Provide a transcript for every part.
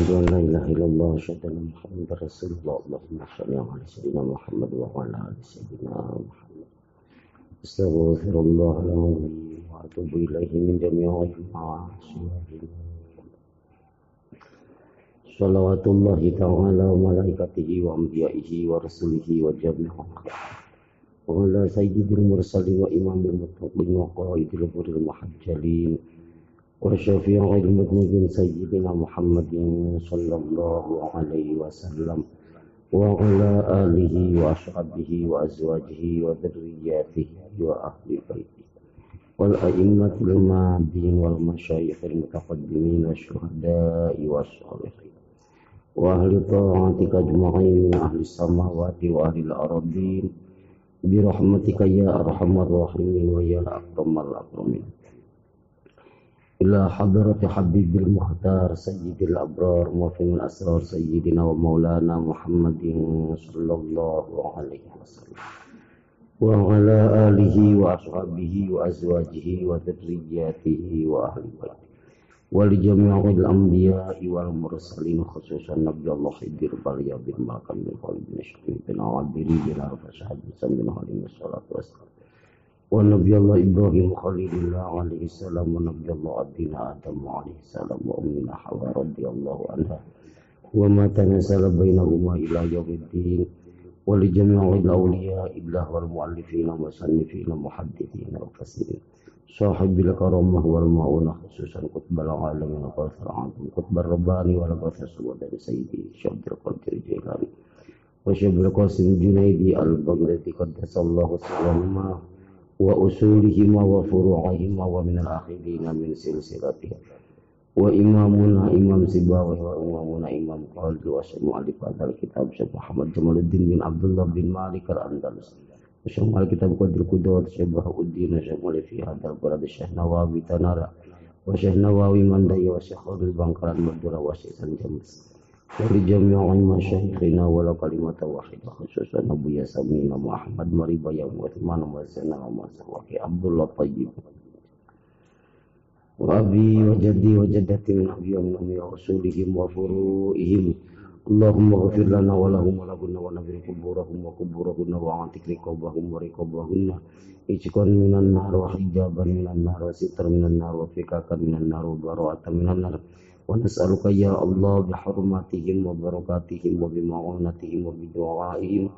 أشهد أن لا إله إلا الله أشهد أن محمدا رسول الله. اللهم صل على سيدنا محمد وعلى آل سيدنا محمد. أستغفر الله العظيم وأتوب إليه من جميع المعاصي صلوات الله تعالى وملائكته وأنبيائه ورسله وجميع وعلى سيد المرسلين وإمام المتقين وقائد الغر المحجلين. وشفيع المذنبين سيدنا محمد صلى الله عليه وسلم وعلى آله وأصحابه وأزواجه وذرياته وأهل بيته والأئمة المعدين والمشايخ المتقدمين والشهداء والصالحين وأهل طاعتك أجمعين من أهل السماوات وأهل الأرضين برحمتك يا أرحم الراحمين ويا أكرم الأكرمين إلى حضرة حبيب المختار سيد الأبرار وفي الأسرار سيدنا ومولانا محمد صلى الله عليه وسلم وعلى آله وأصحابه وأزواجه وذرياته وأهل بيته ولجميع الأنبياء والمرسلين خصوصا نبي الله خير بليا بن ماكم من خالد بن شقيق بن عبدري بن عرفة صاحب بن عليه الصلاة والسلام ونبي الله إبراهيم خليل الله عليه السلام ونبي الله أبينا آدم عليه السلام وأمنا حواء رضي الله عنها وما تنزل بينهما إلى يوم الدين ولجميع الأولياء الله والمؤلفين والمصنفين المحدثين والفسرين صاحب الكرامة والمعونة خصوصا قطب العالمين وغفر عنهم قطب الرباني والغفر سود سيدي شعب القدر الجيلاني وشعب القاسم الجنيدي البغدادي قدس الله سلامه وأصولهما وفروعهما ومن الآخرين من سلسلتها وإمامنا إمام سباوي وإمامنا إمام قلب وسمع هذا الكتاب شيخ محمد جمال الدين بن عبد الله بن مالك الأندلس. وسمع الكتاب قدر القدوة شيخ بهاء الدين شمال في هذا البلد الشيخ نواوي تنارا وشيخ نواوي مندي وشيخ خالد البنكران مدرة وشيخ سنجمس. ولجميع مشايخنا ولا كلمة واحدة خصوصا أبو ياسمين محمد مريبا يوم عثمان وسنة ومسواك عبد الله طيب وأبي وجدي وجدتي من أبي ومن أمي ورسولهم وفروئهم اللهم اغفر لنا ولهم ولهن ونبر قبورهم وقبورهن وعاتق رقابهم ورقابهن اجكن من النار وحجابا من النار وستر من النار وفكاكا من النار وبراءة من النار ونسألك يا الله بحرماتهم وبركاتهم وبمعونتهم وبدعائهم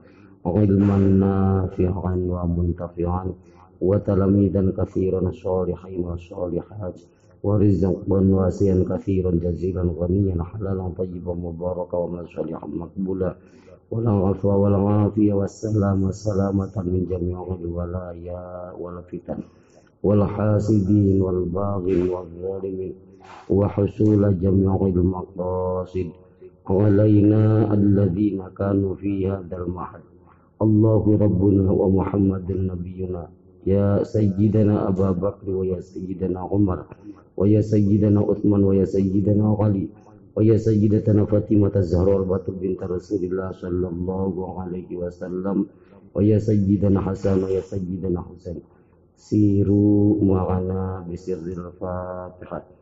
علما نافعا ومنتفعا وتلاميذا كثيرا صالحين وصالحات ورزقا واسعا كثيرا جزيلا غنيا حلالا طيبا مباركا ومن صالحا مقبولا ولا عفو ولا عافية والسلام والسلامة من جميع الولايا والفتن والحاسدين والباغين والظالمين وحصول جميع المقاصد. علينا الذين كانوا في هذا المحل. الله ربنا ومحمد نبينا. يا سيدنا أبا بكر ويا سيدنا عمر ويا سيدنا عثمان ويا سيدنا علي ويا سيدتنا فاطمة الزهراء بنت رسول الله صلى الله عليه وسلم ويا سيدنا حسن ويا سيدنا حسين. سيروا معنا بسر الفاتحة.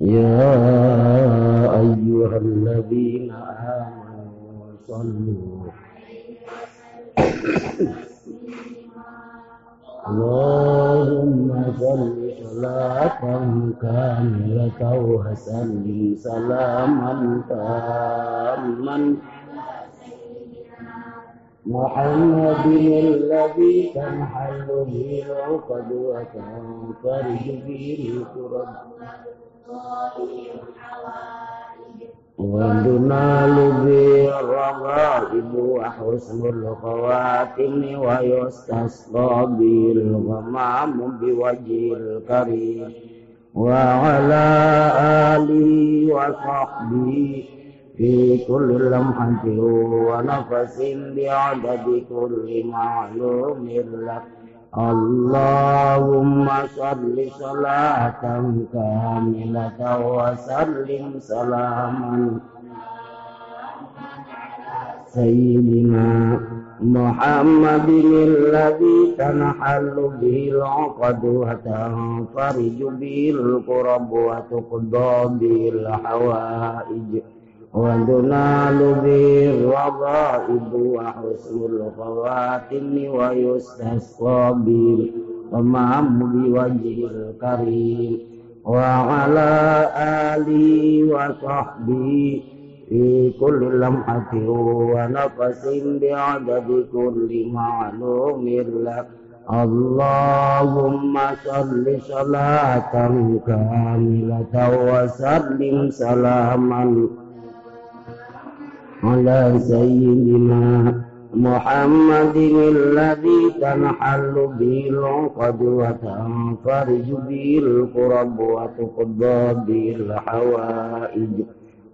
يا أيها الذين آمنوا صلوا اللهم صل صلاة كاملة وسلم سلاما تاما. محمد الذي تنحل به العقد وتنفرج به الكرب وتنال به الرغائب وحسن الخواتم ويستسقى به الغمام بوجه الكريم وعلى آله وصحبه في كل لمحة ونفس بعدد كل معلوم لك اللهم صل صلاة كاملة وسلم سلاما سيدنا محمد الذي تنحل به العقد وتنفرج به القرب وتقضى به الحوائج وتنال به الرغائب وحسن الخواتم ويستسقى به الغمام بوجه الكريم وعلى آله وصحبه في كل لمحة ونفس بعدد كل معلوم لك اللهم صل صلاة كاملة وسلم سلاما على سيدنا محمد الذي تنحل به العقد وتنفرج به القرب وتقضى به الحوائج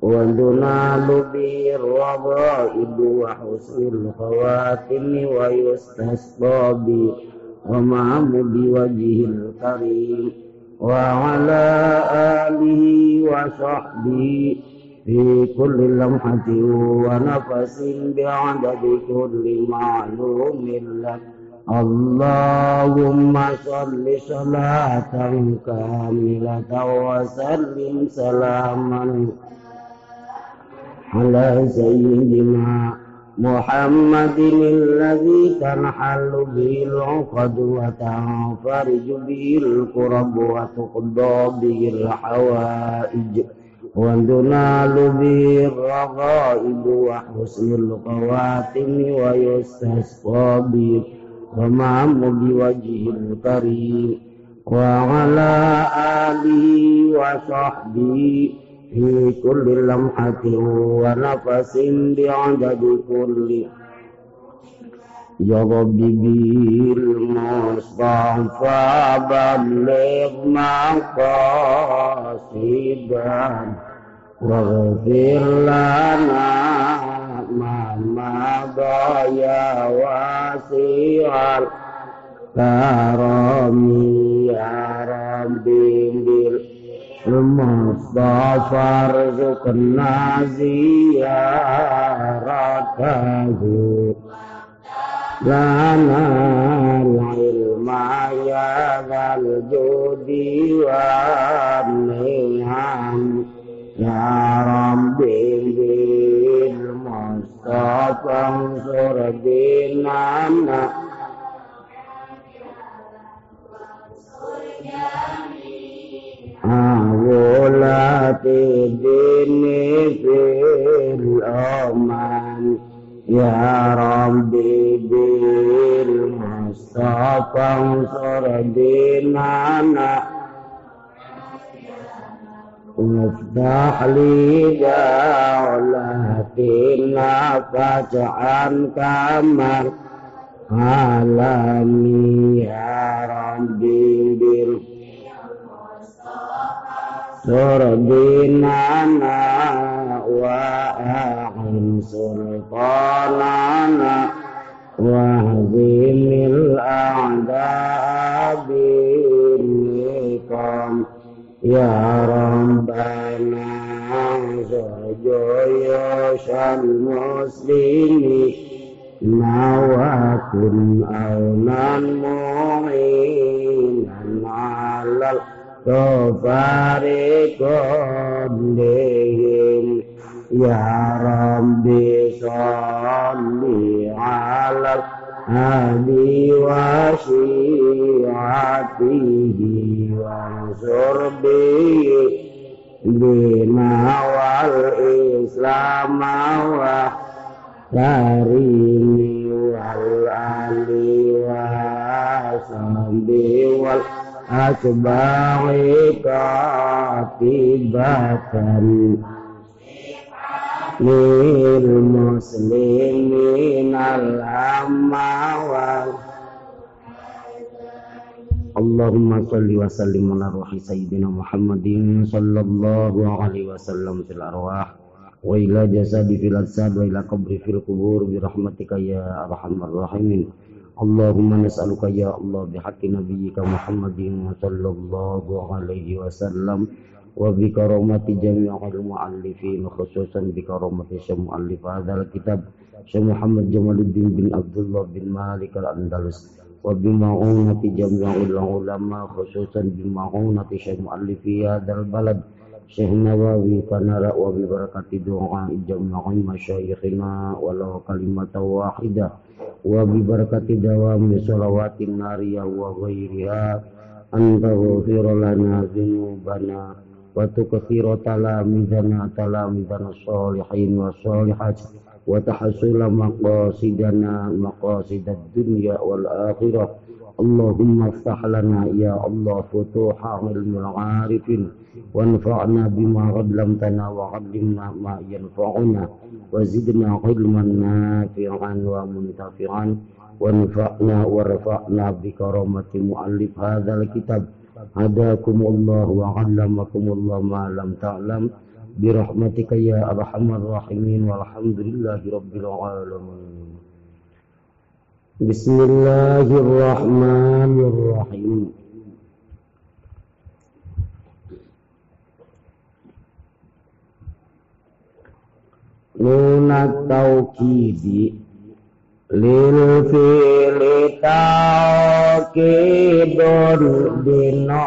وتنال به الرغائب وحسن الخواتم ويستسقى به ومعه بوجه الكريم وعلى آله وصحبه في كل لمحة ونفس بعدد كل معلوم لك اللهم صل صلاة كاملة وسلم سلاما على سيدنا محمد الذي تنحل به العقد وتنفرج به الكرب وتقضى به الحوائج. وتنال به الرغائب وحسن الخواتم ويستسقى به ومعم بوجه الكريم وعلى آله وصحبه في كل لمحة ونفس بعدد كل يا رب بالمصطفى بلغ مقاصدنا واغفر لنا ما مضى يا واسع الكرم يا ربي المصطفى ارزقنا زيارته لنا العلم يا ذا الجود والنعم يا ربي بالمصطفى انصر ديننا ولاة الدين في الأمان يا ربي بالمصطفى انصر ديننا وافتح لي دولتنا فتحا كما عالمي يا ربي بالمصطفى سرديننا وأعن سلطاننا واهزم الأعداء بالنقام يا ربنا انصر جيوش المسلمين وكن أونا معينا على تفارقون بهم يا ربي صل على الهدي وشيعته وانصر به بنا والإسلام وكريم والآل وصحبه والآل أتباع كاتبة للمسلمين الأموال. اللهم صل وسلم على روح سيدنا محمد صلى الله عليه وسلم في الأرواح وإلى جسدي في الأجساد وإلى قبري في القبور برحمتك يا أرحم الراحمين. اللهم نسألك يا الله بحق نبيك محمد صلى الله عليه وسلم وبكرامة جميع المؤلفين خصوصا بكرامة شيخ مؤلف هذا الكتاب شيخ محمد جمال الدين بن عبد الله بن مالك الأندلس وبمعونة جميع العلماء خصوصا بمعونة شيخ مؤلف هذا البلد Syekh Nawawi tanara wa bi barakati doa jami'i masyayikhina walau kalimat wahidah wa bi barakati dawami salawatin nariyah wa ghairiha anta ghafir lana dzunubana wa tukthira talamidana talamidana sholihin wa sholihat wa tahsula maqasidana maqasidad dunya wal akhirah Allahumma ftah lana ya Allah futuha ilmul arifin وانفعنا بما علمتنا وعلمنا ما ينفعنا وزدنا علما نافعا ومنتفعا وانفعنا ورفعنا بكرامة مؤلف هذا الكتاب هداكم الله وعلمكم الله ما لم تعلم. برحمتك يا أرحم الراحمين والحمد لله رب العالمين. بسم الله الرحمن الرحيم. lilfili taqidun dino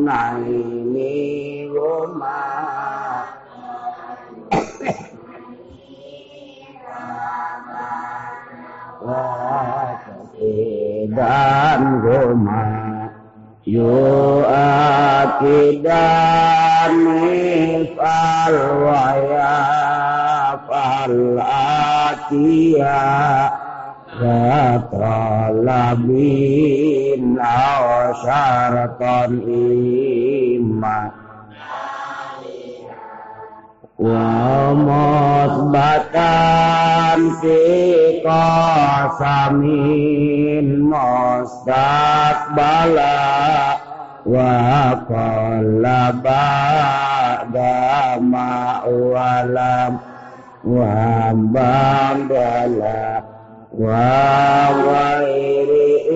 naini wama dan goma yo akidan wa ya falah kia Rata labin Awasyaratan iman. Wa musbatan fi qasamin mustaqbala wa qalla ba'da ma'walam iman Wa Wa wa wa ghairi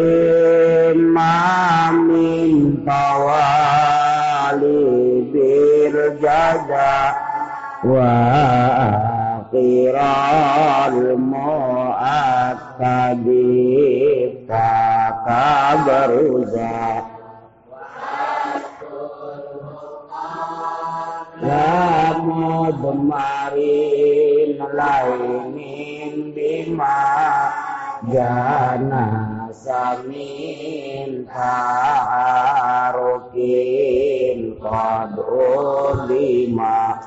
imamin tawali bil jada wa akhiral mu'akkadi takabaruza. La mudmarin lai min bima jana samin harukin kadul lima.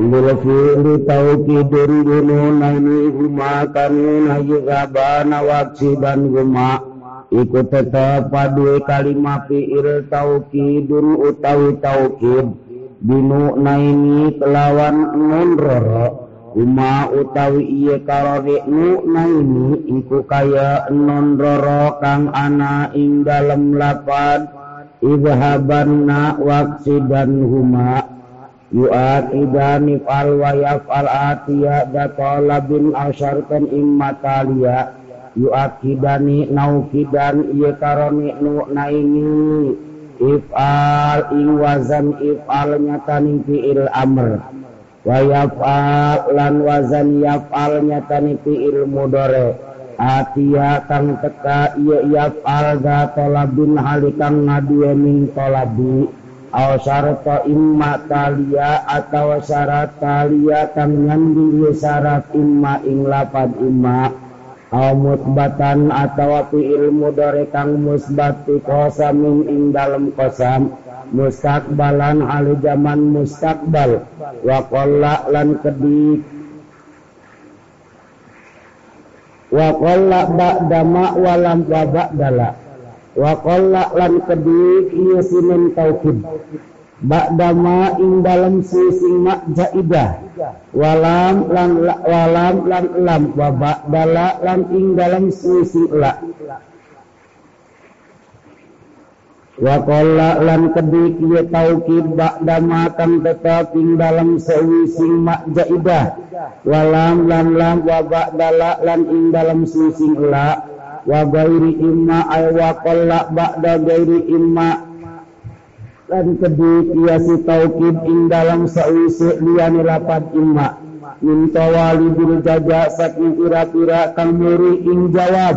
Bilfili taukidun ini huma kanuna yugabana waksidan huma Iku tetap padue kalimat fi'il taukidun utawi taukid Binu naini kelawan nun Uma utawi iye karori nu naini iku kaya nonroro kang ana ing dalem lapad. Idhabanna waksidan huma. Yu'at idani fal wa yaf'al atiya datalabin asyarkan immataliya yu'at kidani naukidan iye karoni nu naini. If'al ing wazan if'al nyatani fi'il amr. wayaplan wazan niti fiil mudore atia kang teka iya yafal za tolabin halikang ngadue min tolabi. Aw syarata imma talia atawa syarat talia kang nyandi syarat imma ing lapad imma. Aw musbatan atawa fiil dore kang musbat fi qasamin ing dalem qasam mustakbalan ali zaman mustakbal wa qalla lan kedik. Wa qalla ba'da ma walam wa ba'dala. Wa qalla lan kedik ieu sinin taukid ba'dama ing dalam sising mak jaidah walam lan walam lan lam wa ba'dala lan ing dalam sising la wa qalla lan kedik ye taukid ba'dama kang tetap ing dalam sewising mak jaidah. Walam lan lam wa ba'dala lan ing dalam sising la. Wa gairi imma ay wa qalla ba'da gairi imma. Dan kedua kiasi taukid ing dalam sawise liyane lapat imma min tawali bil jaja saking kira-kira kang muri ing jawab.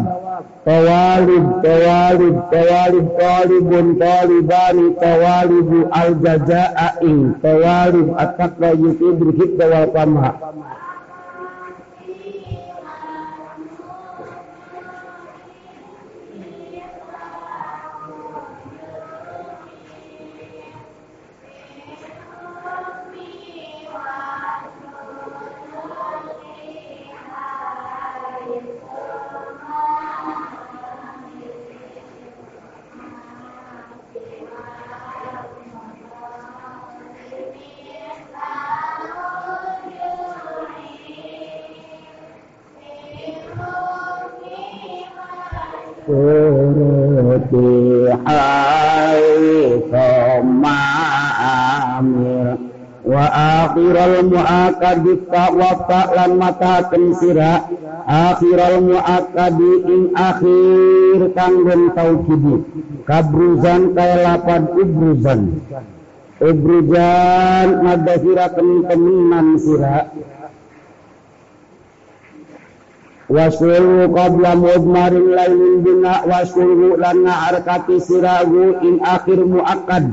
Tawalib tawalib tawalib talibun talibani tawalibu al jaza'a ing tawalib atakra yutibul hidda wal qamha akhiral muakadi wa lan mata sira. Akhiral muakadi ing akhir kanggon taukidi kabruzan kaya lapan ubruzan ubruzan ngadahirakan temenan sira Wasulhu qabla mudmarin lailin bina wasulhu lan nga'arkati siragu in akhir mu'akad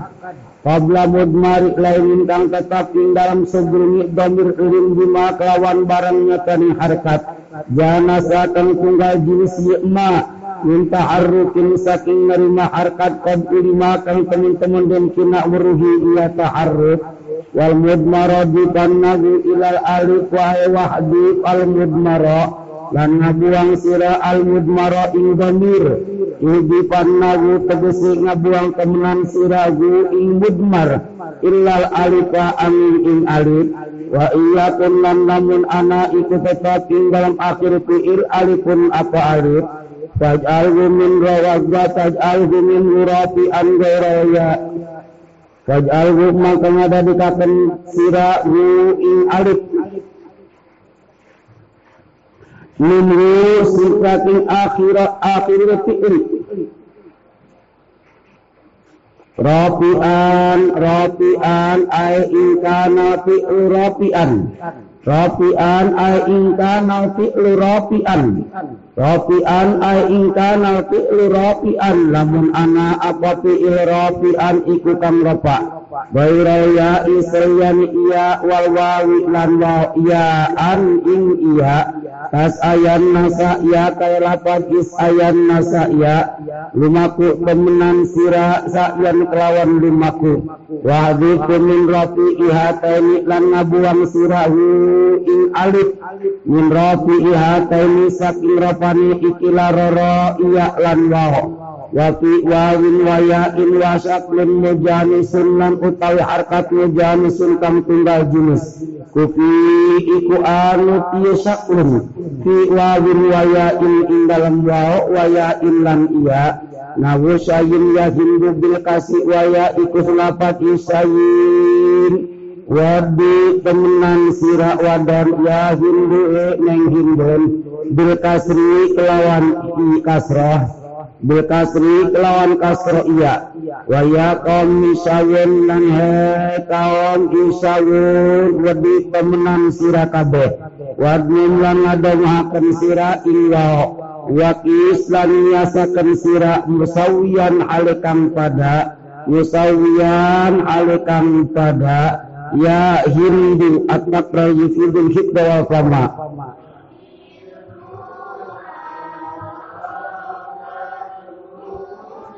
Qabla mudmarik lain kang tetap ing dalam sebelum domir urin bima kelawan barangnya tani harkat. Jana kang tunggal jenis yikma minta harukin saking nerima harkat kod lima kang teman-teman dan kina meruhi ia taharruk. Wal mudmaro di nagu ilal alif wahai wahdi al mudmaro lan ngabuang sira al-mudmara ing dhamir Ibi panagu tegesi ngabuang temenan siragu ing mudmar. Illal alifa amin ing alif. Wa iyakun lan lamun ana iku tetap ing dalam akhir fi'il alifun apa alif. Faj'alhu min rawajja taj'alhu min hurafi an gairaya Faj'alhu maka ngadadikakan siragu ing alif. Minhu sifatin akhirat akhirat fi'il. Rafi'an Rafi'an ay ingkana fi'lu Rafi'an. Rafi'an ay ingkana fi'lu Rafi'an. Rafi'an ay ingkana fi'lu lamun ana apa fi'il Rafi'an iku kang rafa' Baira ya isriyan iya wal wawi lan wa iya an ing iya. Tas ayan nasa iya kaya lapan is ayan nasa iya. Lumaku temenan sira sa'yan kelawan lumaku. Wahdiku min rafi ihataini lan ngabuang sirahu ing alif. Min rafi ihataini saking rafani ikila roro iya lan waho Wapi wawin wayain wasaklin mujanisun lan utawi harkat mujanisun kang tunggal jenis. Kufi iku anu piye saklun. Fi wawin wayain ing dalam wao wayain lan iya. Nawu sayin yahin bil kasih waya iku selapat isayin. Wabi temenan sira wadon ya hindu neng hindun bil kasri kelawan kasroh bil kasri kelawan kasro iya. Wa ya kaum misawun lan he kaum isawun wedi temenan sira kabeh. Wadnum lan ngadawaken sira ilwa wa kislan yasaken sira musawiyan alikang pada musawiyan alikang pada ya hindu at-taqra yufidul hidda wa fama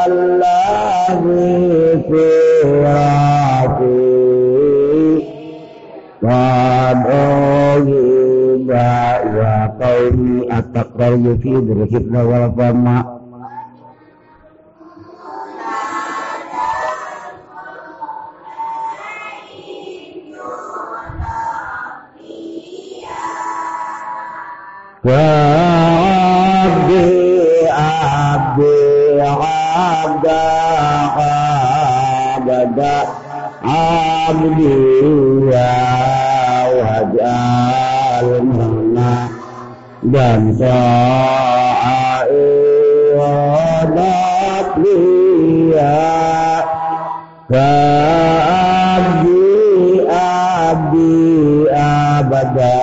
bukan yuda wadnil mu'arafal monadal mafranda التقرار يفيد الحفظ والفهم وعبدي عبدي abda abda abdi ya wajal mana dan sa'i wadat liya ka abdi abdi abada.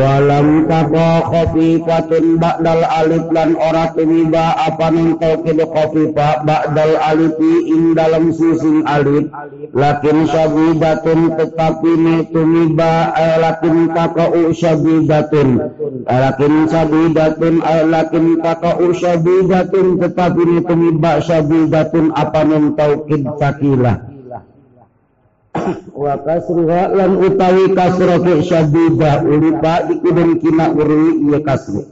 Walam tako khafifatan ba'dal alif lan ora tumiba apa nun tauhid khafifa ba'dal alifi ing dalam susun alif. Lakin sabidatun tetapi ne tumiba ay lakin tako sabidatun lakin sabidatun ay lakin tako sabidatun tetapi ne tumiba sabidatun apa nun tauhid sakilah wa kasruha lan utawi kasra fi syadida. Ulipa dikudun kina urwi iya kasru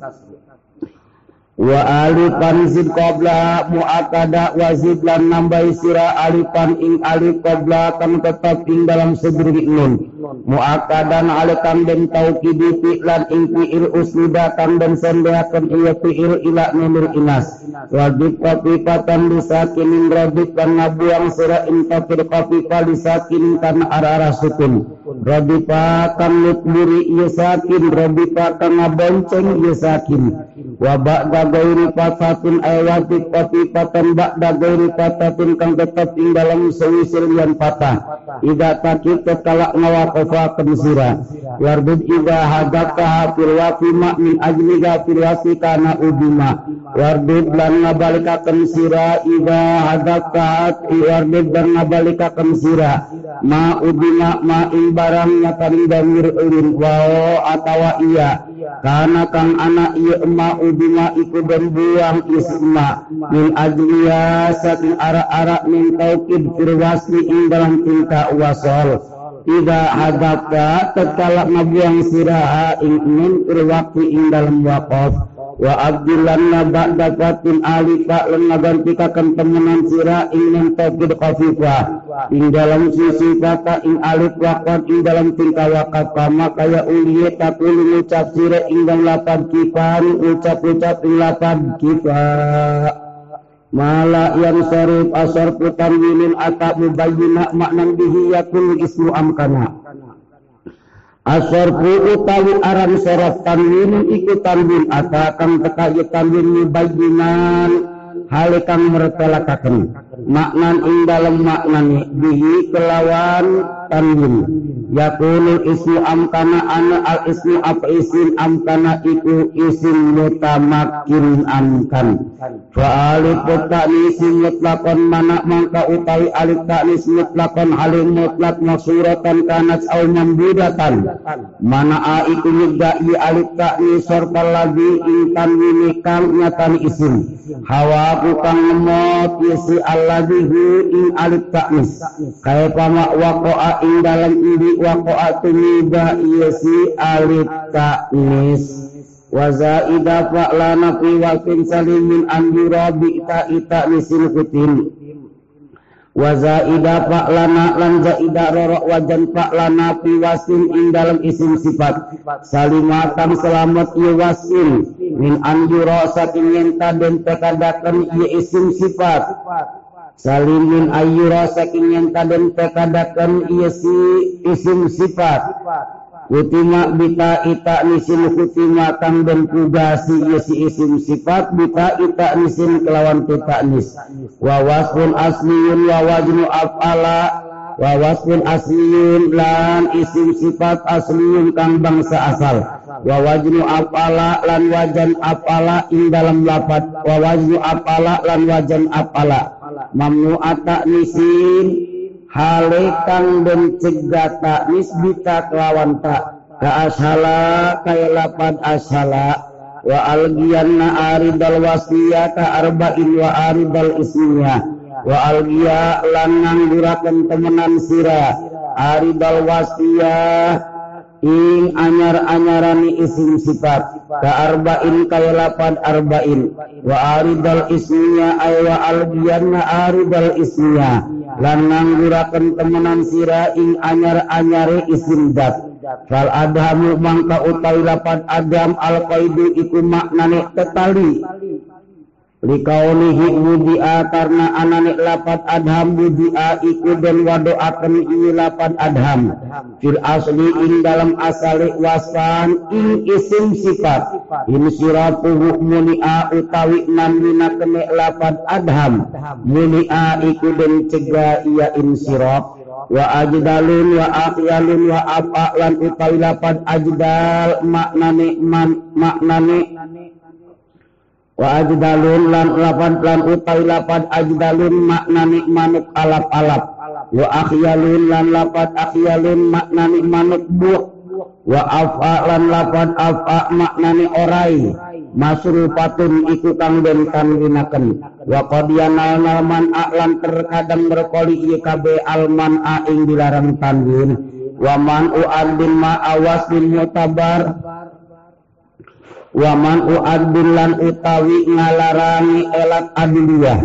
wa alifan zid qabla muakada wa zid lan nambahi sira alifan ing alif qabla kan tetap ing dalam sedri nun. Muakadan alikan den taukidi fi'lan ing fi'il usnida kan den sendeaken iya fi'il ila nunur inas. Wajib kafifatan disakinin radit kan ngabuang sira ing kafir kafifa disakinin karena arah-arah sukun radifa kan nutburi iya sakin radifa kan ngabonceng iya sakin. Wa ba'da gairi fatatin ayati katifatan ba'da gairi fatatin kang tetap ing dalam sewisil yang patah. Ida takit kekala ngawaqafa kemsira wardud ida hadaka fil wafima min ajliga fil kana udima. Wardud lan ngabalika kemsira ida hadaka wardud dan ngabalika kemsira ma udima ma ing barang nyatari damir ulin wao atawa iya. Karena kang anak iya emak ubima iku dan buang isma. Min ajliya saking arak-arak min taukid firwasli ing dalam tingkah wasol. Ida hadapka tetala ngabuang siraha ing min irwakti ing dalam wakaf wa abdillan nabak dapatin alika lan ngagantikakan temenan sira ing ning tauhid khafifa ing dalam sisi kata ing alif wakat ing dalam tingkah wakat kama kaya uliye takul ngucap sira ing dalam lapan kifan ucap-ucap ing lapan kifa mala yang sarif asar putan wilin atak mubayyina maknan bihi yakul ismu amkana Asarfu utawi aran sorot tanwin iku tanwin ata kang teka tanwin mubayyinan hale kang mertelakaken maknan ing dalem maknani bihi kelawan tanwin yakunu ismu amkana ana al ismu apa isim amkana iku isim mutamakin amkan. Fa alif isim mutlakon mana mangka utawi alif ta'nis mutlakon alim mutlak masuratan kanat au mambudatan mana a iku nyegdai alif ta'nis sorta lagi ing tanwini kang nyatani isim hawa kang ngemot isi alladhi hu ing alif ta'nis kaya pama waqa'a ing dalam ini waqa'atu niba iya si alif ta'nis wa zaida fa'lana fi waqtin salimin an yurabi ita ita nisin kutin wa zaida fa'lana lan zaida rorok wajan fa'lana fi wasin ing dalam isim sifat. Salimatan selamat iya wasin min an yura saking yenta den tekadakan iya isim sifat salimin ayyura saking yang kadang tekadakan iya si isim sifat Kutima bita ita nisin kutima kang dan pugasi yesi isim sifat bita ita nisin kelawan tuta nis. Wawaspun asliun wawajnu af'ala wawaspun asliun lan isim sifat asliun kang bangsa asal. Wawajnu af'ala lan wajan af'ala ing dalam lapat. Wawajnu af'ala lan wajan af'ala. mamnu taknisin halekang bencegah taknisbita kelawan tak. Keashala kailapan ashala. Wa algiyanna aridal wasiyata arba'in wa aridal ismiya. Wa algiya lan nganggurakan temenan sira aridal wasiyah ing anyar-anyarani isim sifat ka arba'in kaya lapan arba'in. Wa aridal ismiya ay wa algiyanna aridal ismiya lan ngangguraken temenan sira ing anyar-anyare isim dat fal adhamu mangka utawi lapan adam al qaidu iku maknane tetali likaunihi wudi'a karena anane lapat adham wudi'a iku den wadoaken ini lapat adham. Fil asli ing dalam asali wasfan ing isim sifat. In sirapuhu muni'a utawi namina kene lapat adham. Muni'a iku den cegah iya insirap wa ajdalun wa aqyalun wa apa lan utawi lapat ajdal maknane man maknane wa ajdalun lan lapan lan utai lapan ajdalun maknani manuk alap-alap. Wa akhyalun lan lapan akhyalun maknani manuk buah. Wa afa lan lapan afa maknani orai. Patun iku kang den tanwinaken wa qadiyana nalman a'lan terkadang berkoli ieu kabeh alman a ing dilarang tanwin wa man u'adin ma awas bin mutabar waman uadillan utawi ngalarangi elat adiliyah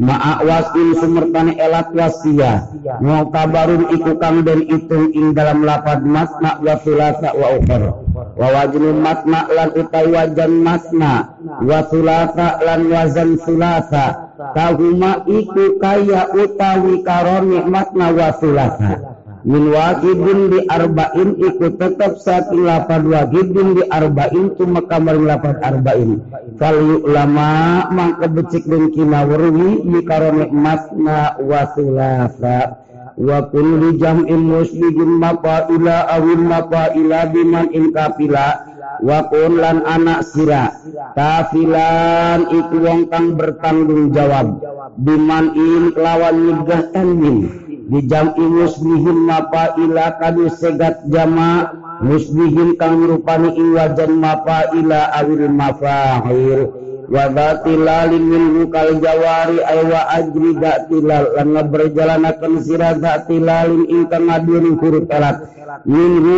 ma'awas in sumertani elat wasiyah. Mu'tabarun iku kang den itung ing dalam lapad masna wa sulasa wa ukhra. Wa wajnu masna lan utawi wajan masna. Wa sulasa lan wazan sulasa kahuma iku kaya utawi karoni masna wa sulasa min wajibin di arba'in ikut tetap satu lapan wajibin di arba'in cuma kamar lapan arba'in. Kalau ulama mangka becik dan kina warwi karone masna wasulasa wa kulli jam'in muslimin ila awil ila biman in kapila wa lan anak sira kafilan iku wong kang bertanggung jawab biman in lawan nyegah tanwin dijam'i muslihin mapa ila kadu segat jama muslihin kang rupani ing wajan mapa ila awil mafahir wabatilalinkal Jawari aywa ajridatlan berjalanakan sirazatillalin ingkang ngadiri huruf elat minhu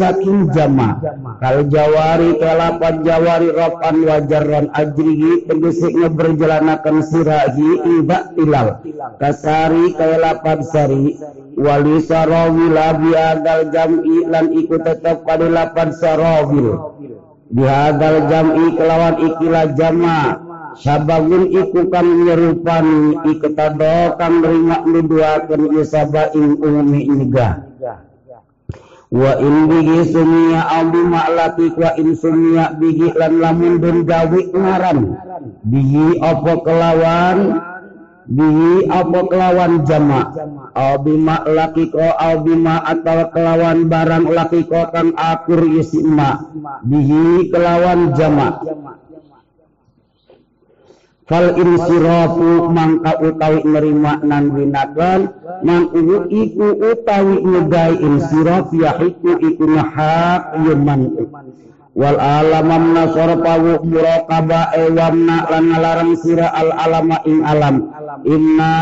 saking jama. Kal jawari telapan jawari ropan wajaron ajrihi tegesiknya berjalanakan sirahi ibak tilal kasari kalapan sari. Wali sarawil abi jam'i lan ikut tetap pada lapan sarawil. Bihadal jam'i kelawan ikilah jama. Sababun iku kang nyerupani iketado kang ringak nuduakan isaba ing umumi nigah. Wa in bihi sumia au bima latik wa in sumia bihi lan lamun den gawe ngaran. Bihi apa kelawan bihi apa kelawan jama? Au bima lakiko au bima atau kelawan barang lakiko kang akur isi ma. Bihi kelawan jama. Fal insirafu mangka utawi nerima nan winakan man uwu iku utawi ngegai insiraf yahiku iku nahak yuman wal alamam nasor pawu muraqaba ewamna lan ngalarang sira al alama ing alam. Inna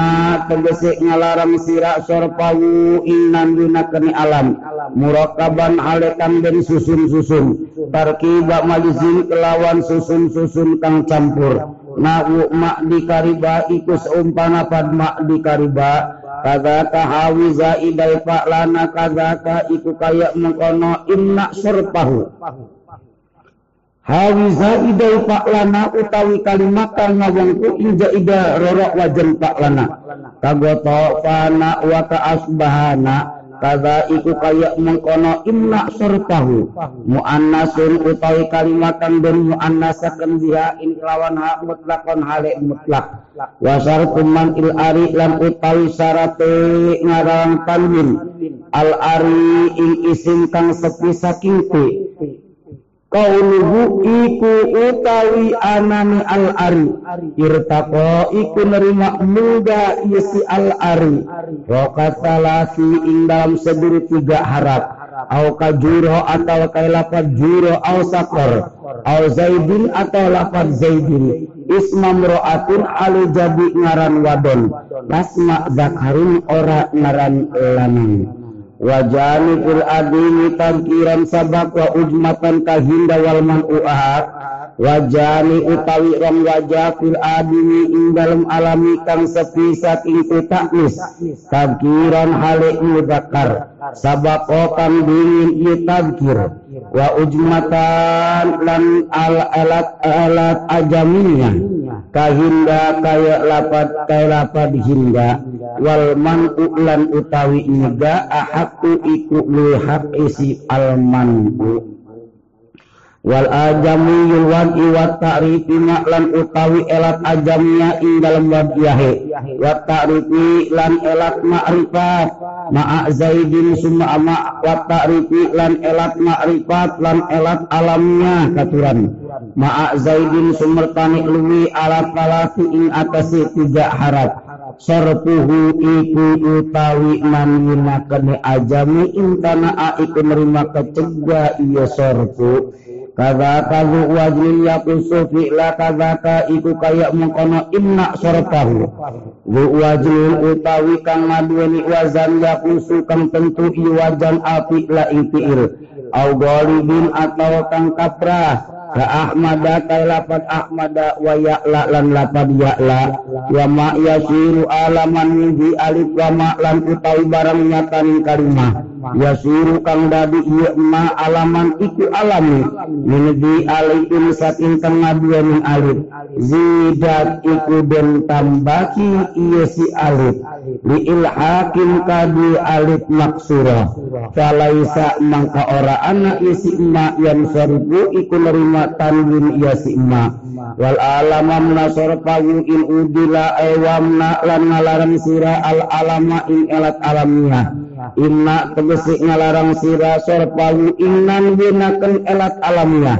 tegese ngalarang sira sor pawu ing nandunakani alam. Muraqaban alekan den susun-susun tarkiba malizin kelawan susun-susun kang campur. Nawu mak dikariba iku seumpana pad mak dikariba. Kadzaka hawi zaidai lana kadzaka iku kaya mengkono inna surpahu hawi zaidai lana utawi kalimat kang ngawongku inja ida rorok wajan lana. Kagoto fana wa asbahana kada iku kaya mengkono imna surtahu muannasun utawi kalimatan dan muannasaken dia in kelawan ha mutlakon hale mutlak. Wasar kuman il ari lan utawi syarate ngarang tanwin. Al ari ing isim kang sepi saking Kauluhu iku utawi anani al ari irtaqo iku nerima muda isi al ari rokat salasi ing dalam tiga harap. Au kajuro atau kai lapat juro au sakor. Au zaidin atau lapat zaidin. Isma mro'atun alu jadi ngaran wadon. Lasma zakarun ora ngaran lanang wajani fil adini tangkiran sabak wa ujmatan kahinda wal man uahat wajani utawi ram wajah fil adini ing dalam alami kang sepi saking taknis tangkiran halik mudakar sabak kang dingin tangkir wa ujmatan lan al alat alat ajaminya kahinda kaya lapat kaya lapat hinda. Wal man'u lan utawi nyega ahakku iku lil haq isi al man'u. Wal ajami yuwan iwat ta'rifi lan utawi elat ajamnya ing dalam wadiyahe. Wa ta'rifi lan elat ma'rifat. Ma'a zaidin summa ama wa ta'rifi lan elat ma'rifat lan elat alamnya katuran. Ma'a zaidin sumertani luwi alat palasi ing atasi tiga harap. Sarpuhu iku utawi maninaken ajami intana iku nerima kecegah iya sarpu kada kazu wajlin yakusu fi'la kada ka iku kaya mengkono inna sarpahu zu wajlin utawi kang maduweni wazan yakusu kang tentu i wajan api la ing fi'il. Au golibin atau kang kaprah. Ka ahmada kay lapat ahmada wa ya'la lan lapad ya'la wa ma yasiru alaman min alif wa ma lan utawi barang nyatanin kalimah yasiru kang dadi iya ma alaman iku alami. Di alifin saking tengah dua min alif zidat iku den tambaki iya si alif li ilhakin kadi alif maksura. Falaisa mangka ora anak isi ma yang sarifu iku nerima tanwin ya si emak. Wal alama nasor payu in udila ewamna lan ngalarang sira al alama in elat alamnya inna tegesi ngalarang sira sor payu inan winaken elat alamnya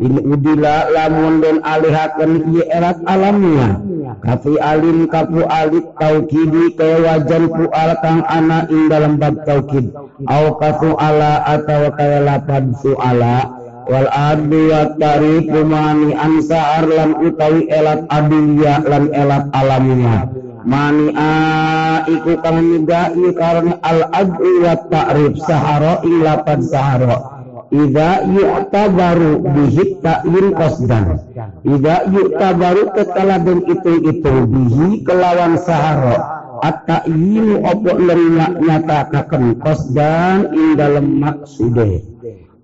in udila lamun den alihaken ye elat alamnya kafi alim kafu alik taukidi kaya wajan fual kang ana ing dalam bab taukid au kafu ala atau kaya lapad suala wal adu wa tarifu mani ansa'ar lan utawi elat adiyya lan elat alamiya mani a iku kang nidai karena al adu wa ta'rif sahara lapan sahara. Ida yu'tabaru bihi ta'yin qasdan. Ida yu'tabaru tetala dan itu-itu bihi kelawan sahara. At-ta'yin opo nerima nyatakaken qasdan ing dalam maksude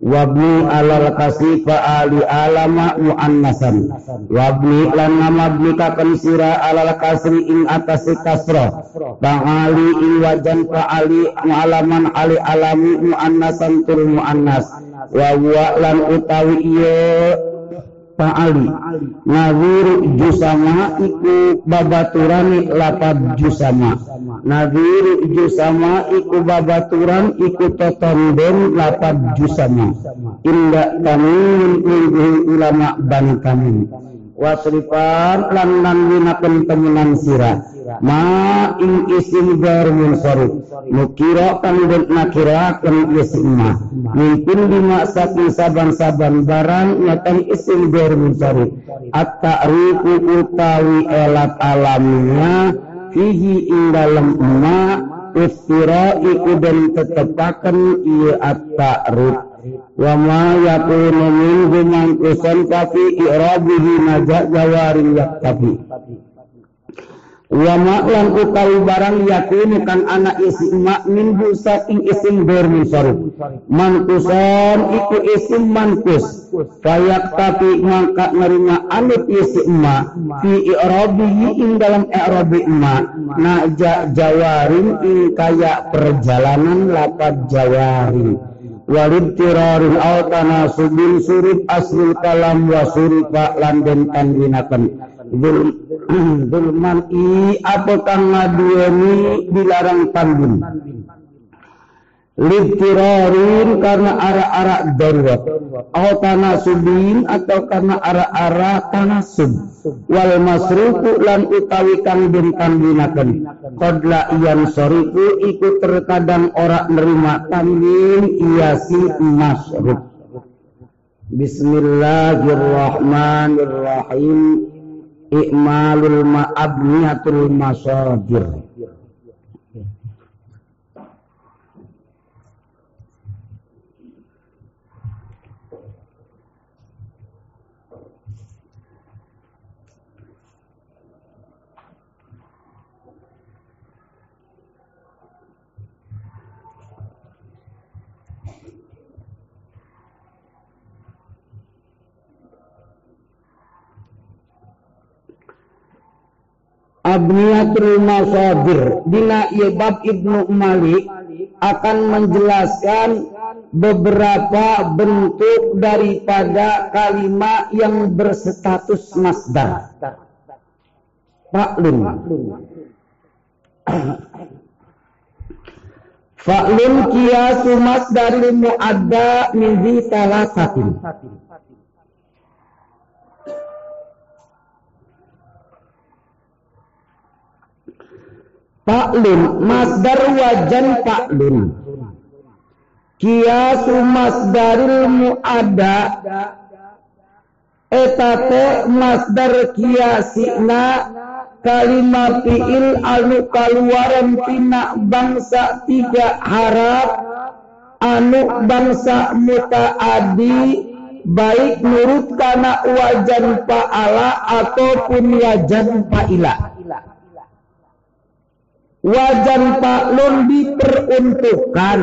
wabni alal kasifa ali alama muannasan. Wabni lan nama kakan sira alal kasri ing atas kasra ta'ali ing wajan fa'ali mu'alaman ali alami muannasan tur muannas. Wa lan utawi iya fa'ali. Naziru jusama iku babaturani lapad jusama. Nadhiru jusama iku babaturan iku totonden lapat jusama. Inda tamin minggu ulama ban kami wasrifan lan nan winaken temenan sira ma ing isim gar munsarif nukira den nakira kan isim ma. Mungkin lima saking saban-saban barang nyatang isim gar munsarif at-ta'rifu utawi elat alamnya fihi ing dalem ma ustira iku den tetepaken ieu at-ta'ruf wa ma yakunu minhu mangkusan kafi i'rabihi najak jawarin yaktafi wa ma'lan utawi barang yakunu kang anak isi mak min saking isim ber musarif mankusan iku isim mankus. Kayak tapi mangka nerima alif isi emak fi i'rabihi ing dalam i'rabi emak. Na jawarin ing kaya perjalanan lapat jawarin. Walid tirarin au tanasubin surip asli kalam wa surifa lan den tanwinaken Zulman i apakah ngadueni dilarang tanggung Litirarin karena arah-arah darurat. Atau tanasubin atau karena arah-arah tanasub. Wal masruku lan utawi kang den tangginaken Kodla iyan soriku ikut terkadang orang nerima tanggin iya si masruk. Bismillahirrahmanirrahim i'malul ma'abniyatul masadir Abniyatul Masadir Dina Ibab Ibnu Malik akan menjelaskan beberapa bentuk daripada kalimat yang berstatus masdar. Faklun. Faklun kiasu masdaril mu'adda min zi talasatin. Paklun masdar wajan paklun Kiasu masdaril muada etate masdar kiasina. Kalimah fiil anu kaluaran tina bangsa tiga harap. Anu bangsa mutaadi. Baik nurut kana wajan paala ataupun wajan paila wajan paklon diperuntukkan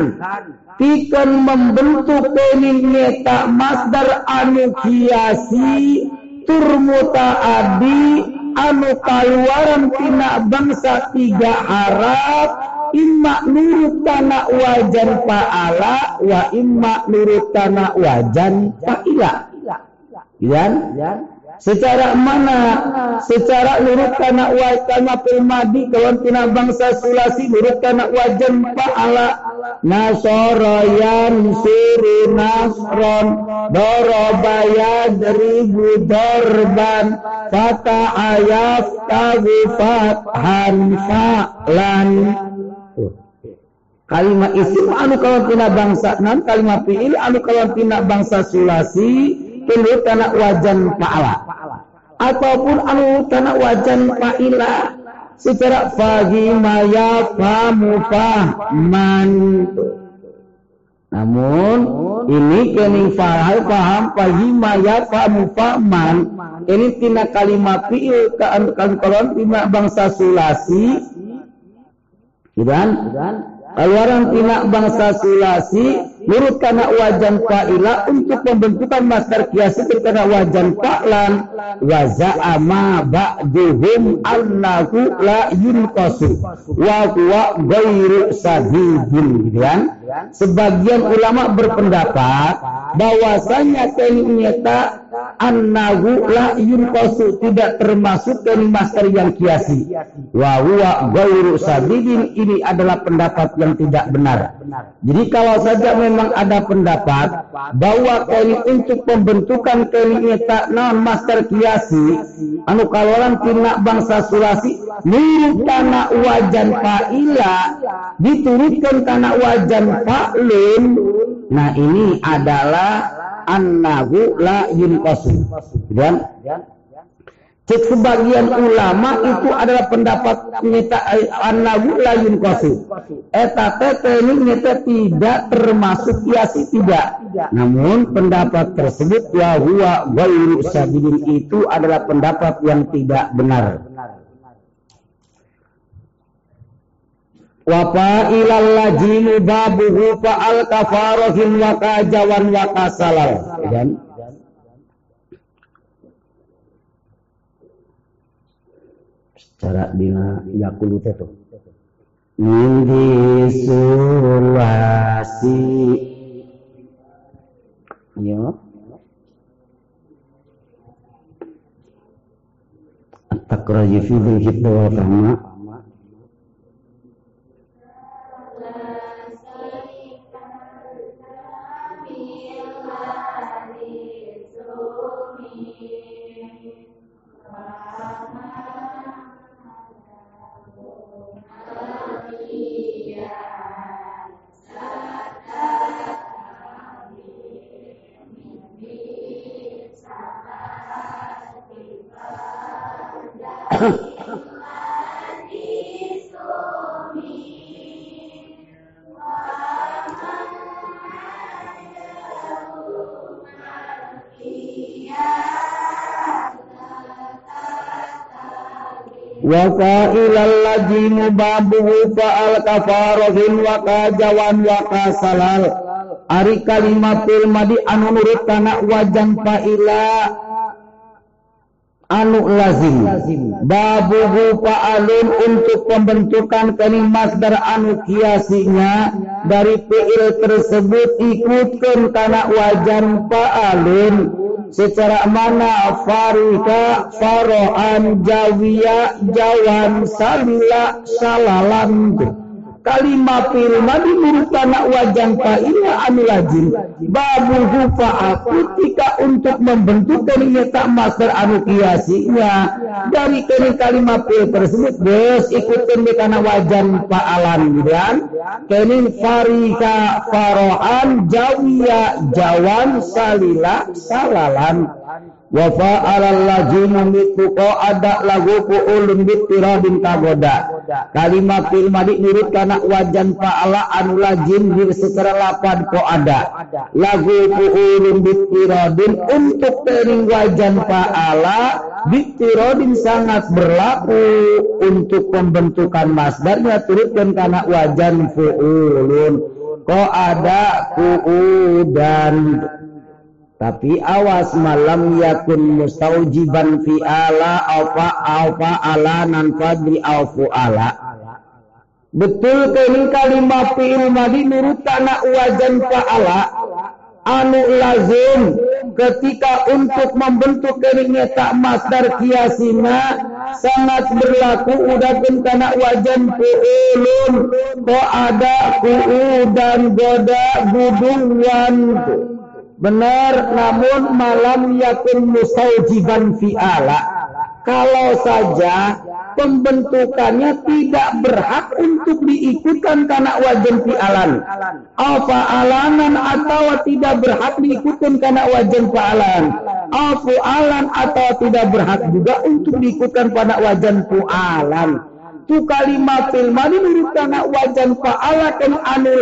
tikan membentuk kening tak masdar anu kiasi turmuta adi anu kaluaran tina bangsa tiga harap imma nurut tanah wajan paala wa imma nurut tanah wajan paila Yan? Secara mana? Secara nurut kana wa kana pilmadi kawan tina bangsa sulasi nurut kana wajan paala. Nasara yan suru nasron daraba yadribu darban fata ayaf tagufat hanfa'lan kalimat isim anu kawan tina bangsa nan kalimat fi'il anu kawan tina bangsa sulasi tulu tanah wajan paala ataupun anu tanah wajan paila secara fagi maya famu fahman namun ini kening fahal paham pagi maya famu fahman ini tina kalimat fi'il kan kalau lima bangsa sulasi. Dan Aluaran tina bangsa sulasi nurut karena wajan fa'ila untuk pembentukan master kiasi karena wajan fa'lan wa za'ama ba'duhum annahu la yunqasu wa huwa ghairu sadidin gitu kan? Sebagian ulama berpendapat bahwasanya ternyata annahu la yunqasu tidak termasuk dari master yang kiasi wa huwa ghairu sadidin. Ini adalah pendapat yang tidak benar. Jadi kalau saja memang memang ada pendapat bahwa kali untuk pembentukan kali tak non master kiasi anu kaloran tina bangsa sulasi mirip tanah wajan fa'ila diturutkan tanah wajan fa'lun nah ini adalah annahu la yunqasu. Dan sebagian ulama itu adalah pendapat nyata anawu layun kosu. Eta ini nyata tidak termasuk kiasi tidak. Namun pendapat tersebut ya huwa ghairu sabilin itu adalah pendapat yang tidak benar. Wapa ilal lajimu babuhu fa'al kafarohin wa kajawan wa kasalal. Dan secara dina yakulu itu Mindi sulasi Ya At-takraji fi dhul wal kama wa fa'ilal lajimu babuhu fa'al kafarohin wa kajawan wa kasalal ari kalimatul madi anu nurut kana wajan fa'ila anu lazim. Babuhu fa'alun untuk pembentukan kening masdar anu kiasinya dari fi'il tersebut ikutkan kana wajan fa'alun. Secara mana farika faroan jawiya jawan salila salalan kalimat firman menurut anak wajan fa'ilnya anu lajim babu hufa ketika untuk membentuk tak master anu kiasinya. Dari kini kalimat fil tersebut bos ikutin di karena wajan fa'alan dan kini farika faro'an jawiya jawan salila salalan wa fa'alal lazimu mitu ada lagu ulun bitirabin kagoda. Kalimat fil madi nurut kana wajan fa'ala anu lazim di secara lapan ko ada. Lagu ulun bitirabin untuk tering wajan fa'ala bitirabin sangat berlaku untuk pembentukan masdarnya turutkan kana wajan fu'ulun. Ko ada dan tapi awas malam yakun mustaujiban fi ala alfa alfa ala nan fadri alfu ala. Betul ini kalimat fi'il madi nurut kana wajan fa'ala anu lazim ketika untuk membentuk keringnya tak masdar kiasina sangat berlaku udah kana wajan fu'ulun ko ada fu'u dan goda guduwan benar namun malam yakun musaujiban fi'ala kalau saja pembentukannya tidak berhak untuk diikutkan karena wajan fi'alan apa alanan atau tidak berhak diikutkan karena wajan fi'alan apa alan atau tidak berhak juga untuk diikutkan pada wajan fi'alan tu kalimat fil madi karena wajan fa'ala kan anu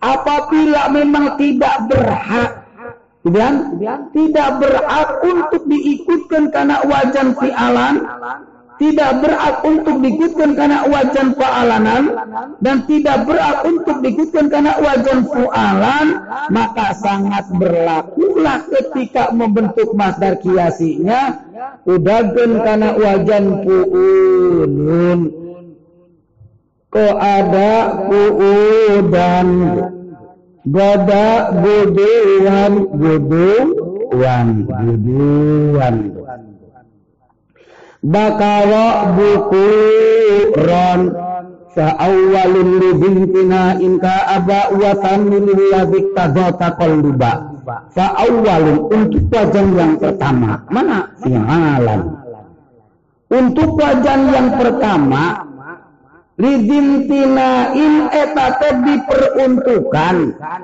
apabila memang tidak berhak dan tidak berhak untuk diikutkan karena wajan fi'alan tidak berhak untuk diikutkan karena wajan fa'alanan dan tidak berhak untuk diikutkan karena wajan fu'alan. Maka sangat berlakulah ketika membentuk masdar kiasinya. Udagen karena wajan fu'ulun ko ada fu'udan. Goda guduan guduan guduan bakawa buku ron awalin libintina inka aba wa thamin ladzik tadzata qalluba awalin untuk wajan yang pertama. Mana? Fi'alan untuk wajan yang pertama in etate diperuntukkan.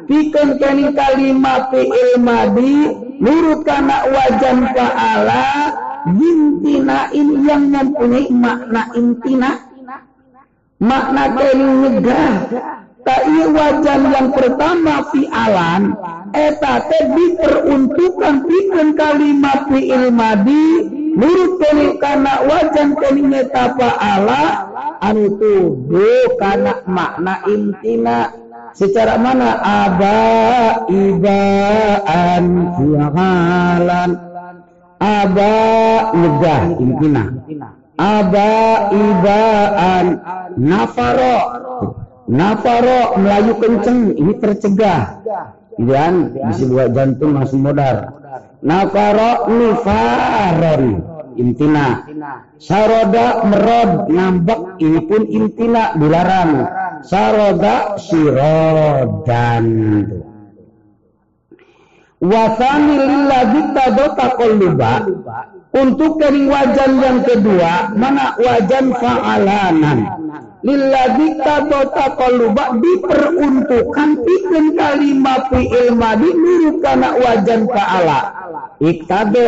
Tiken kani kalimat fi'il madi nurut kana wajan fa'ala Bintinain yang mempunyai makna intina. Makna kening nyegah tak wajan yang pertama fi'alan eta teh diperuntukkan pikeun kalimat fi'il madi nurut kening kana wajan kening nyata paala anu tuduh kana makna intina. Secara mana? Aba ibaan fi'alan aba negah intina aba ibaan nafaro. Nafaro melayu kenceng ini tercegah. Dan bisa buat jantung langsung modar. Nafaro nifaron intina saroda merod ngambek ini pun intina dilarang. Saroda sirodan wasani lillahi tadota kolluba untuk kering wajan yang kedua mana wajan fa'alanan. Lillahi tadota kolluba diperuntukkan pikir kalimat fi'il madi nurut karena wajan fa'ala. Iktado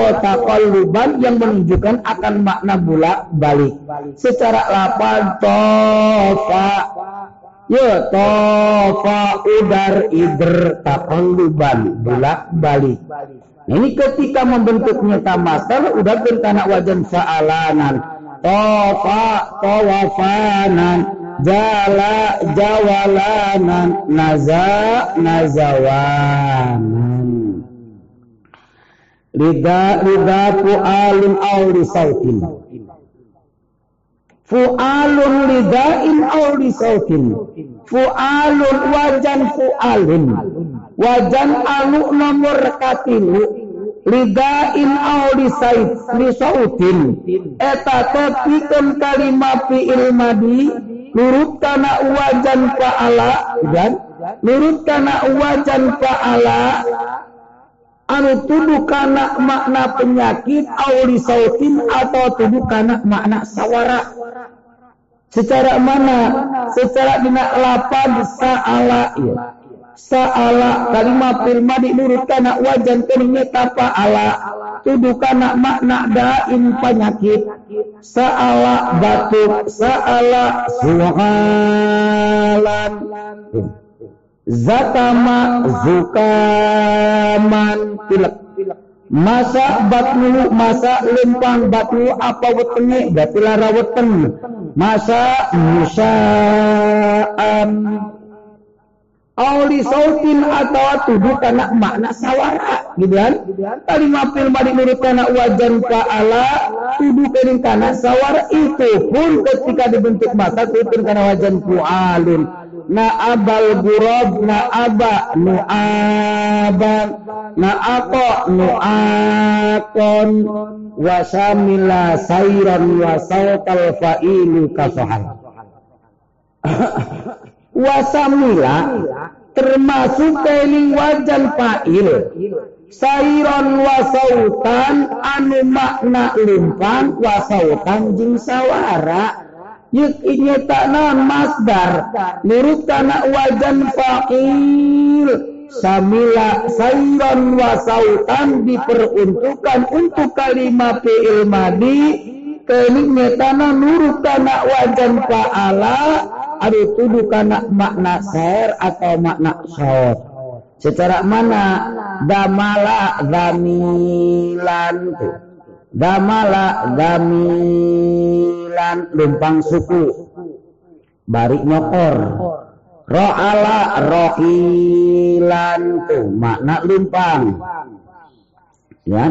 yang menunjukkan akan makna bulak balik. Secara lapar tofa Ya tofa udar idr takolluban bulak balik. Ini ketika membentuk nyata masal udah berkana wajan fa'alanan. Tofa tawafanan jala jawalanan naza nazawanan Lida lida fu'alun aw li sautin. Fu'alun lidain aw li sautin. Fu'alun wajan fu'alun. Wajan alu nomor katilu. Lidain aw li sait li sautin. Eta tepikeun kalima fi'il madi nurut kana wajan fa'ala dan nurut kana wajan fa'ala anu tuduh kana makna penyakit auli sautin atau tuduh kana makna sawara. Secara mana? Secara dina lapad sa'ala ya sa'ala kalimat firma dinurut kana wajan keningnya tapa ala. Tuduh kana makna dain penyakit. Sa'ala batuk sa'ala suhalan zakama zukaman pilek masa batnu masa lempang batnu apa wetenge? Gatilara weten masa musaan Auli sautin atau tuduh karena makna sawara gitu kan? Kalimat film menurut karena wajan ta'ala tuduh karena sawara itu pun ketika dibentuk masa tuduh karena wajan fu'alun na abal gurab na aba nu aban na ako nu akon. Wasamila sayran wa sautal fa'ilu kasohan wasamila termasuk keling wajan fa'il. Sayron wasautan anu makna limpang wasautan jing sawara. Yuk ini tanah masdar nurut tanah wajan fakir samila sayran wa sautan diperuntukkan untuk kalimat fi'il madi keliknya tanah nurut tanah wajan fa'ala ada tuduh kana makna sair atau makna saut secara mana? Damala damilan tuh damala sembilan lumpang suku. Bari nyokor. Ro'ala rohilan tuh makna lumpang ya.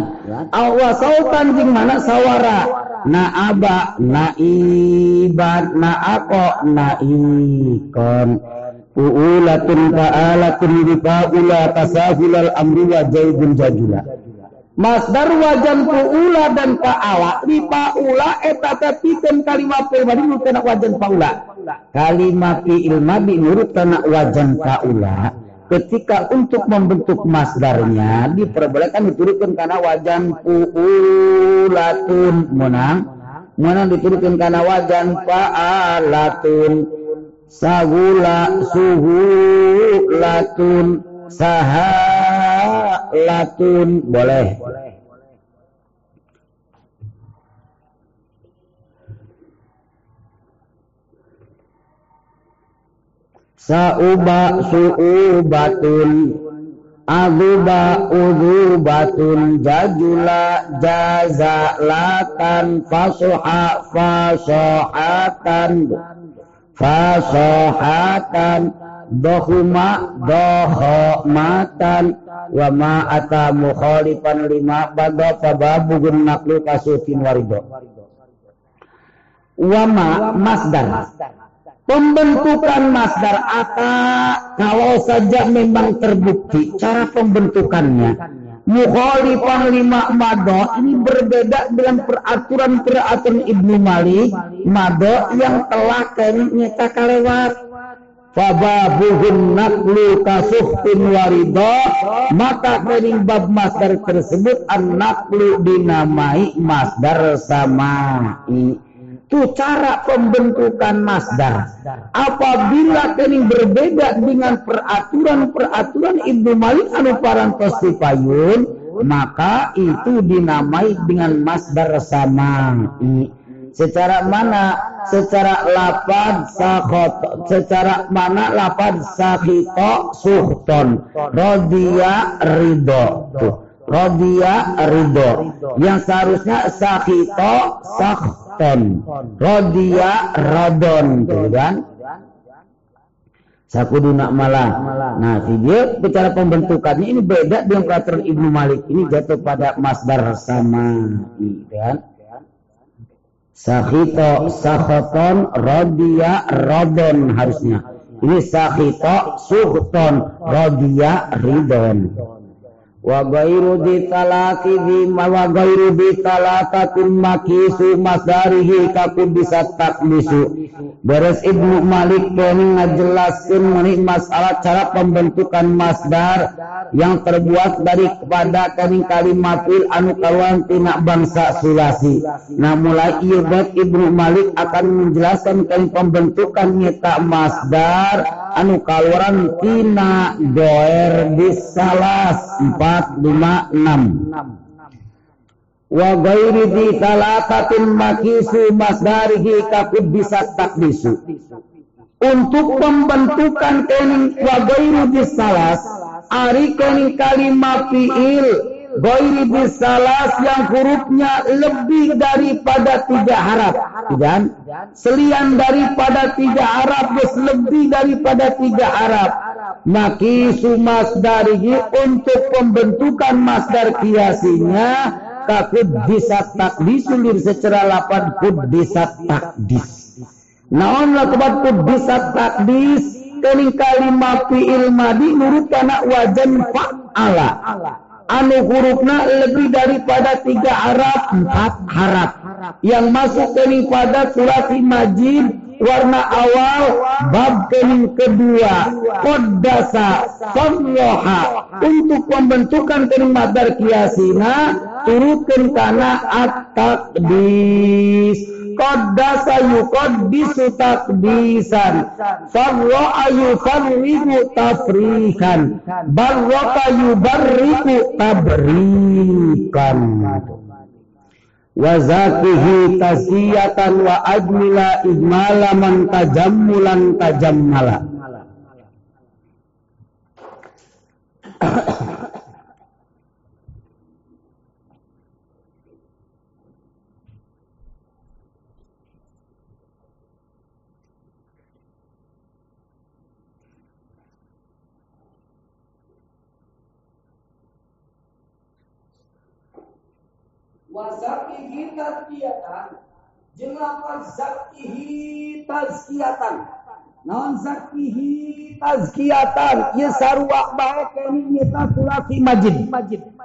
Awasautan jing mana sawara? Na aba na iban na ako na ikon. Uulatun ta'alatun bifaula tasahulal amri wa jaibun jajula. Masdar wajan puula dan paala di paula eta tepikeun kalimat fi'il madi nurut wajan paula. Kalimat fi'il madi nurut wajan paula ketika untuk membentuk masdarnya diperbolehkan diturutkan karena wajan puulatun. Menang. Menang diturutkan karena wajan fa'alatun. Sagula suhu latun sahalatun. Boleh Sauba su'ubatun Aduba udubatun jajula jazalatan fasoha fasohatan fasohatan dohuma dohomatan wa ma ata mukhalifan lima bada fababugun naklu kasutin warido. Wa ma masdar Pembentukan masdar ata kalau saja memang terbukti cara pembentukannya. Mukhalifan lima mado ini berbeda dengan peraturan-peraturan Ibnu Malik mado yang telah kami nyata kalewat. Fababuhun naklu kasuhtin warido maka kening bab masdar tersebut an naklu dinamai masdar samai itu cara pembentukan masdar. Apabila kening berbeda dengan peraturan-peraturan Ibnu Malik anu parantos payun, maka itu dinamai dengan masdar sama. Secara mana? Secara lapad sakhot. Secara mana lapad sakhito suhton. Rodia ridho. Tuh. Rodia ridho. Yang seharusnya sakhito sakh ten rodia rodon gitu kan Sakuduna malah. Nah, si dia bicara pembentukannya ini beda dengan peraturan Ibnu Malik. Ini jatuh pada masdar sama, gitu kan? Sahito, sahoton, rodia, rodon harusnya. Ini sahito, suhton, rodia, ridon wa ghairu di talaki di wa ghairu di talakatin makisu masdarihi kaku bisa taklisu. Beres Ibnu Malik kini ngajelaskan menit masalah cara pembentukan masdar yang terbuat dari kepada kini kalimat il anu kawan tina bangsa sulasi nah mulai ibat Ibnu Malik akan menjelaskan kini pembentukan nyata masdar anu kaluaran tina doer disalas empat empat lima enam. Wa ghairi di talatatin makisu masdarihi kakub bisa takdisu untuk pembentukan kening wa ghairi di salas ari kening kalimat fi'il Goiri bisalas yang hurufnya lebih daripada tiga harap. Dan selian daripada tiga harap, lebih daripada tiga harap. Makisu masdarihi untuk pembentukan masdar kiasinya kakud bisa takdisulir secara lapan kud bisa takdis. Naon lakukan kud bisa takdis kening kalimat fi'il madi nurut kana wajan fa'ala anu hurufna lebih daripada tiga harap. Empat harap. Yang masuk kening pada surat majid warna awal bab kening kedua. Kodasa samloha. Untuk pembentukan kening madar kiasina turutkan karena at-takdis qaddasa yuqaddisu takdisan farra'a yufarriqu tafrikan barraka yubarriku tabrikan wa zakihi tasiyatan wa ajmila ijmala man tajammulan tajammala wazakihi tazkiyatan jeung lapan zakihi tazkiyatan naon zakihi tazkiyatan. Ieu sarua bae kini nyata sulasi majid.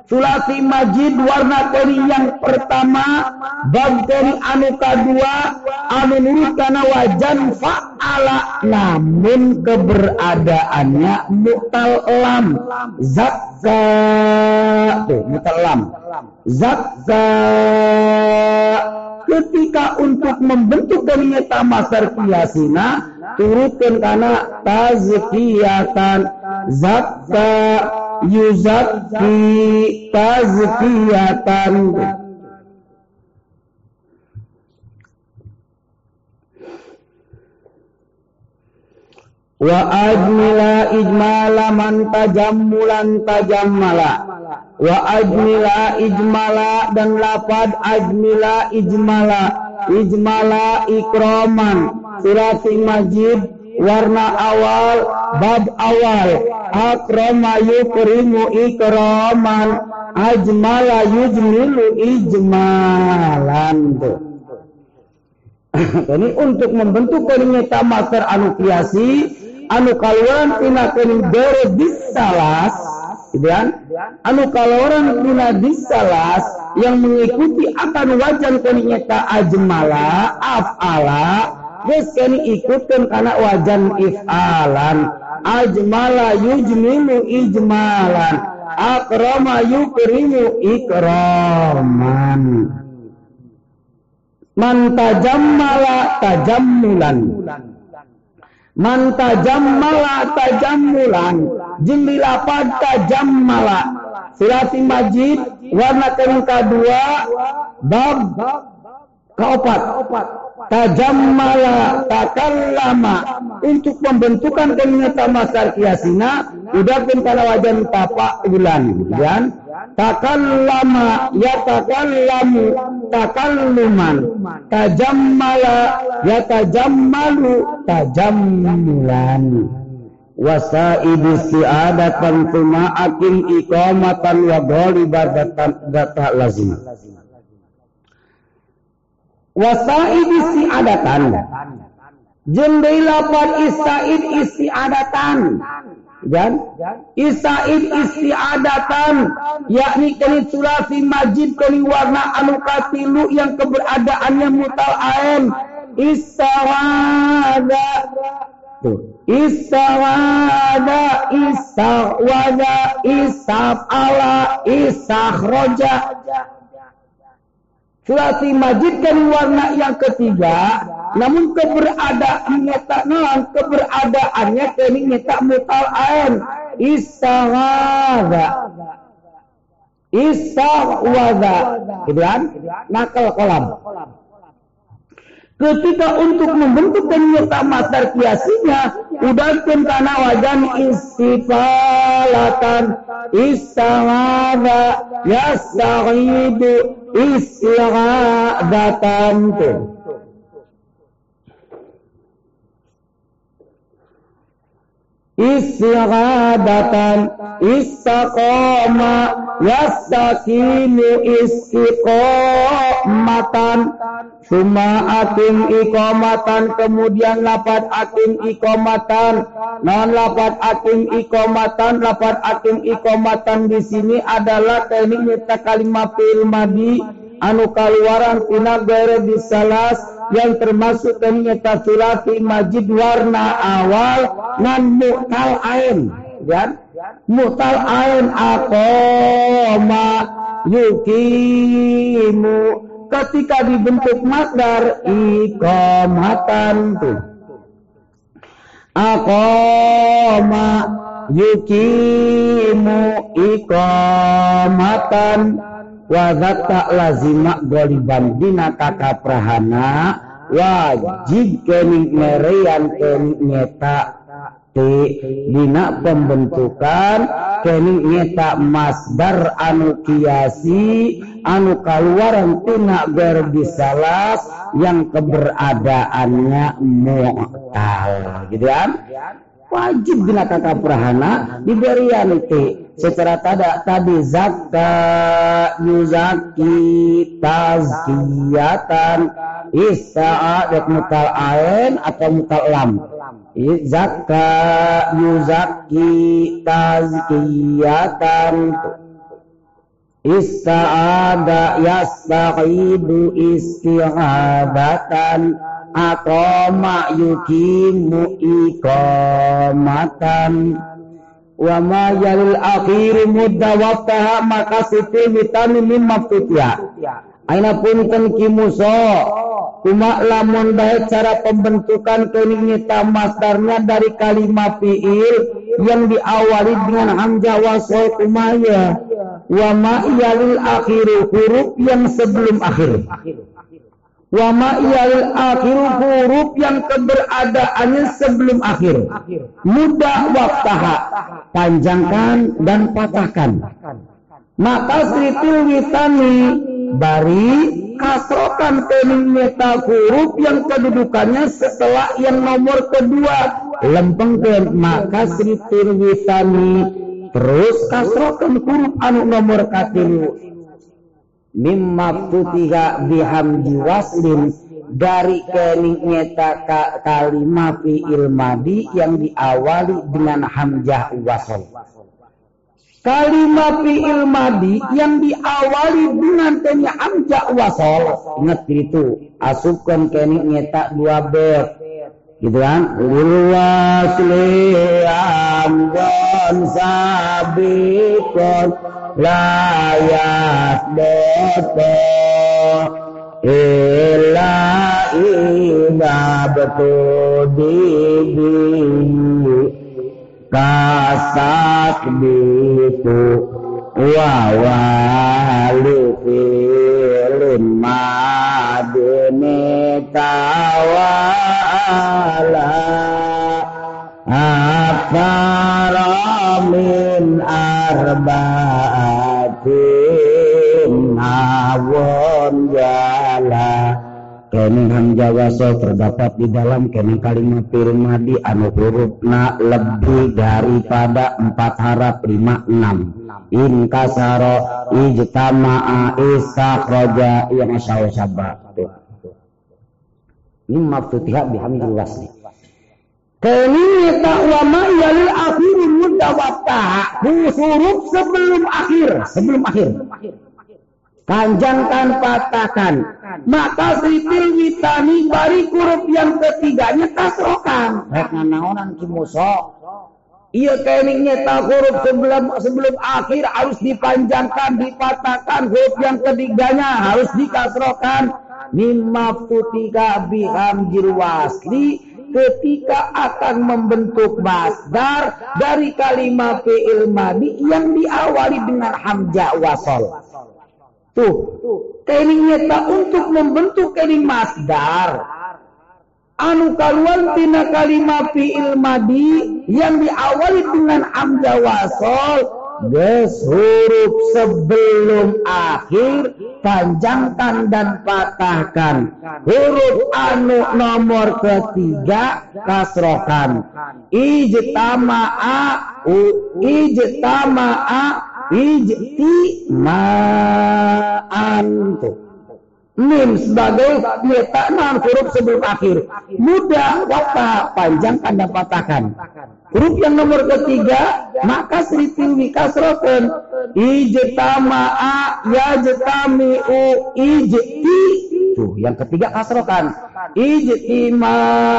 Sulasi majid warna kini yang pertama bab kini anu kadua anu nurut kana wajan fa'ala. Namun keberadaannya mutal lam. Zakka tuh mutal lam. Zakka ketika untuk membentuk dari nyata masar kiasina turutkan karena tazkiyatan. Zakka yuzakki tazkiyatan wa ajmila ijmala man tajammulan tajammala. Wa ajmila ijmala dan lapad ajmila ijmala. Ijmala ikroman. Surati majid warna awal bab awal. Akrama yukrimu ikroman. Ajmala yujmilu ijmalan. Ini untuk membentuk kenyata master anu kiasi anu kaluan tina dere disalas gitu kan? Anu kaluan tina disalas yang mengikuti akan wajan kenyata ajmala afala geus kini ikutkan karena wajan ifalan. Ajmala yujmilu ijmalan akrama yukrimu ikraman. Man tajammala tajammulan. Man tajammala tajammulan. Lapad tajammala. Silati majid warna yang kedua bab keopat tajammala takallama. Untuk pembentukan ternyata masar kiasina udah pun pada wajan tapak bulan takallama yatakallamu takalluman tajammala yatajammalu tajammulan. Wasaidu si'adatan tuma'akin iqamatan wa ghalibatan data lazim. Wasaidu si'adatan. Jendela pan isaid istiadatan dan isaid istiadatan yakni kali sulasi majid kali warna anu katilu yang keberadaannya mutal isawada. Isawada isawada isaf ala isahroja Sulasi majid kan warna yang ketiga namun keberadaannya tak naon keberadaannya kini tak mutal ain. Isawada isawada gitu kan? Nakal kolam. Ketika untuk membentuk kenyata masar kiasinya udahkan tanah wajan istifalatan isawada yasahidu isyaradatan tuh istighadatan istaqama yastakinu istiqomatan. Suma atim ikomatan kemudian lapat atim ikomatan non lapat atim ikomatan lapat atim ikomatan di sini adalah teknik kalimat fil madi. Anu kaluaran tina gere disalas yang termasuk ternyata sulati majid warna awal ngan mutal ain. Kan mutal ain akoma yukimu. Ketika dibentuk masdar ikomatan tuh akoma yukimu ikomatan wazat tak lazima goliban dina kaka prahana wajib kening mereyan kening nyeta ti dina pembentukan kening nyeta masdar anu kiasi anu kaluaran tina berbisalas yang keberadaannya mu'tal. Gitu kan? Wajib dina kaka prahana diberian ti secara tada tadi zakka yuzaki tazkiyatan. Isa'a dek mutal ain atau mutal lam. Zakka yuzaki tazkiyatan. Ista'ada yasta'idu isti'adatan Atoma yukimu ikomatan wa ma yalil akhir mudda waqtaha maka siti mitani min maftutiya aina punten kimuso. Cuma lamun baik cara pembentukan keningnya masdarnya dari kalimat fiil yang diawali dengan hamzah wasol kumaya wa ma yalil akhir huruf yang sebelum akhir Wa ma'yal akhir huruf yang keberadaannya sebelum akhir. Mudah waktaha. Panjangkan dan patahkan. Maka sritil witani bari kasrokan kening meta huruf yang kedudukannya setelah yang nomor kedua lempengkan maka sritil witani terus kasrokan huruf anu nomor katilu mimma futiha bihamdi waslin dari kening nyeta ka, kalimah yang diawali dengan hamzah wasol. Kalimat fi'il yang diawali dengan tanya wasol. Ingat itu? Asupkan kini nyetak dua bet gitu kan? Lil wasli amgon sabikon layat boto illa ida betul kasak bitu wa pun madune tawala apa ramin arbaatin awon jalan hamzah wasol terdapat di dalam kening kalimat fi'il madi anu hurufna lebih daripada empat harap lima enam. In kasaro ijtama'a yang asyaw sabah ini maftutiha bihamdil Kening tak wama yalil akhir mudah huruf sebelum akhir. Sebelum akhir panjangkan patahkan maka sipil witani bari huruf yang ketiganya kasrokan rek naonan kimuso iya keningnya tak huruf sebelum sebelum akhir harus dipanjangkan dipatahkan. Huruf yang ketiganya harus dikasrokan mimma futika bihamjil wasli ketika akan membentuk masdar dari kalimat fi'il madi yang diawali dengan hamzah wasol Tuh, kening tak untuk membentuk kening masdar. Anu kaluan tina kalimat fi'il madi yang diawali dengan hamzah wasol Ges huruf sebelum akhir panjangkan dan patahkan huruf anu nomor ketiga kasrokan ijtama'a ijtama'a ijtima'an tuh Mim sebagai letakkan huruf sebelum akhir. Mudah waktu panjangkan dan patahkan. Huruf yang nomor ketiga, maka seritil kasrokan. Ijtama'a yajtami'u ijti. Tuh, yang ketiga kasrokan. Ijtima'an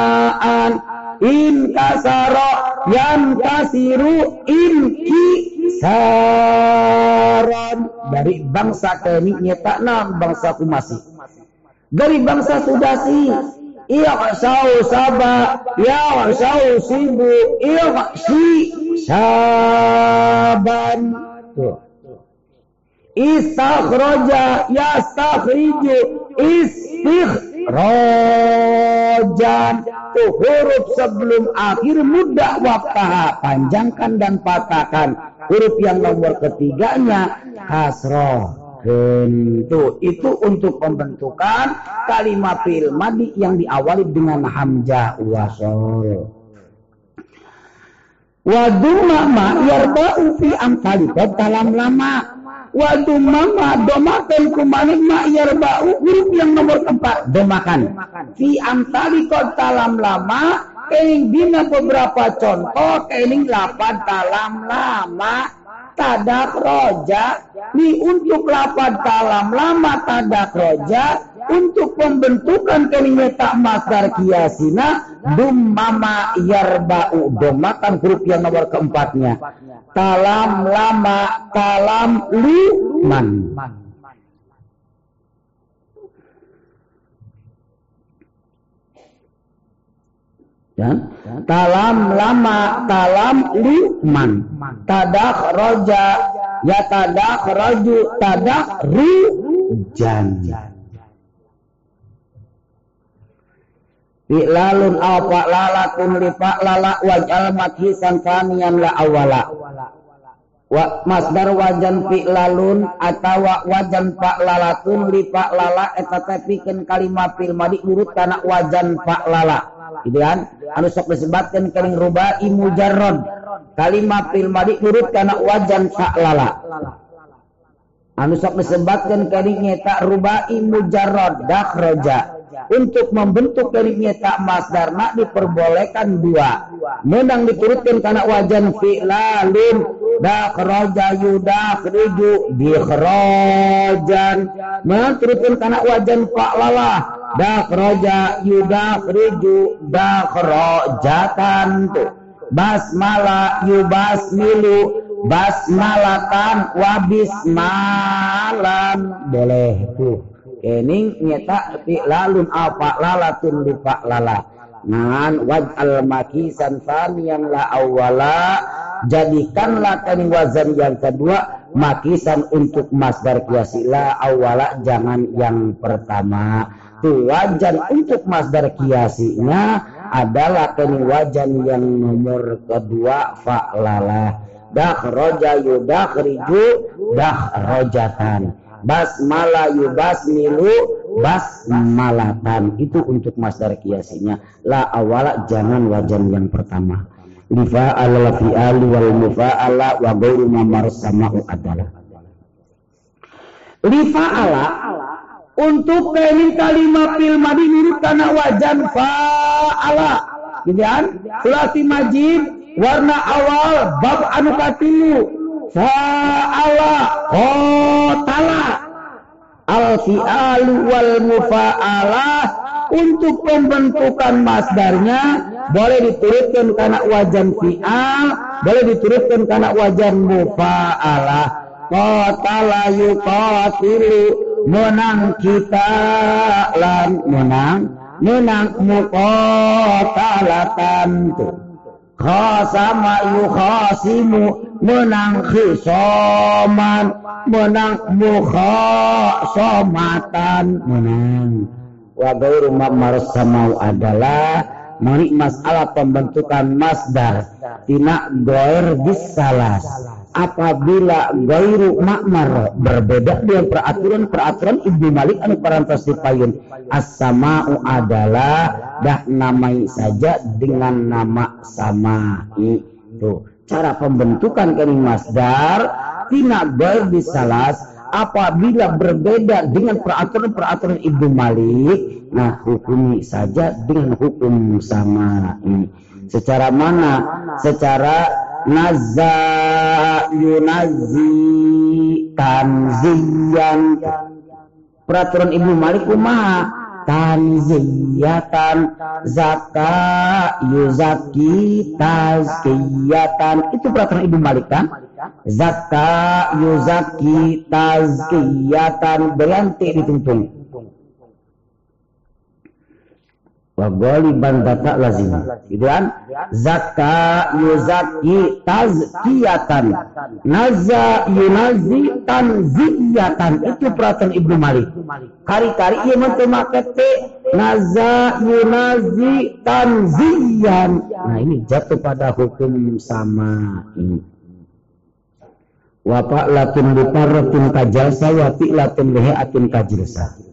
in kasaro yan kasiru in ki saran dari bangsa kami nyetak nam bangsa kumasi dari bangsa sudasi iya sau saba ya sau sibu iya si. Saban istakhraja yastakhriju istikhrajan tuh huruf sebelum akhir mudah waktaha panjangkan dan patahkan. Huruf yang nomor ketiganya hasroh Tentu itu untuk pembentukan kalimat fi'il madi yang diawali dengan hamzah wasol. Wadumma ma yarba'u fi amsalika dalam lama Waduh mama domakan kumanik ma yarba'u huruf yang nomor empat domakan. Fi amsali dalam lama kening dina beberapa contoh kening lapan dalam lama tadak roja ni untuk lapan dalam lama tadak roja untuk pembentukan kening tak masdar kiasina dum mama yarba'u domakan huruf yang nomor keempatnya. Talam lama talam liman ya. Talam lama talam liman. Tadak roja ya tadak roju tadak rujan fi'lalun aw fa'lalatun li fa'lala waj'al makisan faniyan la awala. Wa masdar wajan fi'lalun atawa wajan fa'lalatun li fa'lala eta teh kalimat fil madi urut kana wajan fa'lala gitu kan? Anu sok disebutkeun kering rubai mujarrad kalimat fil madi urut kana wajan fa'lala anu sok disebutkeun kering nyata rubai mujarrad dakhraja. Untuk membentuk dari nyata masdarna diperbolehkan dua. Menang diturutkan karena wajan fi'lalin dakhraja yudakhriju dikhrajan. Menang turutkan karena wajan fa'lalah dakhraja yudakhriju dakhrajatan tuh basmala yubasmilu basmalatan wabismalan boleh tuh kening nyata lalun apa? Lalatun pak lala. Ngan waj'al makisan yang la awala. Jadikanlah kening wazan yang kedua makisan untuk masdar kiasi. La awala jangan yang pertama wajan untuk masdar kiasinya adalah kening wajan yang nomor kedua fa'lala dah roja yudah riju dah rojatan basmala yubasmilu basmalatan. Itu untuk masdar kiasinya. La awala jangan wajan yang pertama. Lifa ala fi'ali wal mufa'ala wa ghairu ma adalah. Lifa ala untuk keling kalimat fil madi mirip karena wajan fa'ala gitu kan? Sulasi majid warna awal bab anu katilu. Fa'ala qatala al fi'alu wal mufa'alah untuk pembentukan masdarnya boleh diturutkan karena wajan fi'al boleh diturutkan karena wajan mufa'alah qatala yuqatilu menang kita lan menang menang muqatalatan khasama yukhasimu menang khisaman menang mukhasomatan menang wa ghairu samau adalah mari masalah pembentukan masdar tina goir bisalas apabila gairu makmar berbeda dengan peraturan-peraturan Ibnu Malik anu parantos dipayun as-sama'u adalah dah namai saja dengan nama sama itu cara pembentukan kening masdar tina gair disalas apabila berbeda dengan peraturan-peraturan Ibnu Malik nah hukumi saja dengan hukum sama ini secara mana? Secara nazza yunazi tanziyan. Peraturan Ibnu Malik kumaha tanziyatan. Zaka yuzaki tazkiyatan. Itu peraturan Ibnu Malik kan? Zaka yuzaki tazkiyatan. Berlantik dituntun wa ghaliban bata lazim. Gitu kan zakka yuzaki tazkiyatan. Naza yunazi tanziyatan. Itu peraturan Ibnu Malik. Kari-kari ieu mah teu make naza yunazi tanziyan. Nah ini jatuh pada hukum sama ini. Wa latun liparratin kajalsa wa latun lihatin kajilsa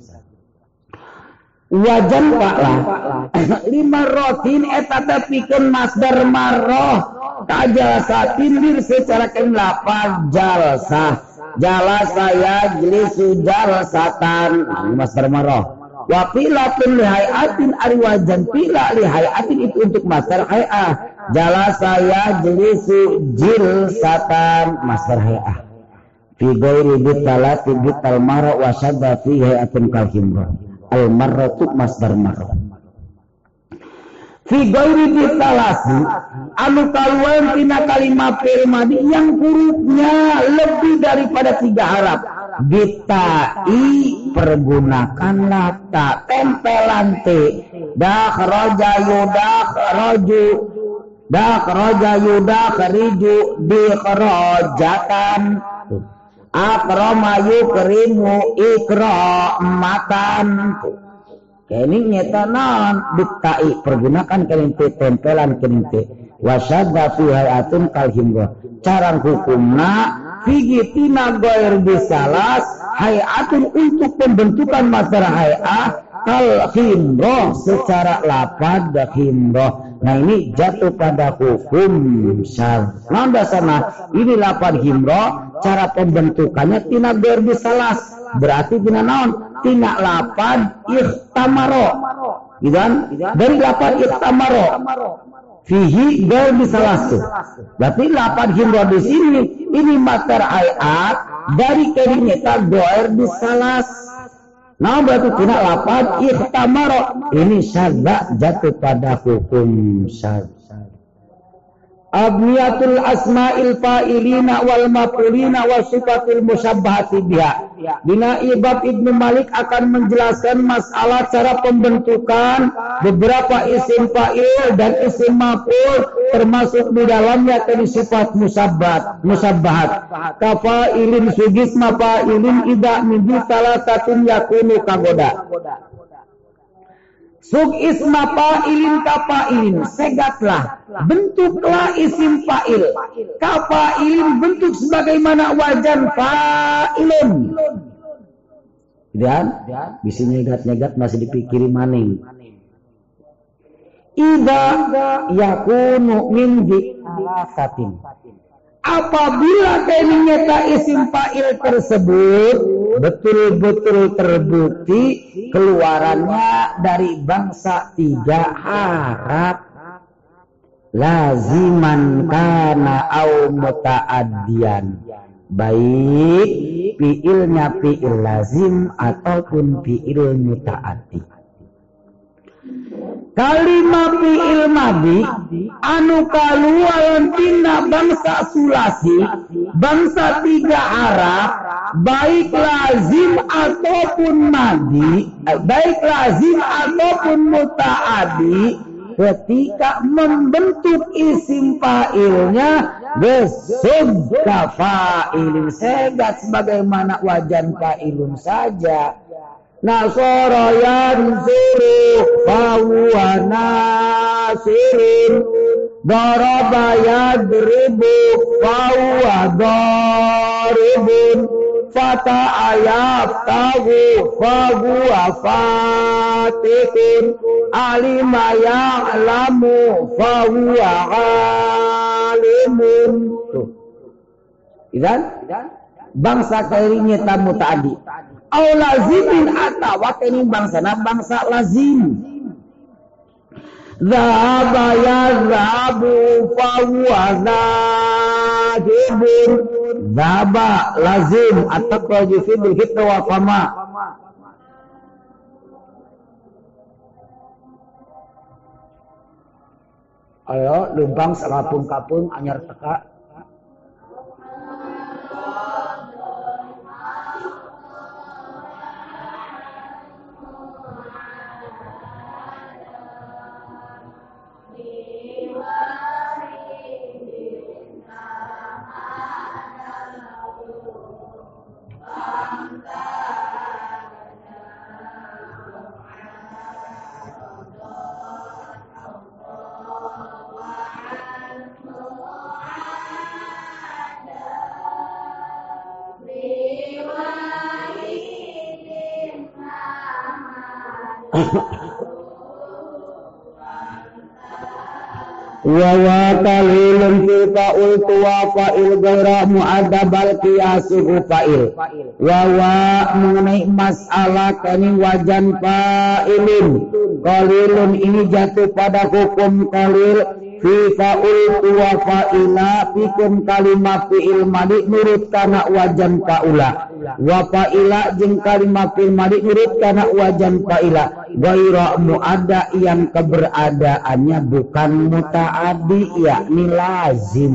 wajan lah lima rotin eta tepikeun masdar maroh. Kajalsatin dir secara kenlapan jalsa. Jala saya jelisu jalsatan masdar maroh. Wa pilatun lihayatin ari wajan. Pila lihayatin itu untuk masdar jala saya jelisu jilsatan masdar hayah fi ghairi bitalati bital mara wa sadda fi hayatin kal al marratu masdar marrah fi ghairi bitalasi anu kaluan tina kalimat fi'il madi yang hurufnya lebih daripada tiga harap. Bitai pergunakanlah tak tempelan te dah roja yudah roju dah akrama yukrimu ikramatan kening nyata naon diktai pergunakan kening teh tempelan kening teh wasyadda fi hayatun carang hukumna figi tina goer bisalas hayatun untuk pembentukan materi hayat kal himro secara lapad himro nah ini jatuh pada hukum. Syar nah dasarnya ini lapad himro cara pembentukannya tina goer bisalas berarti tina naon? Tina lapan ikhtamaro. Gitu dari lapan ikhtamaro. Fihi bisalasu berarti lapan himro di sini. Ini mater ayat dari keringnya goer bisalas nah berarti tina lapan ikhtamaro ini syadda jatuh pada hukum syadda abniyatul asma'il fa'ilina wal maf'ulina wa sifatil musyabbahati biha. Dina Ibab Ibnu Malik akan menjelaskan masalah cara pembentukan beberapa isim fa'il dan isim maf'ul termasuk di dalamnya tadi sifat musabbat, musabbahat. Kafa'ilin sugis mafa'ilin ida min salah satu yakunu kagoda. Sub isma fa'ilin kafa'ilin. Segatlah. Bentuklah isim fa'il. Kafa'ilin bentuk sebagaimana wajan fa'ilun. Dan bisa nyegat-nyegat masih dipikiri maning. Ida yakunu min di alasatin apabila nyata isim fa'il tersebut betul-betul terbukti keluarannya dari bangsa tiga harap laziman kana au muta'addian. Baik fiilnya fiil lazim ataupun fiil muta'addi Kalimat fi'il madi anu kaluaran tina bangsa sulasi bangsa tiga Arab baik lazim ataupun madi eh, baik lazim ataupun mutaadi ketika membentuk isim fa'ilnya besub fa'ilin. Segat sebagaimana wajan fa'ilun saja Nasara yansuru fahuwa nasirun Daraba yadribu fahuwa daribun Fata ayaftahu fahuwa fatihun Alima ya'lamu fahuwa alimun. Tuh. Idan? Bangsa kairinya tamu tadi au lazimin atawa kening bangsana bangsa. Lazim. Zahaba ya zahabu fahuwa zahibun. Zahaba lazim ataqwa yufidul hibda wa fama. Ayo lumbang serapung kapung anyar teka wa wa qalilun fi fa'ul tuwa fa'il gaira mu'adabal qiyasuhu fa'il. Wa wa mengenai masalah kani wajan fa'ilun. Qalilun ini jatuh pada hukum qalil fi fa'ul wa fa'ila fikum kalimat fi'il madi nurut kana wajan fa'ula. Wa fa'ila jeung kalimat fi'il madi nurut kana wajan fa'ila gaira muada yang keberadaannya bukan mutaaddi yakni lazim.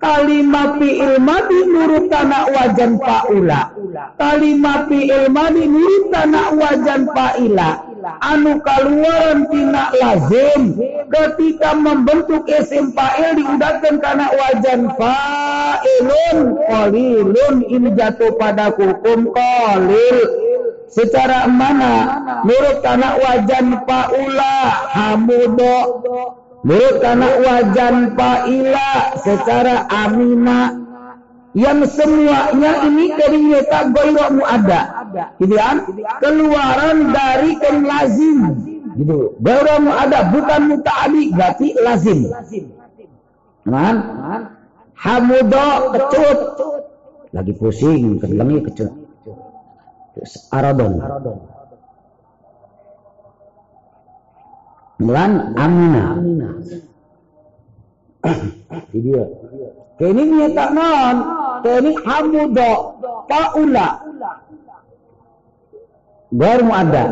Kalimat fi'il madi nurut kana wajan fa'ula. Kalimat fi'il madi nurut kana wajan fa'ila. Anu kaluaran tina lazim. Ketika membentuk isim fa'il diudahkan karena wajan fa'ilun qalilun. Ini jatuh pada hukum qalil secara mana? Nurut kana wajan paula hamudo. Nurut kana wajan paila secara amina. Yang semuanya ini ternyata goyromu ada. Gitu kan? Keluaran dari kan lazim. Gitu. Goyromu ada bukan muta'adi berarti lazim. Kan? Hamudo kecut. Lagi pusing kedelangnya kecut aradon. Mulan amina. Dia. Kini nyata non. Kini hamudo Paula Baru ada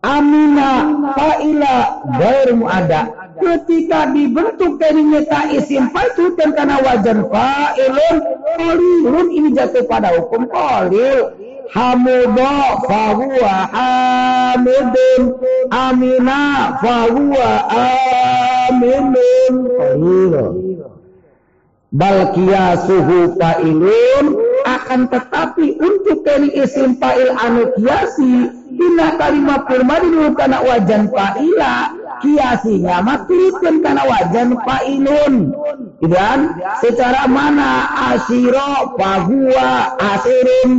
Amina Faila Baru ada ketika dibentuk dari nyata isim itu dan karena wajan fa'ilun qalilun ini jatuh pada hukum qalil. Hamudo fahuwa hamidun amina fahuwa aminun qalil bal qiyasuhu fa'ilun akan tetapi untuk dari isim fa'il anu kiasi Dina kalimat firma dulu karena wajan fa'ila. Kiasinya maklipkan karena wajan fa'ilun. Dan secara mana? Asiro fahuwa asirin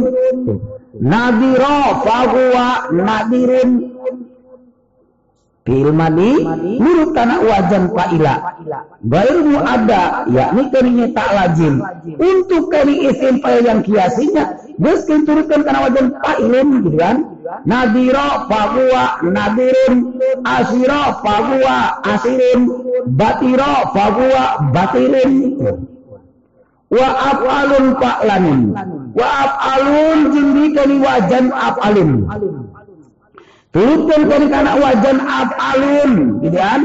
nadiro fahuwa nadirun Fil madi karena wajan fa'ila. Baru ada yakni kerinya tak lazim. Untuk keri isim fa'il yang kiasinya Gus turutkan karena wajan fa'ilun gitu kan? Nadiro fahuwa nadirun Asiro fahuwa asirin. Batiro fahuwa batirin. Wa af'alun fa'lanin. Wa af'alun jindikani wajan af'alun Turutkan dari karena wajan af'alun, gitu kan?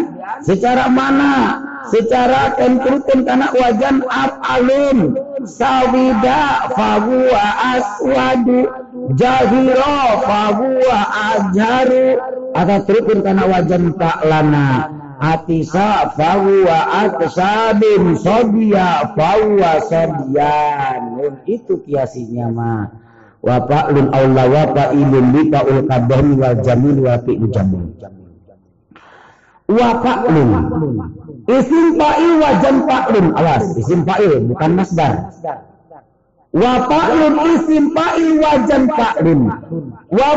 Secara mana? Secara kan turutkan karena wajan af'alun. Sawida fahuwa aswadu. Jahiro fahuwa ajharu. Atau turutkan karena wajan fa'lana. Atisa fahuwa atsabin. Sodia fahuwa sodian. Itu kiasinya mah wa fa'lun aula wa fa'ilun li fa'ul wal jamil wa fi'l jamil. Wa isim fa'il wa jam fa'lun. Awas isim fa'il bukan masdar. Wa isim fa'il wa jam fa'lun. Wa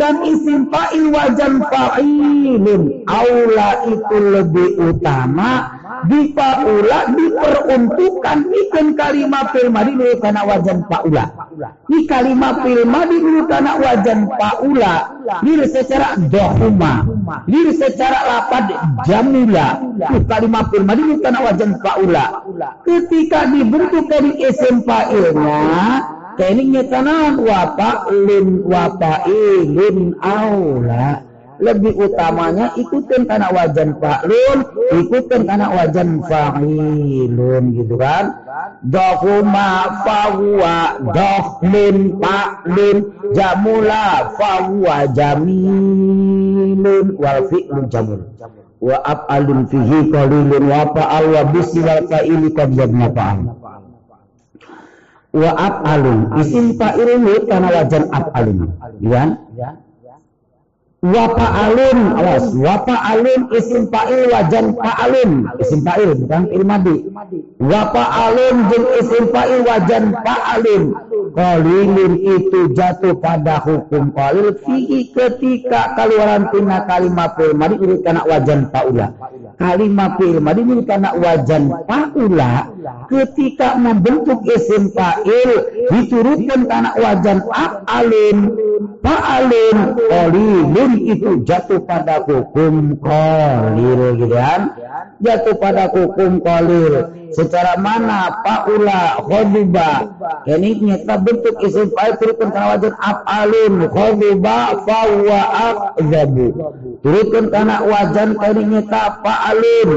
dan isim fa'il wa jam fa'ilun. Aula itu lebih utama di paula diperuntukkan ikan kalimat fil madi dulu karena wajan paula. Di kalimat fil madi dulu karena wajan paula. Diri secara dohuma diri secara lapad jamila. Di kalimat fil madi dulu karena wajan paula. Ketika dibentuk dari isim fa'ilnya keningnya tanan wa fa'lin wa fa'ilun aula lebih utamanya ikutin karena wajan fa'lun, ikutin karena wajan fa'ilun gitu kan. Dohuma fahuwa dohlun fa'lun jamula fahuwa jamilun wal fi'lun jamul. Wa af'alun fihi qalilun wa fa'al wa bisi wal fa'ili qad yabna fa'al. Wa af'alun isim fa'ilun karena wajan af'alun. Gitu Wapa alun, awas. Wapa alun isim fa'il wajan fa'alun. Isim fa'il bukan fi'il. Wapa alun jeng isim fa'il wajan fa'alun. Qalilun itu jatuh pada hukum qalil fihi ketika keluaran tina kalimat fi'il madi ini kana wajan fa'ula. Kalimat fi'il madi ini kana wajan fa'ula ketika membentuk isim fa'il diturutkan kana wajan fa'alun. Fa'alun qalilun itu jatuh pada hukum kolil gitu kan? Jatuh pada hukum kolil secara mana paula khodiba ini nyata bentuk isim fa'il turutkan karena wajan af'alun. Khodiba fawa akzabu. Turutkan karena wajan ini nyata fa'alun.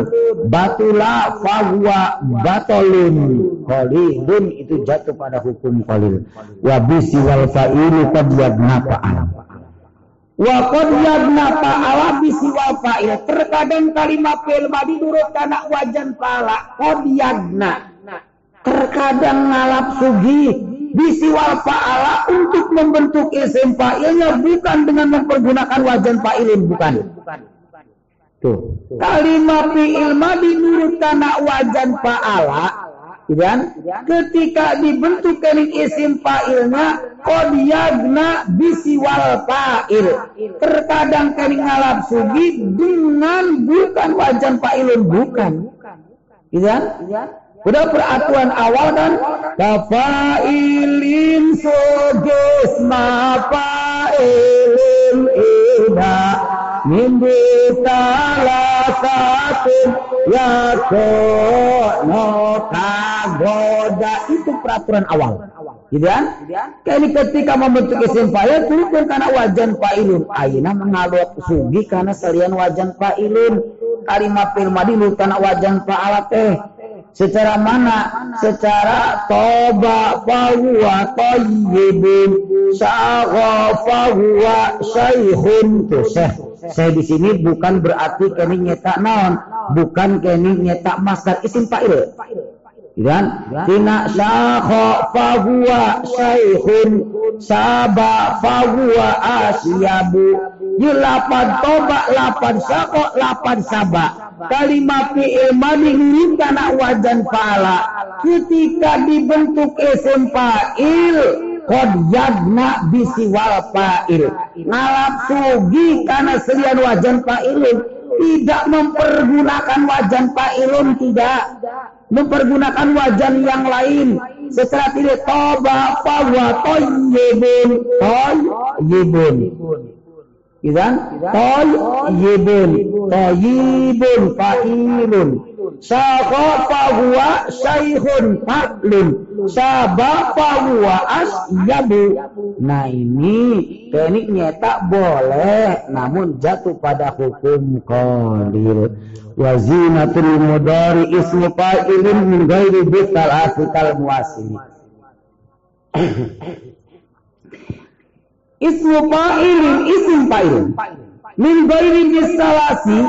Batula fawa batolun. Kolilun itu jatuh pada hukum kolil wabisi wal fa'ilu qad fa'al Wa qad yadna fa'ala bisiwa fa'il. Terkadang kalimat fi'il madi durut kana wajan fa'ala qad yadna. Terkadang ngalap sugi bisiwal fa'ala untuk membentuk isim fa'ilnya bukan dengan mempergunakan wajan fa'ilin bukan. Tuh. Kalimat fi'il madi nurut karena wajan fa'ala dan ketika dibentuk kening isim fa'ilnya kodiyagna bisiwal fa'il. Terkadang kening ngalap sugi dengan bukan wajan fa'ilun bukan. Kan udah peraturan awal dan kafailin soges mafailin ida min satu ya no kagoda. Itu peraturan awal. Gitu kan? Ini ketika membentuk isim fa'il turun karena wajan fa'ilun. Aina mengalut sugi karena salian wajan fa'ilun. Kalimat fil madi karena wajan fa'alat eh Secara mana? Secara toba fahuwa tayyibun. Syagha fahuwa syaikhun tuh. Saya di sini bukan berarti kini nyetak naon, bukan kini nyetak masdar isim fa'il. Dan tina syakha fahuwa syaikhun saba fahuwa asyabu. Ye lapan toba, lapan syakha, lapan saba kalimat fi'il madi karena wajan fa'ala ketika dibentuk isim fa'il kod yadna bisiwal fa'il. Ngalap sugi karena selian wajan fa'ilun. Tidak mempergunakan wajan fa'ilun tidak. Mempergunakan wajan yang lain. Secara tidak toba fawa toyibun toyibun Idan? Tayyibun. Tayyibun. Fa'ilun Syaqa fahuwa syaikhun fa'lun Saba fahuwa asyabu Nah ini tekniknya tak boleh Namun jatuh pada hukum qadir. Wazinatul mudari ismu fa'ilun min gairi bital asikal muasili ismu fa'ilin isim fa'il min ghairi bisalasi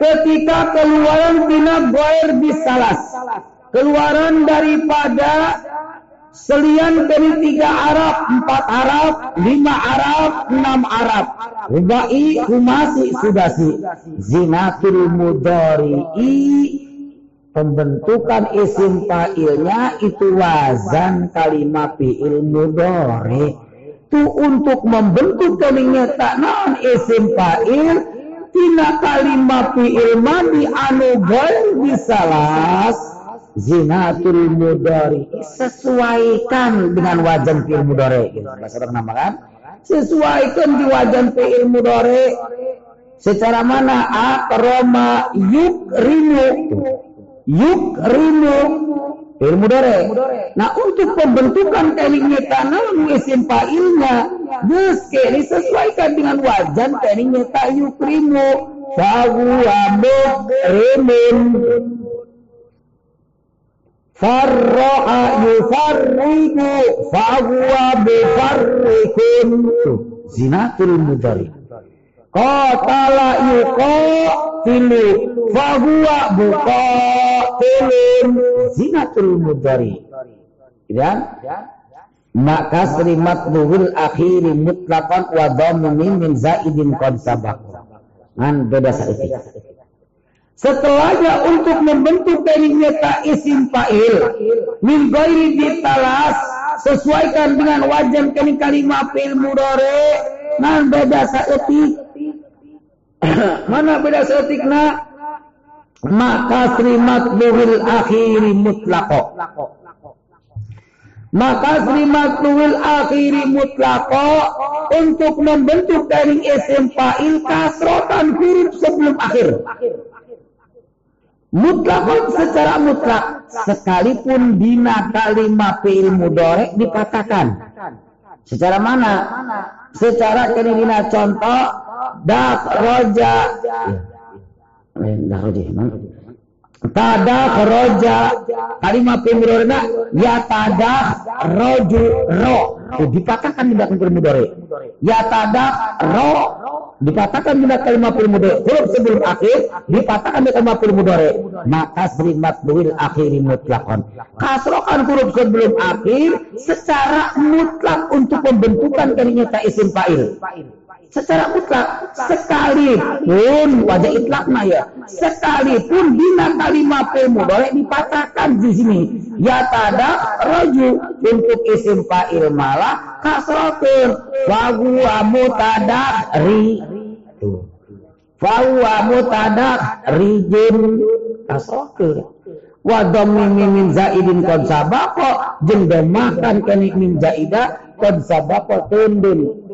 ketika keluaran tina ghair bisalas keluaran daripada selian dari tiga Arab, empat Arab, lima Arab, enam Arab. Rubai, humasi, sudasi. Zinatul mudari'i pembentukan isim fa'ilnya itu wazan kalimat fi'il mudari itu untuk membentuk tak naon isim fa'il tina kalimat fi'il madi anu gair zinatul mudari sesuaikan dengan wajan fi'il mudari bahasa nama kan? Sesuaikan di wajan fi'il mudari secara mana? Akroma yuk rimu ilmu dore. Nah untuk pembentukan tekniknya tanah isim fa'ilnya Gus ini sesuaikan dengan wajan tekniknya tak yukrimu Fahuwa mukrimun Farroha yufarriku Fahuwa bifarrikun Zinatul mudari Qatala yuqatilu fahuwa buqatilun zinatul mudari. Dan maka serimat duhul akhiri mutlaqan wa dhammin min zaidin qad sabaq. Kan beda saiki. Setelahnya untuk membentuk dari nyata isim fa'il min ghairi ditalas sesuaikan dengan wajan kini kalimat fi'il mudhari nan beda saeutik Mana beda setikna? Maka srimat buhil akhiri mutlako. Maka srimat buhil akhiri mutlako untuk membentuk dari isim fa'il kasrotan huruf sebelum akhir. Mutlakon secara mutlak sekalipun dina kalimat fi'il mudorek dikatakan. Secara mana? Secara kini dina contoh dak roja. Dah roja tadah roja. Kalimat pemudorena ya tadah roju ro. Dipatahkan tidak pemudore ya tadah ro. Dipatahkan tidak kalimat pemudore huruf sebelum akhir dipatahkan dengan kalimat pemudore maka serimat buil akhiri mutlakon. Kasrokan huruf sebelum akhir secara mutlak untuk pembentukan kalimat isim fa'il secara mutlak sekalipun wajah itlakna ya. Sekalipun bina kalimat boleh dipatahkan di sini. Ya tada roju untuk isim fa'il malah kasrotur fahuwa mutadak ri fahuwa mutadak rijun kasrotur wa dhammi min zaidin qad sabaqa jeung makan kenik min zaida qad sabaqa tundun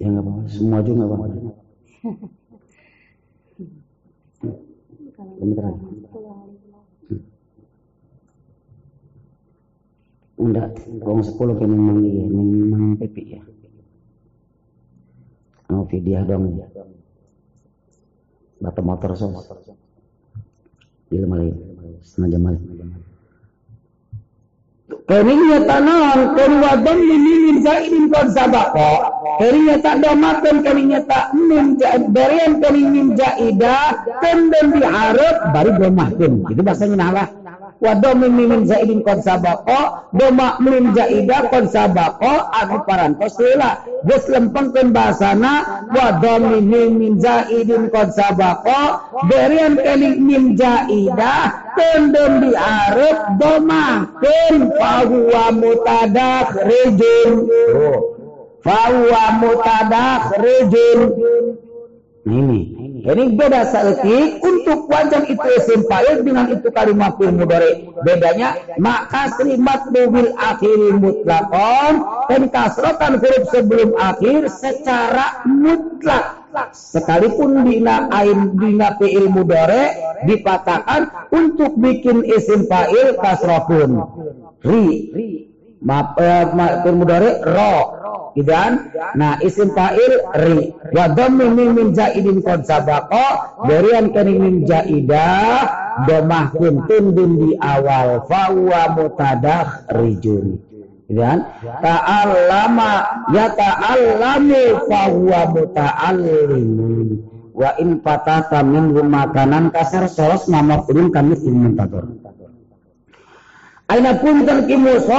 Ya nggak apa-apa, semua juga nggak apa-apa. Bentar. Enggak, kurang sepuluh kayak memang iya, memang pipi ya. Mau video dong ya. Bapak motor sos. Bila malih, setengah jam malih. Keringnya tanon, kerwadon lilimin zaidin kon sabako. Keringnya tak domakan, keringnya tak min berian keringin jaida, kendem diharap, baru domahkan. Itu bahasanya nalah wa domin min zaidin kon sabako doma min zaida kon sabako anu parantos heula geus lempengkeun bahasana wa domin min zaidin kon sabako berian keling min zaida tendem domakeun fahuwa mutadak rijun fahuwa mutadak rijun Nah ini, ini beda seetik untuk wajan itu isim fa'il dengan itu kalimat fil mudhari. Bedanya maka serimat bil akhiri mutlakon dan kasrotan huruf sebelum akhir secara mutlak. Sekalipun dina ain dina fi'il mudhari dipatahkan untuk bikin isim fa'il kasrofun. Ri. Ma, eh, ma, ro gitu Nah, isim fa'il ri. Wa dhammi min zaidin qad sabaqa, berian kening min zaidah domahkeun tundun di awal fa huwa mutadah rijun. Kan? Ta'allama ya ta'allamu fa huwa muta'allimun. Wa in patata min makanan kasar soros nama kami ilmuntator. Aina pun kimuso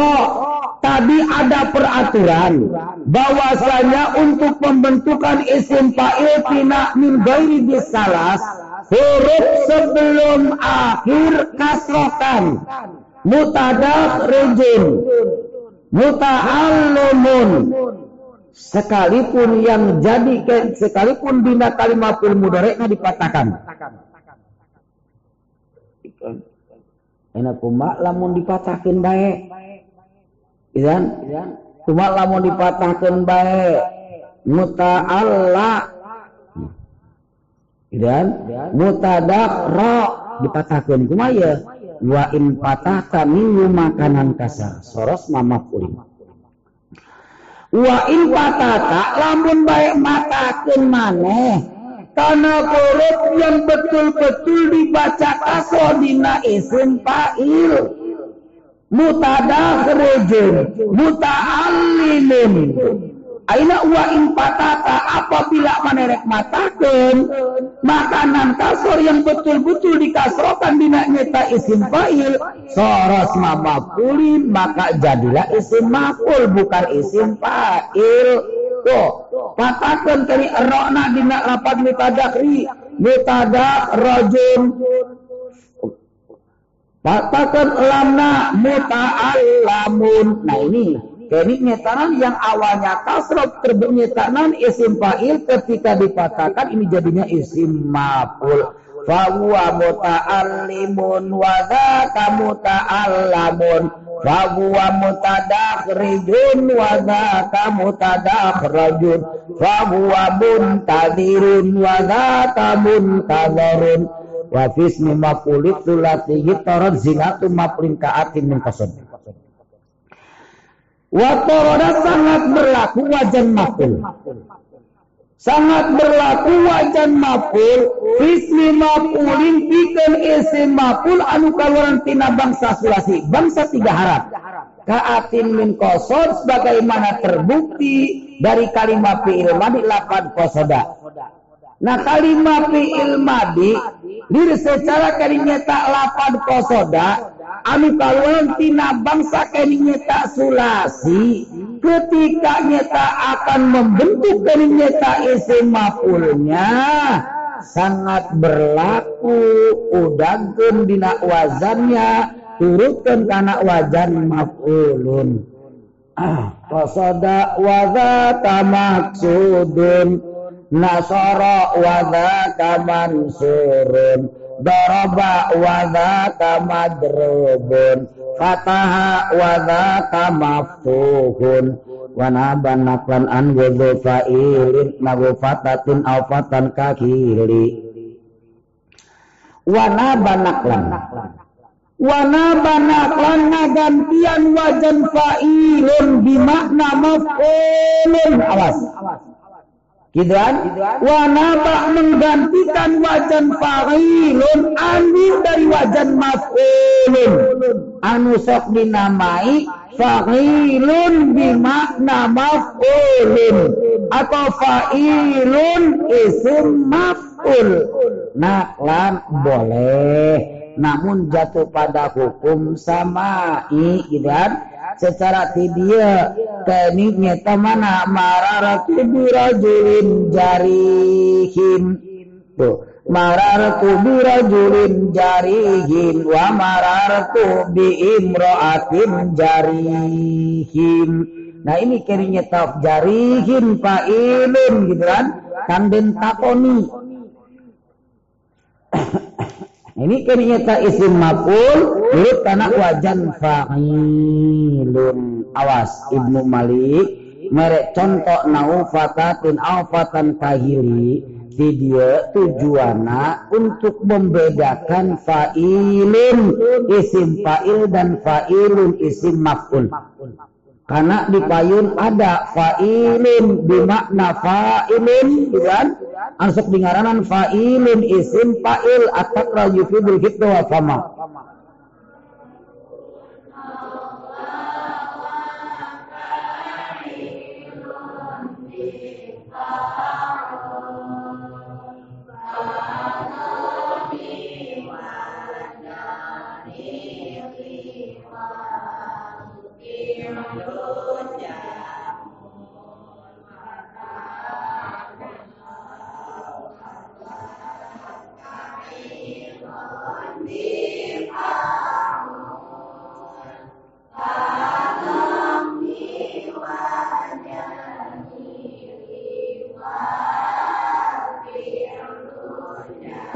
tadi ada peraturan bahwasanya untuk pembentukan isim fa'il tina min ghairi bisalas huruf sebelum akhir kasrokan mutadak rejim muta'allumun. Sekalipun yang jadi sekalipun bina kalimat fil mudhari'na dipatahkan. Enak kumak lamun dipatahkan baik Idan, cuma lamun dipatahkan baik muta'alla. Idan, mutadak ro dipatahkan kuma ya wa in patahta minggu makanan kasar soros mama kulim wa in lamun baik matakeun maneh karena huruf yang betul-betul dibaca kasro dina isim fa'il mutadakhrujun muta'allimun Aina wa in patata apabila menerek matakan makanan kasor yang betul-betul dikasrokan dina nyeta isim fa'il soros mamapuli maka jadilah isim maful bukan isim fa'il. Tuh katakan kali rokna dina rapat mutadakri mutadak Katakan lamna muta'allamun. Nah ini jadi nyetanan yang awalnya kasroh terbenyetanan isim fa'il ketika dipatahkan ini jadinya isim maf'ul. Fahuwa muta'allimun wa dzaka muta'allamun. fahuwa mutadakhrijun wa dzaka mutadakhrajun fahuwa muntadirun wa dzaka muntadharun wa fismi mafulit tulatihi tarat zinatu maflin ka'atin min kasab wa sangat berlaku wajan maful. Sangat berlaku wajan maful. Fismi mafulin pikeun isim maful anu kaluaran tina bangsa sulasi. Bangsa tiga harap. Kaatin min kosod sebagaimana terbukti dari kalimat fi'il madi lapan kosoda. Nah kalimat fi'il madi diri secara kalinyata lapan kosoda anu kaluaran tina bangsa kalinyata sulasi ketika nyata akan membentuk dari nyata isim mafulnya. Sangat berlaku udagkeun dina wazannya turutkan kana wazan mafulun. Ah qasada wa dzaka maksudun nasara wa dzaka mansurun daraba wa dzaka madrubun fataha wa dzaka maftuhun. Wa naban naklan an wadhu fa'ilin nagu fatatin aw fatan kakili wa naban naklan. Wa naban naklan nagantian wajan fa'ilun bimakna maf'ulun awas Kiduan, wanaba menggantikan wajan fa'ilun anu dari wajan maf'ulun. Anu sok dinamai fa'ilun bimakna maf'ulun atau fa'ilun isim maf'ul. Naklan boleh namun jatuh pada hukum samai gitu kan secara tidia kini nyata mana mararatu birajulin jarihin tuh marartu birajulin jarihin wa marartu bi imra'atin jarihin nah ini kini nyata jarihin fa'ilun gitu kan? Kanden takoni ini ternyata isim maf'ul menurut karena wajan fa'ilun. Awas Ibnu Malik merek contoh nau fatatin au fatan kahili dia tujuana untuk membedakan fa'ilun isim fa'il dan fa'ilun isim maf'ul. Karena di payun ada fa'ilun bimakna fa'ilun, kan? Ansuk dingaranan fa'ilun isim fa'il atakra yufidul hibdu wa fama.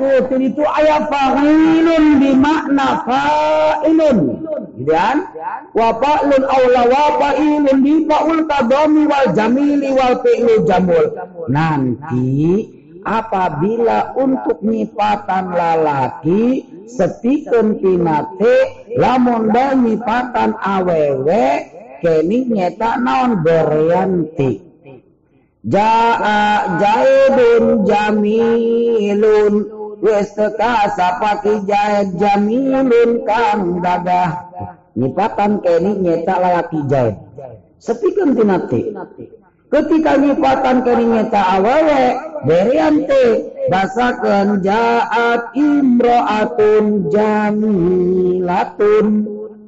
Kutul itu ayat fa'ilun bimakna fa'ilun. Gitu kan? Wa fa'lun awla wa fa'ilun di fa'ul kadomi wal jamili wal fi'lu jamul. Nanti apabila untuk nyipatan lalaki setikeun tinate lamun da nyipatan awewe keni nyeta naon beryanti. Ja'a jaidun jamilun wis teka sapati jaid jamilun kang dadah nyipatan keni nyeta lalaki jaid sepikeun tinati ketika nyipatan keni nyeta awewe berian teh basakeun jaat imro'atun jamilatun.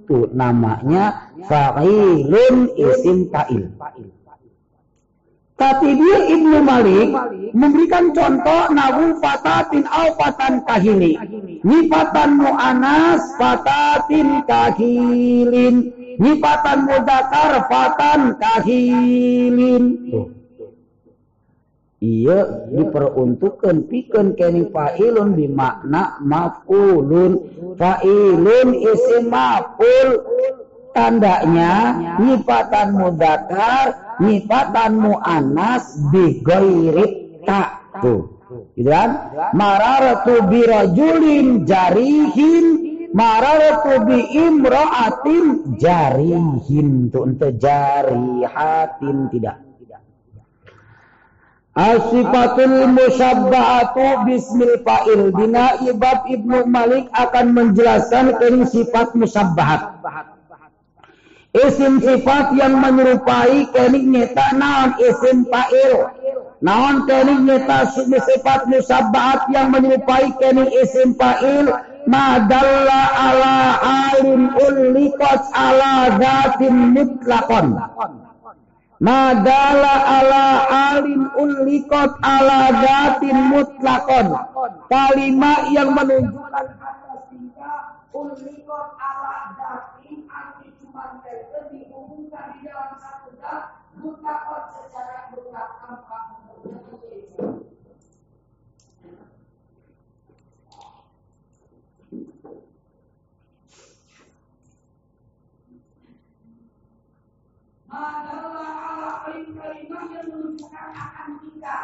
Tuh namanya fa'ilun isim fa'il tapi dia Ibnu Malik memberikan contoh nawu fatatin au fatan kahili. Nifatan mu'anas fatatin kahilin. Nifatan mudakar fatan kahilin. Iya diperuntukkan piken kini fa'ilun di makna maf'ulun. Fa'ilun isim maf'ul tandanya nyipatan mudakar nyipatan muannas bigoirik tak tuh gitu kan mararatu birajulin jarihin mararatu bi imra'atin jarihin tuh ente jarihatin tidak Asifatul musyabbahatu bismil fa'il. Dina ibab Ibnu Malik akan menjelaskan ini sifat musabbahat. Isim sifat yang menyerupai kening nyata naon isim fa'il. Naon kening nyata sifat musabbahat yang menyerupai kening isim fa'il. Madalla ala alim ulikot ala zatin mutlakon. Madala ala alim ulikot ala datin mutlakon. Kalimat yang menunjukkan atas ulikot ala datin cuma dihubungkan di dalam satu dat mutlakon secara mutlak tanpa adalah ala kalimah yang menunjukkan akan kita.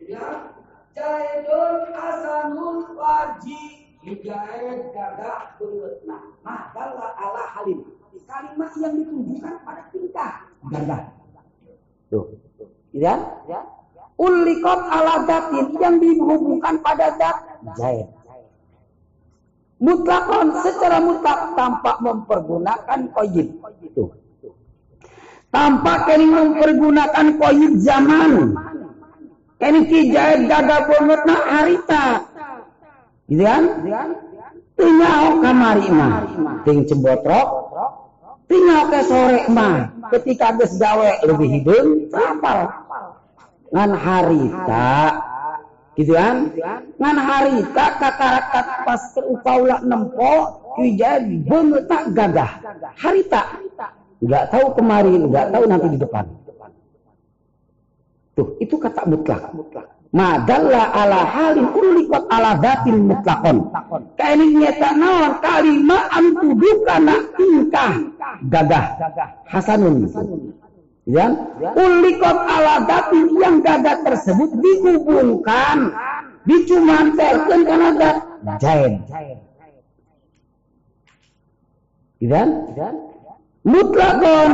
Ya, Jaidun asanul waji Hijaid gagah berletna. Adalah ala halim. Kalimat yang ditunjukkan pada tingkah. Gagah. Tuh. Ya? Ya. Ulikot ala datin yang dihubungkan pada dat. Jaid. Mutlakon secara mutlak tanpa mempergunakan koyib. Tuh tanpa kini mempergunakan koyib zaman. Kini kijahit gagal banget na harita. Gitu kan? Tinggal kamari mah. Ting cebotrok. Tinggal ke sore mah. Ketika ges gawe lebih hidung. Rapal. Ngan harita. Gitu kan? Ngan harita kakarakat pas keupaula nempo. Kijahit banget gagah. Harita nggak tahu kemarin, nggak tahu nanti di depan. Tuh, itu kata mutlak. Madalla ala halin ulikat ala datin mutlakon. Kaini nyata naon kalimah antudukana tingkah gagah. Hasanun. Ya, ulikot ala datin yang gagah tersebut dihubungkan, dicumantelkan karena dat jain. Dan, mutlaqan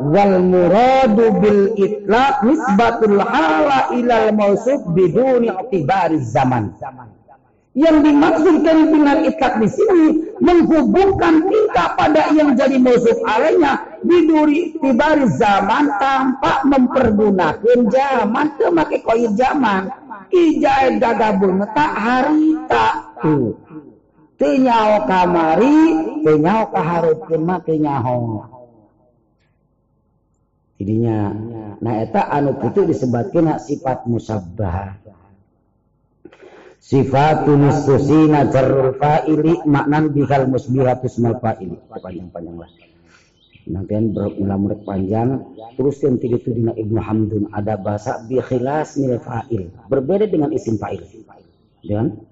wal muradu bil itlaq nisbatul hala ilal mausuf biduni i'tibari zaman. Yang dimaksudkan dengan itlaq di sini menghubungkan tingkah pada yang jadi mausuf alainya biduri tibari zaman tanpa mempergunakan zaman. Ke make koyit zaman. Ijai gagabun tak hari tak tuh Tinyawa kamari, tinyawa kaharutkeun mah tinyaho. Jadinya, nah eta anu itu disebutkan sifat musabbah. Sifatun susina jarrul fa'ili maknan bihal musbihatus mal fa'ili. Panjang-panjang lah. Nantian mulah panjang terus yang tidak itu dina Ibnu Hamdun ada bahasa bi khilas mil fa'il berbeda dengan isim fa'il. Dan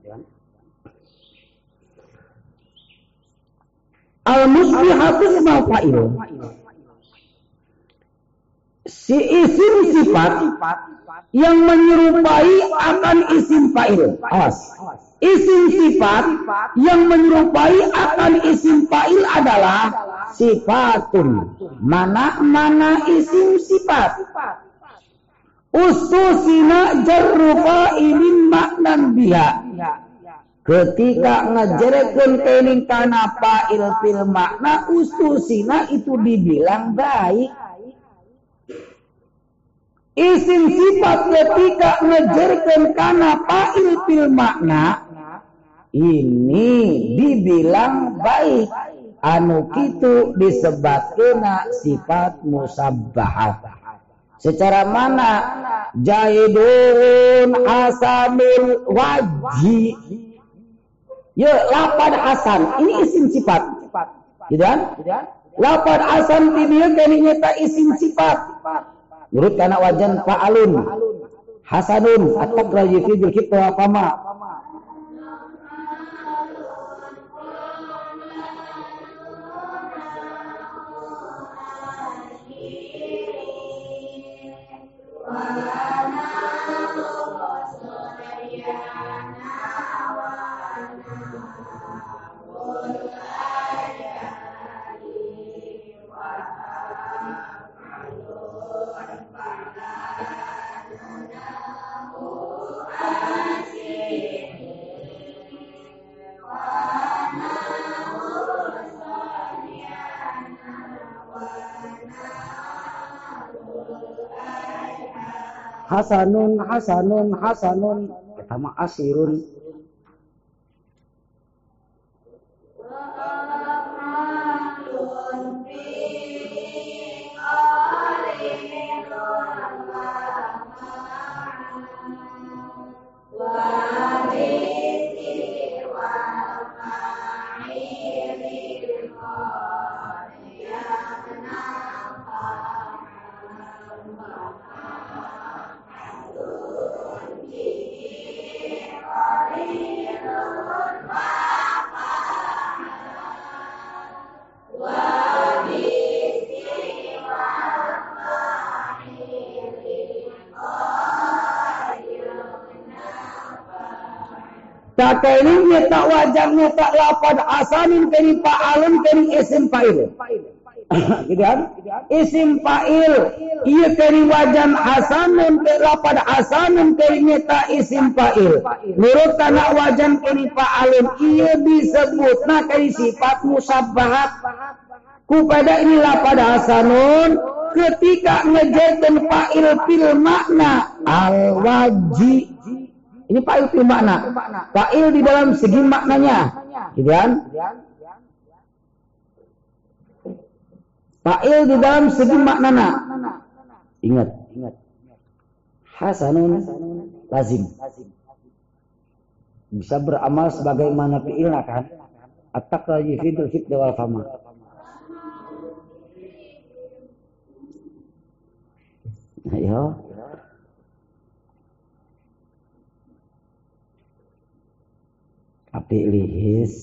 Al-musbihatu ismal fa'il. Si isim sifat yang menyerupai akan isim fa'il. Awas. Isim sifat yang menyerupai akan isim fa'il adalah sifatun. Mana-mana isim sifat. Ususina jarru fa'ilin maknan biha Ketika ngejerekeun kening kana fa'il fil makna ustusina itu dibilang baik. Isim sifat ketika ngejerekeun kana fa'il fil makna ini dibilang baik. Anu kitu disebutkeuna sifat musabbahat. Secara mana? Jahidun asamil wajib Ya, lapan hasan. Ini isim sifat. Gitu kan? Lapan hasan tibil kami nyata isim sifat. Menurut anak wajan Alun, Hasanun. Atak rayu fidul kipto apama. Hasanun hasanun hasanun pertama asirun Tak kalinya tak wajarnya tak lapad asanin kini fa'alun kini isim fa'il. gitu kan? Isim fa'il. Ia kini wajan asanun ke lapad asanun kini tak isim fa'il. Menurut tanah wajan kini fa'alun. Ia disebut nak kini sifat musabbahat. Kupada ini lapad asanun. Ketika ngejadikan fa'il fil makna al-wajib ini fa'il makna. Fa'il di dalam segi maknanya. Gitu kan? Fa'il di dalam segi maknanya. Ingat, ingat. Hasanun lazim. Bisa beramal sebagaimana fi'ilna kan? At-taqwa yufidul fitna wal fama. Ayo. Api lihis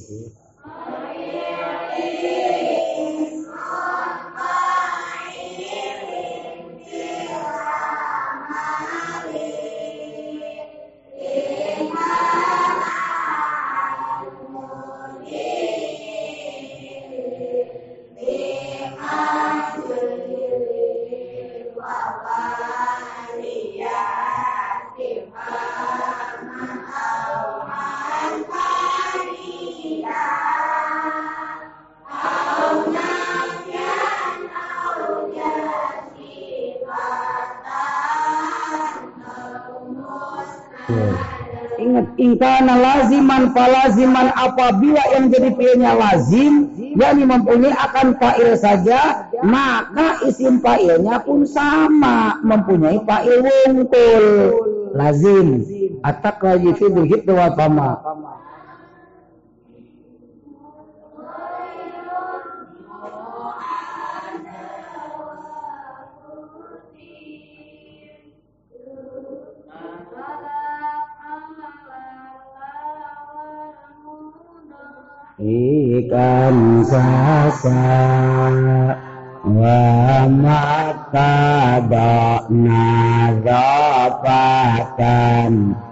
falaziman apabila yang jadi fiilnya lazim yakni mempunyai akan fa'il saja maka isim fa'ilnya pun sama mempunyai fa'il wungkul. Lazim. Atak lagi hiddu wa fama ikan sasa wa mata da'na dhafatan Tuh,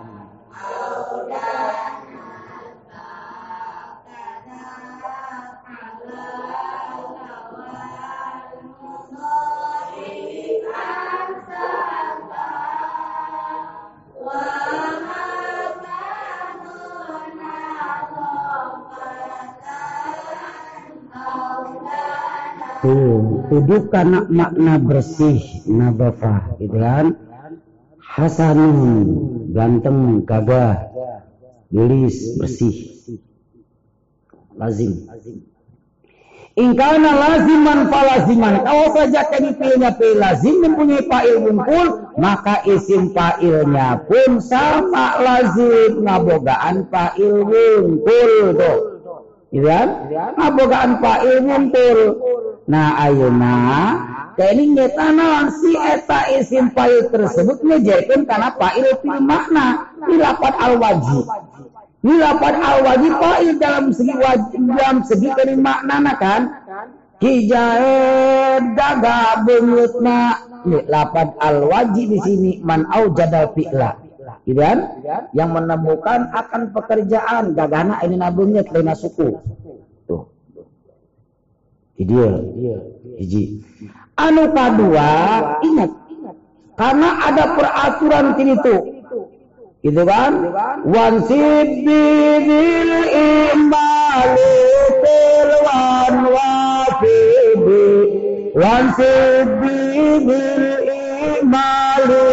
tuduh karena makna bersih, nabafah, gitu kan? Hasanun, ganteng, gagah, gelis, bersih. Lazim. Ingkana laziman falaziman. Kalau saja kami pilih lazim mempunyai fa'il mumpul, maka isim fa'ilnya pun sama lazim. Ngabogaan fa'il mumpul tuh. Gitu kan? Ngabogaan fa'il. Nah ayeuna Kini ngetana si eta isim fa'il tersebut ngejadikan karena fa'il fil makna dilapat al wajib. Dilapat al wajib fa'il dalam segi wajib dalam segi kini makna kan. Hijae daga bengutna lapat al wajib di sini man au jadal fi'la. gitu? Yang menemukan akan pekerjaan gagana ini nabungnya kelina suku. Dia, hiji. Anu kedua, ingat, karena ada peraturan kini tuh. Gitu kan? Wansib bidil imali tilwan wafibi. Wansib bidil imali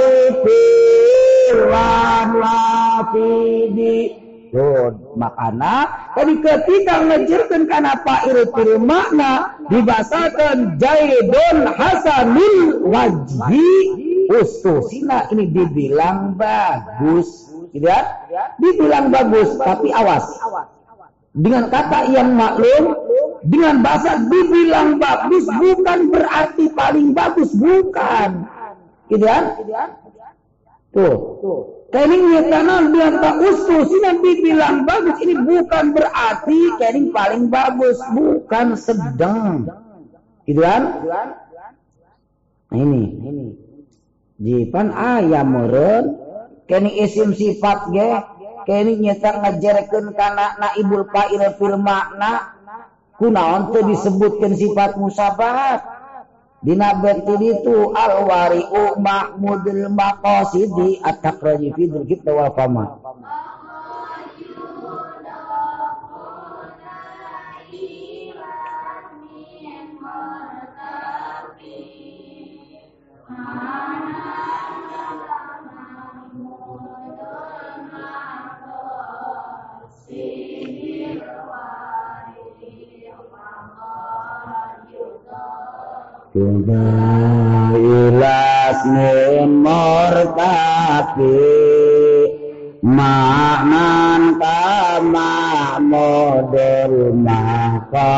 tilwan wafidi. Tuh, makana tadi ketika ngejerkan kana fa'il fil makna dibasakan Jaidun Hasanul Wajhi ustusina ini dibilang bagus gitu ya? Dibilang bagus tapi awas. Dengan kata yang maklum dengan bahasa dibilang bagus bukan berarti paling bagus bukan. Gitu ya? Tuh Kening nyetana bilang tak usus ini dibilang bagus. Ini bukan berarti kening paling bagus. Bukan sedang. Gitu kan? Nah ini. Jipan ayam meren kening isim sifat ge kening nyata ngajarkeun kana naibul fa'il fil makna. Kunaon teu disebutkeun sifat musabahat Dina betul itu al wari'u mahmudul maqasidi at-takraji fi kibta wal fama. Ilas min murtafi maknan kama model maka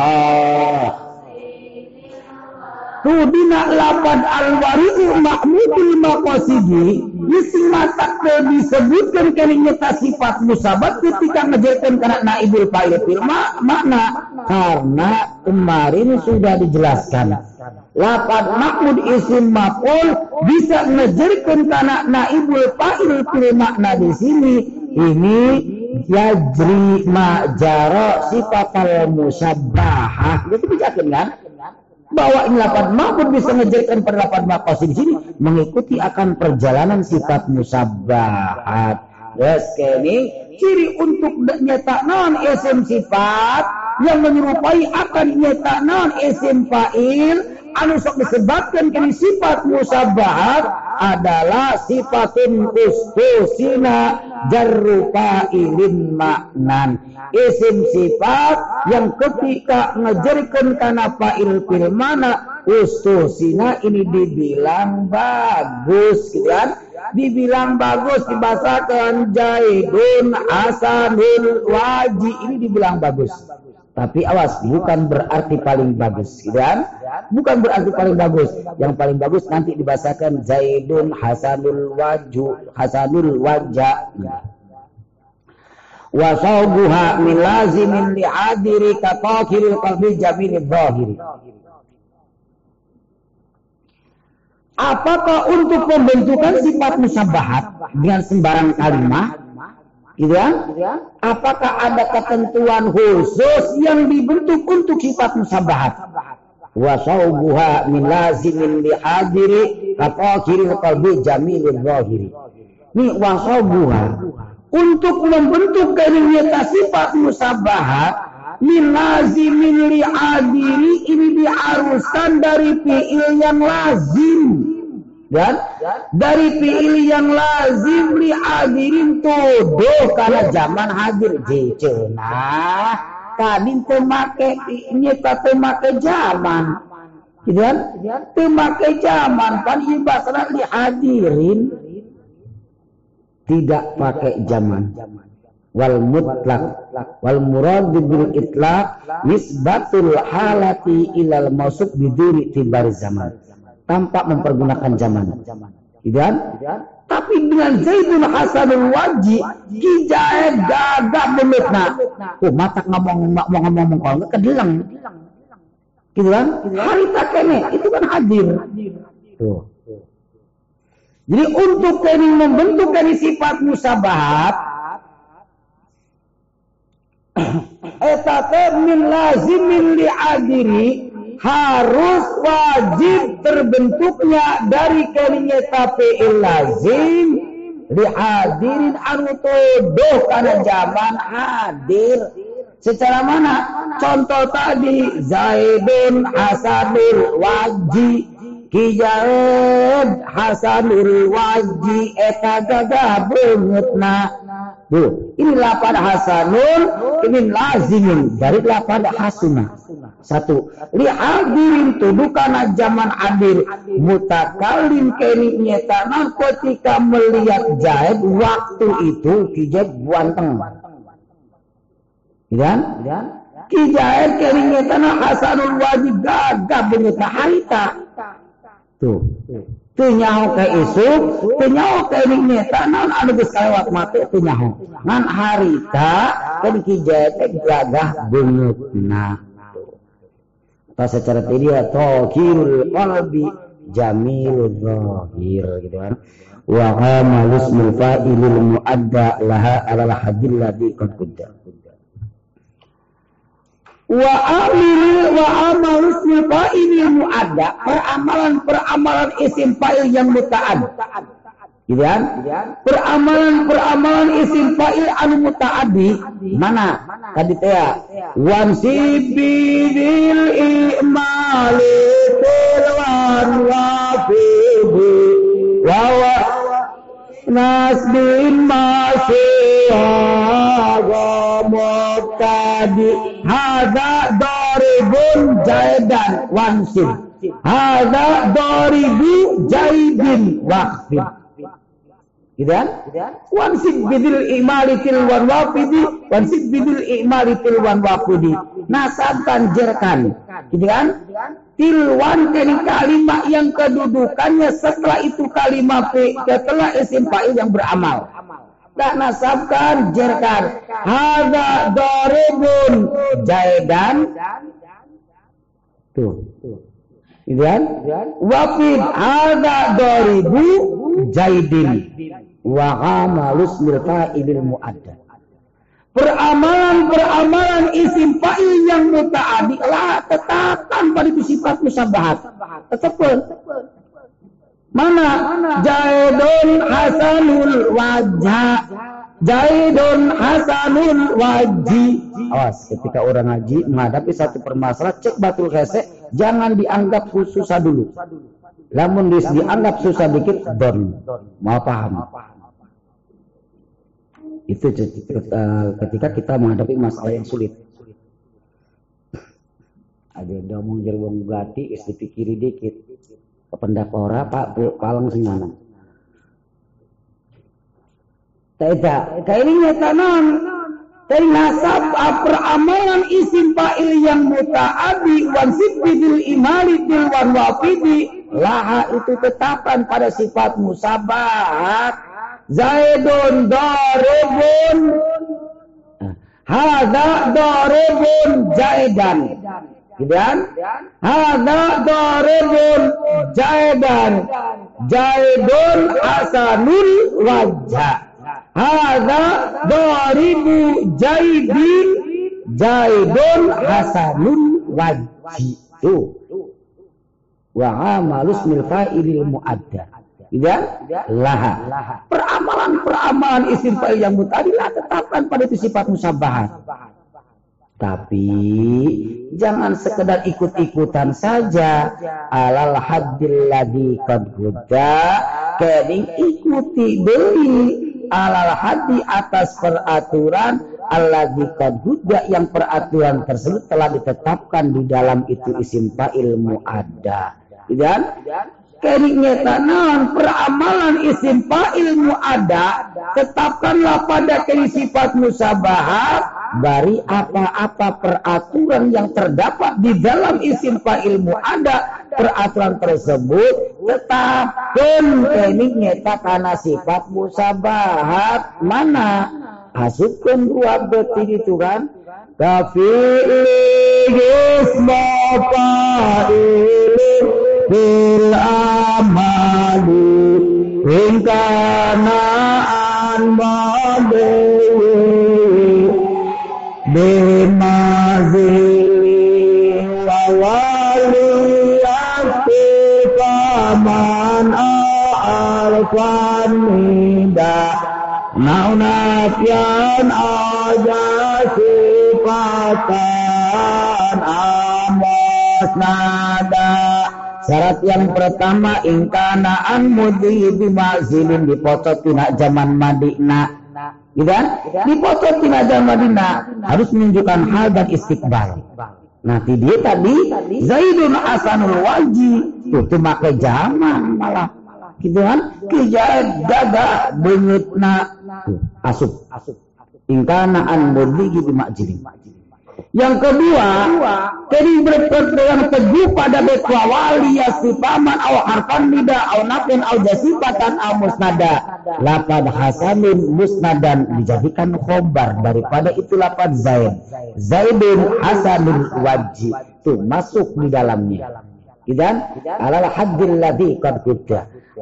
Tu dina lapad al-wari'u mahmudul maqasidi Isi mata disebutkan kalinya sifat musabat ketika ngejarkan karena naibul fa'il fil makna. Karena kemarin sudah dijelaskan Lapan makmud isim maf'ul bisa ngejarkan karena naibul fa'il fil makna di sini. Ini yajri majara sifat al musabbahah. Itu bijakan kan? Bahwa lapan makmud bisa ngejarkan pada lapan di sini mengikuti akan perjalanan sifat musabbahat. Yes ini ciri untuk nyetak non isim sifat yang menyerupai akan nyetak non isim fa'il anu sok disebabkan kini sifat musabahat adalah sifatun ustusina jarrupa ilin maknan. Isim sifat yang ketika ngejerikan karena fa'il fil mana ustusina ini dibilang bagus gitu kan? Dibilang bagus dibahasakan jaidun asanul waji ini dibilang bagus tapi awas, bukan berarti paling bagus. Dan bukan berarti paling bagus. Yang paling bagus nanti dibahasakan Zaidun Hasanul Waju, Hasanul Wajah. Wa sawbuha min lazimin li hadiri katakiril qalbi. Apakah untuk pembentukan sifat musabahat dengan sembarang kalimat Gitu ya? Apakah ada ketentuan khusus yang dibentuk untuk sifat musabahat? Wa saubuha min lazimin li hadiri kafakiri qalbi jamilil zahiri. Ini wa saubuha untuk membentuk kenyata sifat musabahat min lazimin li hadiri ini diharuskan dari fi'il yang lazim dan dari fi'il yang lazim li hadirin tuduh karena zaman hadir. Jecena tadi teu make nyeta teu make zaman. Gitu kan? Teu make zaman pan ibasna li hadirin. Tidak pakai zaman. Wal mutlak wal murad bil itlaq nisbatul halati ilal mausuf biduri tibar zaman tanpa mempergunakan zaman. Dan tapi dengan Zaidul Hasanul Waji kijae gagah beletna. Oh, mata ngomong ngomong ngomong kalau kedeleng. Gitu kan? Hari tak kene itu kan hadir. Tuh. Jadi untuk kini membentuk dari sifat musabahat etate min lazimin li'adiri harus wajib terbentuknya dari kalinya tapi lazim lihadirin anu tuduh karena zaman hadir. Secara mana? Contoh tadi Zaidun Hasanul Waji Kijaid Hasanul Waji eta gagah na Tuh, ini lapan hasanul, ini lazimin dari lapan hasuna. Satu, lihadirin tudukan zaman adil mutakalim keni nyetana ketika melihat jahit waktu itu kijab buanteng. Kan? Kijahid keni nyetana hasanul wajib gagah benyeta harita. Tuh. Teu nyaho ke isuk, teu nyaho ke nikmeta, naon anu geus kalewat mati teu nyaho. Ngan harita kan teh gagah beungeutna. Pas secara dia tohirul qalbi jamilul zahir gitu kan. Wa amalus fa'ilil muadda laha alal hadil ladhi qad wa amil wa amal ismil fa'il muadda peramalan peramalan isim fa'il yang muta'ad gitu kan? Peramalan peramalan isim fa'il anu muta'addi mana? Tadi teh wan sibidil imali tilwan wa fihi wa wa nasbin masih tadi hada daribun jaidan. Wansib hada daribu jaidin waqfin gitu kan? Wansib bidil imali tilwan wafidi wansib bidil imali tilwan wafidi. Nasabkan jerkan. Gitu kan? Tilwan kini kalimat yang kedudukannya setelah itu kalimat setelah isim fa'il yang beramal. Tak nasabkan jerkan. Hada doribun jaidan tuh. Gitu kan? Wafid hada doribu jaidin wa amalus milfa'ilil mu'adda Peramalan-peramalan isim fa'il yang muta'adi lah tetapkan pada itu sifat musabahat. Tetapkan. Mana? Jaidun hasanul wajah. Jaidun hasanul waji. Awas, ketika orang ngaji menghadapi satu permasalahan, cek batul hese, jangan dianggap susah dulu. Namun dianggap susah dikit, don. Mau paham. Itu ketika kita menghadapi masalah yang sulit. Ada yang ngomong wong gati, istri pikiri dikit. Kependak ora pak palang singana Tidak, kaininya tanan dari nasab amalan isim fa'il yang muta'adi wan sibidil imali bil wan wafidi laha itu tetapan pada sifat musabahat zaidun daribun hada daribun zaidan Kemudian hada daribun jaidan jaidun hasanul wajah. Hada daribu jaidin jaidun hasanul wajhi. Tuh. Wa amalus mil fa'ilil muadda. Ya, laha. Peramalan-peramalan isim fa'il yang mutadilah tetapkan pada itu sifat musabahat. Tapi jangan sekedar ikut-ikutan saja. Alal haddil ladhi qad Kening ikuti beli alal hadi atas peraturan alladhi qad yang peraturan tersebut telah ditetapkan di dalam itu isim fa'il muadda. Dan Keringnya tanan peramalan isim fa'il mu'ada tetapkanlah pada kini sifat musabahat dari apa-apa peraturan yang terdapat di dalam isim fa'il mu'ada peraturan tersebut tetapkan kening tak karena sifat musabahat mana? Asupkan dua betul itu kan? Kafi'il isma bil amali ingkanaan bade bimazili wawali ati paman alfan nida naunatyan aja sifatan amos nada Syarat yang pertama ingkanaan mudi bimazilin dipocot tina zaman Madinah. Kan? Dipocot tina zaman Madinah harus menunjukkan hal dan istiqbal. Nah, dia tadi Zaidun Hasanul Waji itu make zaman malah gitu kan kijaya daga benyutna asup ingkanaan mudi bimazilin. Yang kedua, jadi berpegang teguh pada betwa wali si paman aw harfan nida aw nafin aw jasibatan aw musnada. Lapad hasanin musnadan dijadikan khobar daripada itu lapad zaid. Zaidun hasanul wajib. Itu masuk di dalamnya. Dan alal haddil ladhi qad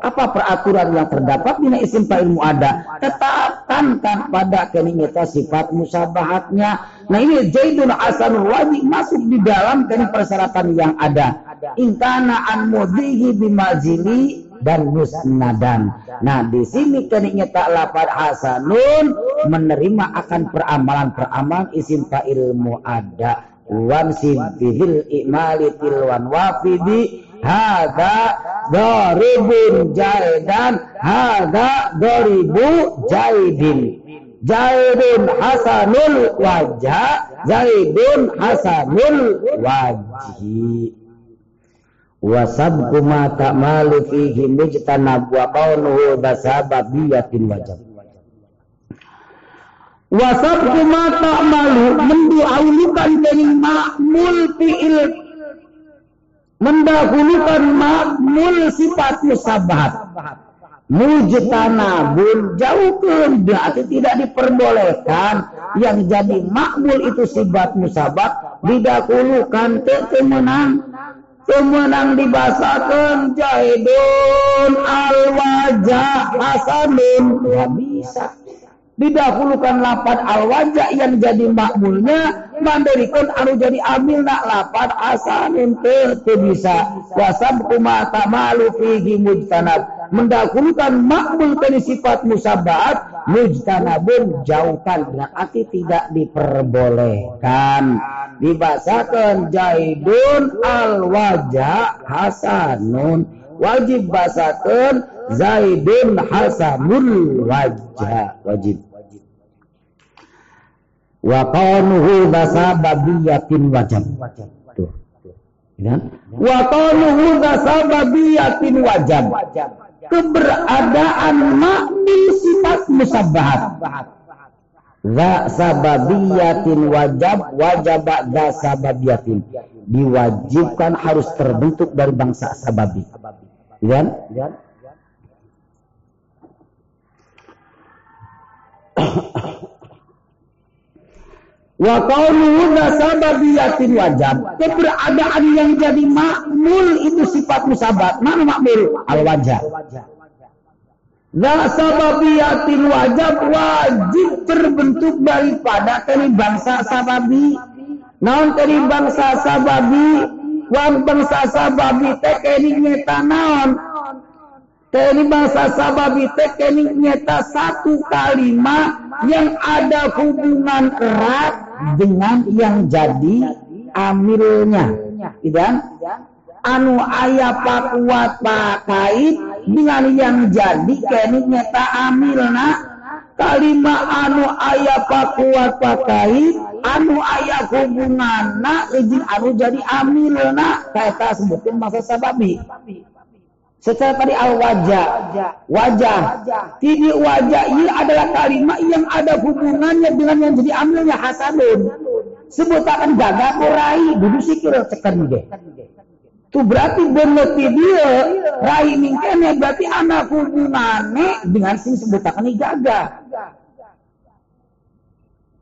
apa peraturan yang terdapat di isim fa'il ada? Tetapkan kan pada keninita sifat musabahatnya nah ini Zaidun Hasanul Wadi masuk di dalam dari persyaratan yang ada. Ingkana an mudihi bimazili dan musnadan. Nah, di sini keniknya lapar hasanun menerima akan peramalan-peramalan isim fa'il mu'ada wan sibihil imali tilwan wafidi Hada doribun jaidan. Hada doribu jaidin. Jaidun hasanul wajah. Zaidun hasanul wajhi. Wasabku ma ta'malu fihi mujtanab wa qawnuhu dasababiyatin wajab. Wasabku ma ta'malu menduaulukan dari ma'mul fi'il. Mendahulukan makmul sifat musabahat mujtanabun jauhkan berarti tidak diperbolehkan. Yang jadi makmul itu sifat musabat. Didahulukan ke kemenang. Kemenang dibasakan jahidun al wajah hasanun. Nggak bisa didahulukan lapat al wajah yang jadi makmulnya mandirikan anu jadi amil nak lapat asanin teu bisa. Wasab kuma tamalu fihi mujtanab. Mendahulukan makmul tadi sifat musabat mujtanabun jauhkan. Berarti tidak diperbolehkan. Dibasakan jaidun al wajah hasanun. Wajib basakan zaidun hasanul wajah. Wajib wa qanuhu basababiyatin wajab. Tuh ya wa qanuhu basababiyatin wajab. Keberadaan makmil sifat musabbahat. Za sababiyatin wajab wajib za diwajibkan harus terbentuk dari bangsa sababi. Ya? Wa qawluhu sababiyatin wajab. Keberadaan yang jadi makmul itu sifat musabat. Mana makmul? Al wajah. La sababiyatin wajab wajib terbentuk daripada dari bangsa sababi. Naon dari bangsa sababi? Wan bangsa sababi teh naon? Kini bangsa sababi teh nyeta satu kalimat yang ada hubungan erat dengan yang jadi amilnya. Dan anu ayah pakuat pakait dengan yang jadi kini nyata amilna. Kalimat anu ayah pakuat pakait anu ayah hubunganna izin anu jadi amilna. Kata sebutin masa sababi Secara tadi al wajah, wajah. Tidi wajah ini adalah kalimat yang ada hubungannya dengan yang jadi amilnya hasanun. Sebutakan gagah kurai, duduk sikir cekan deh. Itu berarti bener dia rai mingkene berarti anak hubungannya dengan sing sebutakan gagah.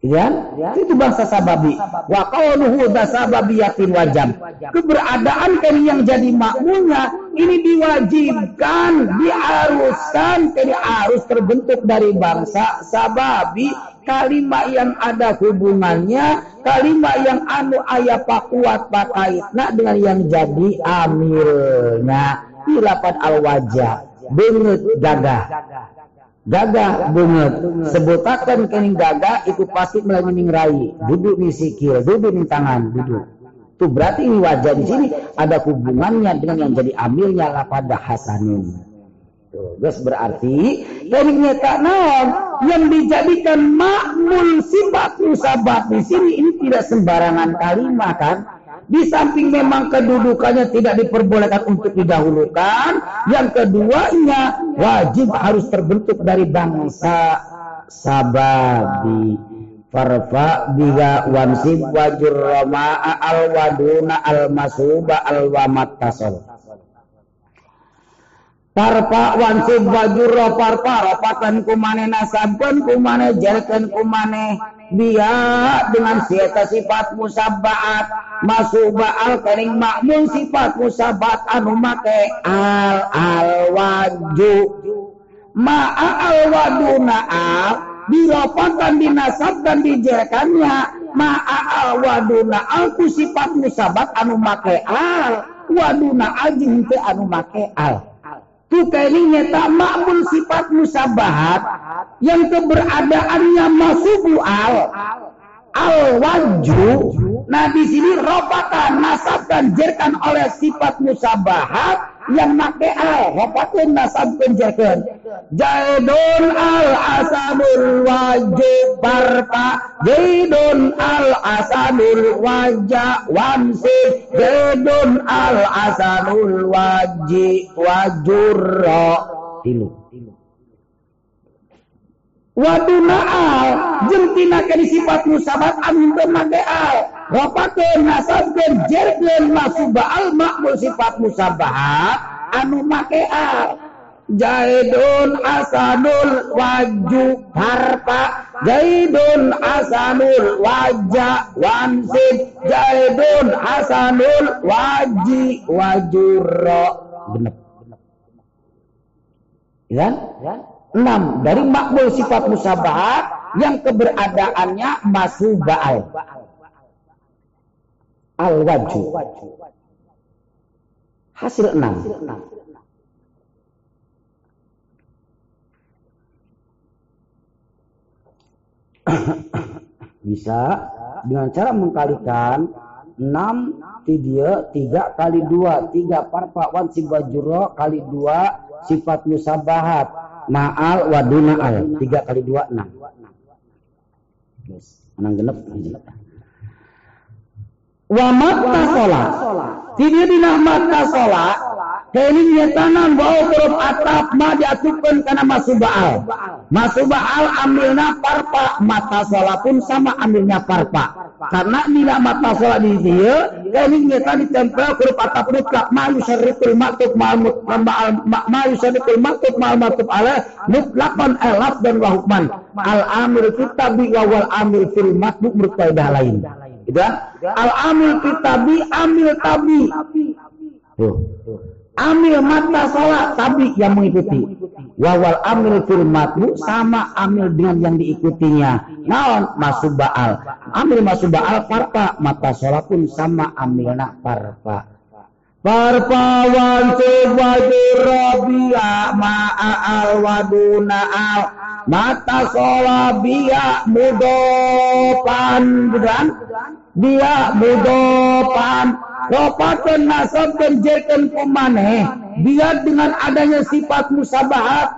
Ya, itu bangsa sababi. Wa qawluhu sababiyatin wajab. Keberadaan kan yang jadi makmulnya ini diwajibkan, diharuskan, jadi harus terbentuk dari bangsa sababi. Kalimat yang ada hubungannya, kalimat yang anu ayah pakuat pakaitna dengan yang jadi amilnya. Ilapan al-wajah, benget gagah gagah bunget. Sebutakan kening gagah itu pasti melalui rai. Duduk di sikil duduk di tangan duduk. Tuh berarti ini wajah di sini. Ada hubungannya dengan yang jadi amilnya lah pada hasanin guys berarti keningnya tak naon. Yang dijadikan makmul sifat musabat di sini ini tidak sembarangan kalimat kan di samping memang kedudukannya tidak diperbolehkan untuk didahulukan, yang keduanya wajib harus terbentuk dari bangsa sababi. Farfa biga wansib wajur roma al waduna al masuba al wamat tasol. Parpa wansib wajur parpa ropatan kumane nasabkan kumane jelkan kumane dia dengan sieta sifat musabaat masuba al kering makmul sifat musabaat anu make al al waju. Ma'a al waduna al diropatan dinasabkan dijelkannya. Ma'a al waduna al ku sifat musabat anu make al. Waduna al jengte anu make al Tukainya tak makmul sifat musabahat. Yang keberadaannya masubu al al waju. Nah di sini robatan nasabkan jerkan oleh sifat musabahat yang make al hopatun nasab penjakan jaidun al asadul wajib barpa. Jaidun al asadul wajah wamsi jaidun al asadul wajib wajurro. Tilu Waduna al jentina kani sifat musabat amin make al Rapakeun nasabkeun jerkeun masuba al makmul sifat musabahat anu make al Jaidun asanul waju harpa Jaidun asanul waja wansib Jaidun asanul waji wajurro. Bener. Ya? Enam, dari makmul sifat musabahat yang keberadaannya masuba'al. Al-waju. Hasil enam. Bisa dengan cara mengkalikan 6 tidia 3 kali 2 3 parpa wan sibajuro kali 2 sifat musabahat ma'al waduna al tiga kali dua enam. Yes. menang genep. Wa mata sholat. Tidak dinah mata sholat Kening tanam bawa huruf atap ma diatupkan karena masuk baal. Masuk baal ambilnya parpa mata sholat pun sama ambilnya parpa. Karena nila mata sholat di dia kening tadi ditempel huruf atap mutlak ma yusarriful maktub ma ma yusarriful maktub ma maktub ala mutlakon elaf dan wahukman. Al amil kitabi wal amil fil maktub berkaidah lain. Gitu kan? Al amil kitabi amil tabi. Amil mata sholat tapi yang mengikuti. Wawal amil fil matbu sama amil dengan yang diikutinya. Naon masuk baal. Amil masuk baal parpa mata sholat pun sama amilna parpa. Parpa wansib wajib rabia ma'a al waduna al mata sholat biya mudopan. Bukan? Biya mudopan Ropakan nasab dan jerkan kumane biar dengan adanya sifat musabahat.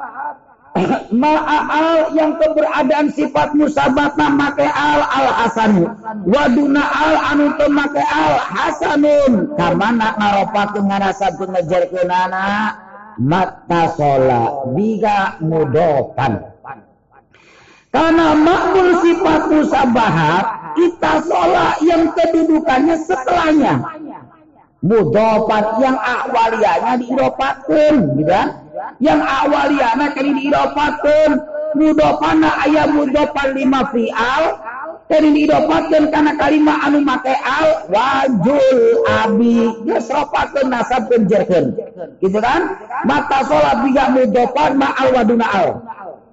Ma'al yang keberadaan sifat musabat make al al hasanu. Waduna al anu make al hasanun. Kamana ngaropakeun ngarasab ngejerkeun anak mata sola biga mudopan. Karena makmul sifat musabahat kita sholat yang kedudukannya setelahnya mudofat yang awaliyanya diidopatkan gitu kan yang awaliyana kali diidopatkan mudofana ayat mudofan lima fi'al Tadi diidopatkan karena kalimat anu make al wajul abi geus ropakeun nasab penjerkeun. Gitu kan? Mata sholat biga mudopan ma al waduna al.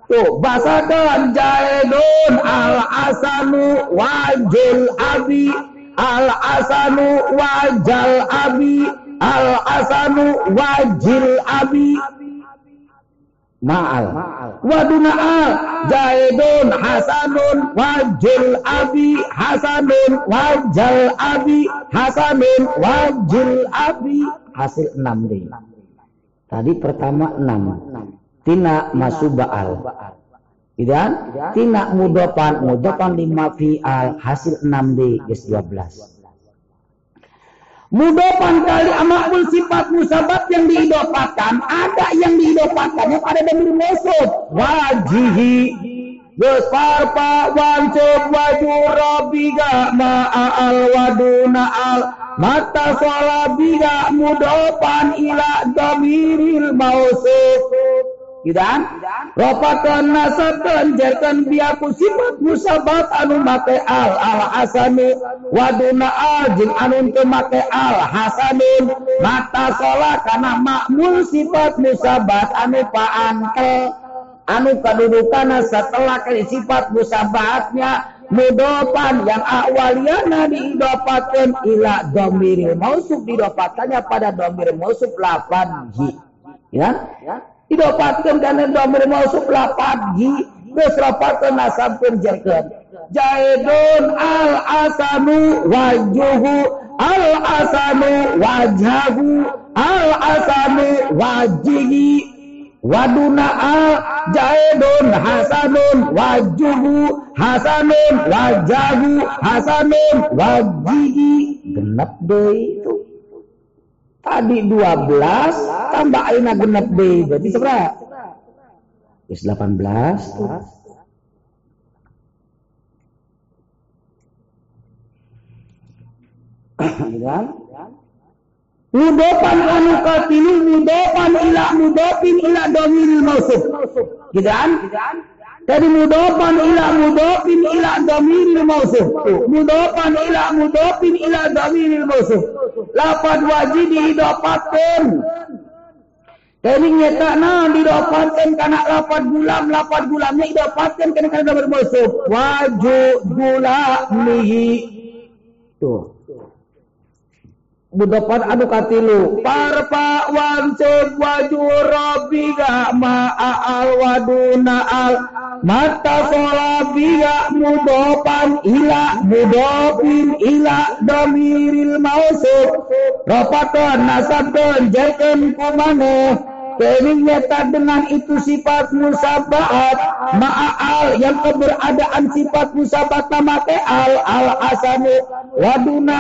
Tuh, basakan jaedun al asanu wajul abi al asanu wajal abi. Al asanu wajil abi. Ma'al. Waduna al. Jaidun hasanun wajil abi. Hasanun wajal abi. Hasanun wajil abi. Hasil enam deh. Tadi pertama enam. Tina masuba'al tidak tina mudopan mudopan. Lima fi'al hasil enam d guys dua belas. Mudopan kali amakul sifat musabat yang diidopatkan, ada yang diidopatkannya pada damir musuh. Wajihi, Gus parpa wancub wajura biga ma'al waduna al mata sholat biga mudopan ila damiril mausuf Kidan, ropakan nasabkan jarkan biaku sifat musabat anu make al al hasanu waduna al jin anu teu make al hasanun mata sholat karena makmul sifat musabat anu paantel anu kedudukan setelah kali sifat musabatnya. Mudopan yang awaliyana diidopatkan ila domiril mausuf. Didopatkannya pada domir mausuf lapan ji ya didapatkan karena domir mausuf lapan ji terus rapatkan nasab penjerkan jaidun al asanu wajuhu al asanu wajahu al asanu wajihi waduna al jaidun hasanun wajuhu hasanun wajahu hasanun wajihi genep deh Tadi 12 tambah aina genep B berarti seberapa? Wis 18 tuh. kan? Mudopan anu katilu mudopan ila mudopin ila domiril mausuf. Gitu kan? Jadi mudofan ila mudofin ila damiril mausuf. Mudofan ila mudofin ila damiril mausuf. Lapan wajib didapatkan. Jadi nyata na karena lapan gulam, lapan gulamnya didapatkan karena karena damir mausuf. Wajib gulamihi. Tuh. Budapan anu katilu. Parpa wancub wajur biga ma'al waduna al. Mata shola biga mudopan ila mudopin ila damiril mausuk ropakan nasabkan jaken kumane. Kening nyata dengan itu sifat musabahat ma'al yang keberadaan sifat musabat nama al al asanu waduna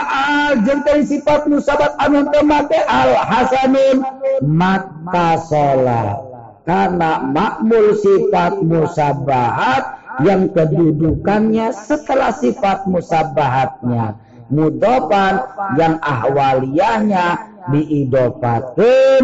jentai sifat musabat anu temake al hasanun mata sholat karena makmul sifat musabahat yang kedudukannya setelah sifat musabahatnya. Mudopan yang ahwaliyahnya diidopatkan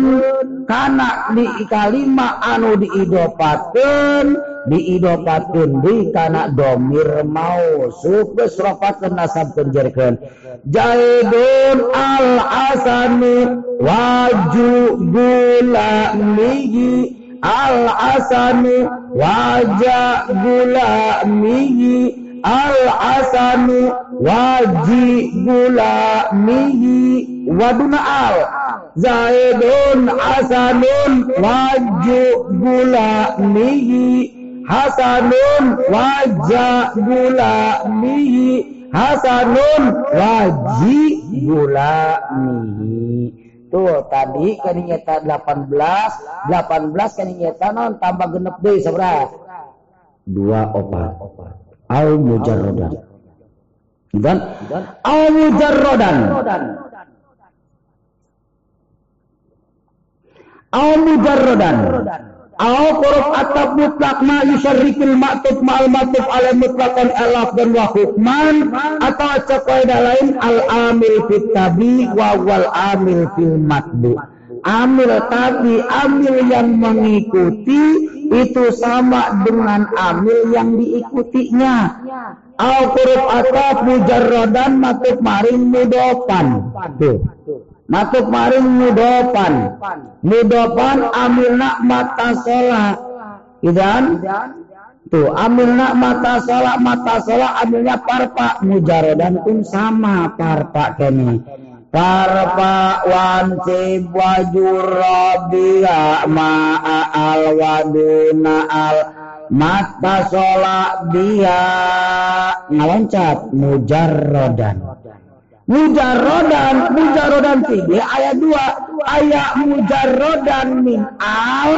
karena di kalima anu diidopatkan diidopatkan di karena domir mau. Sukses rofatkan nasab penjerkan. Jaidun al asani waju gula migi. Al asani wajah gula migi. Al asani waji gula migi. Waduna al. Zaidun hasanun waju gula mihi hasanun wajah gula mihi hasanun waji gula mihi tuh tadi kan nyata 18 18 kan nyata non tambah genep deh seberapa dua opat al mujarrodan dan al mujarrodan au mujarradan au quruf atab mutlak ma yusarrikul maktub ma'al maktub ala mutlaqan alaf dan wa hukman atau cekaidah lain al amil fit tabi wa wal amil fil matbu amil tabi amil yang mengikuti itu sama dengan amil yang diikutinya Al huruf ataf mujarradan matuk maring mudopan. Tuh. Matuk maring mudopan. Mudopan amilna mata sholat. Idan? Tuh, amilna mata sholat, mata sholat, amilnya parpa. Mujarradan pun sama parpa kene. Parpa wancib wajur rabia ma'a al mata sholat dia ngaloncat mujarrodan mujarrodan mujarrodan tiga ayat dua. Ayat mujarrodan min al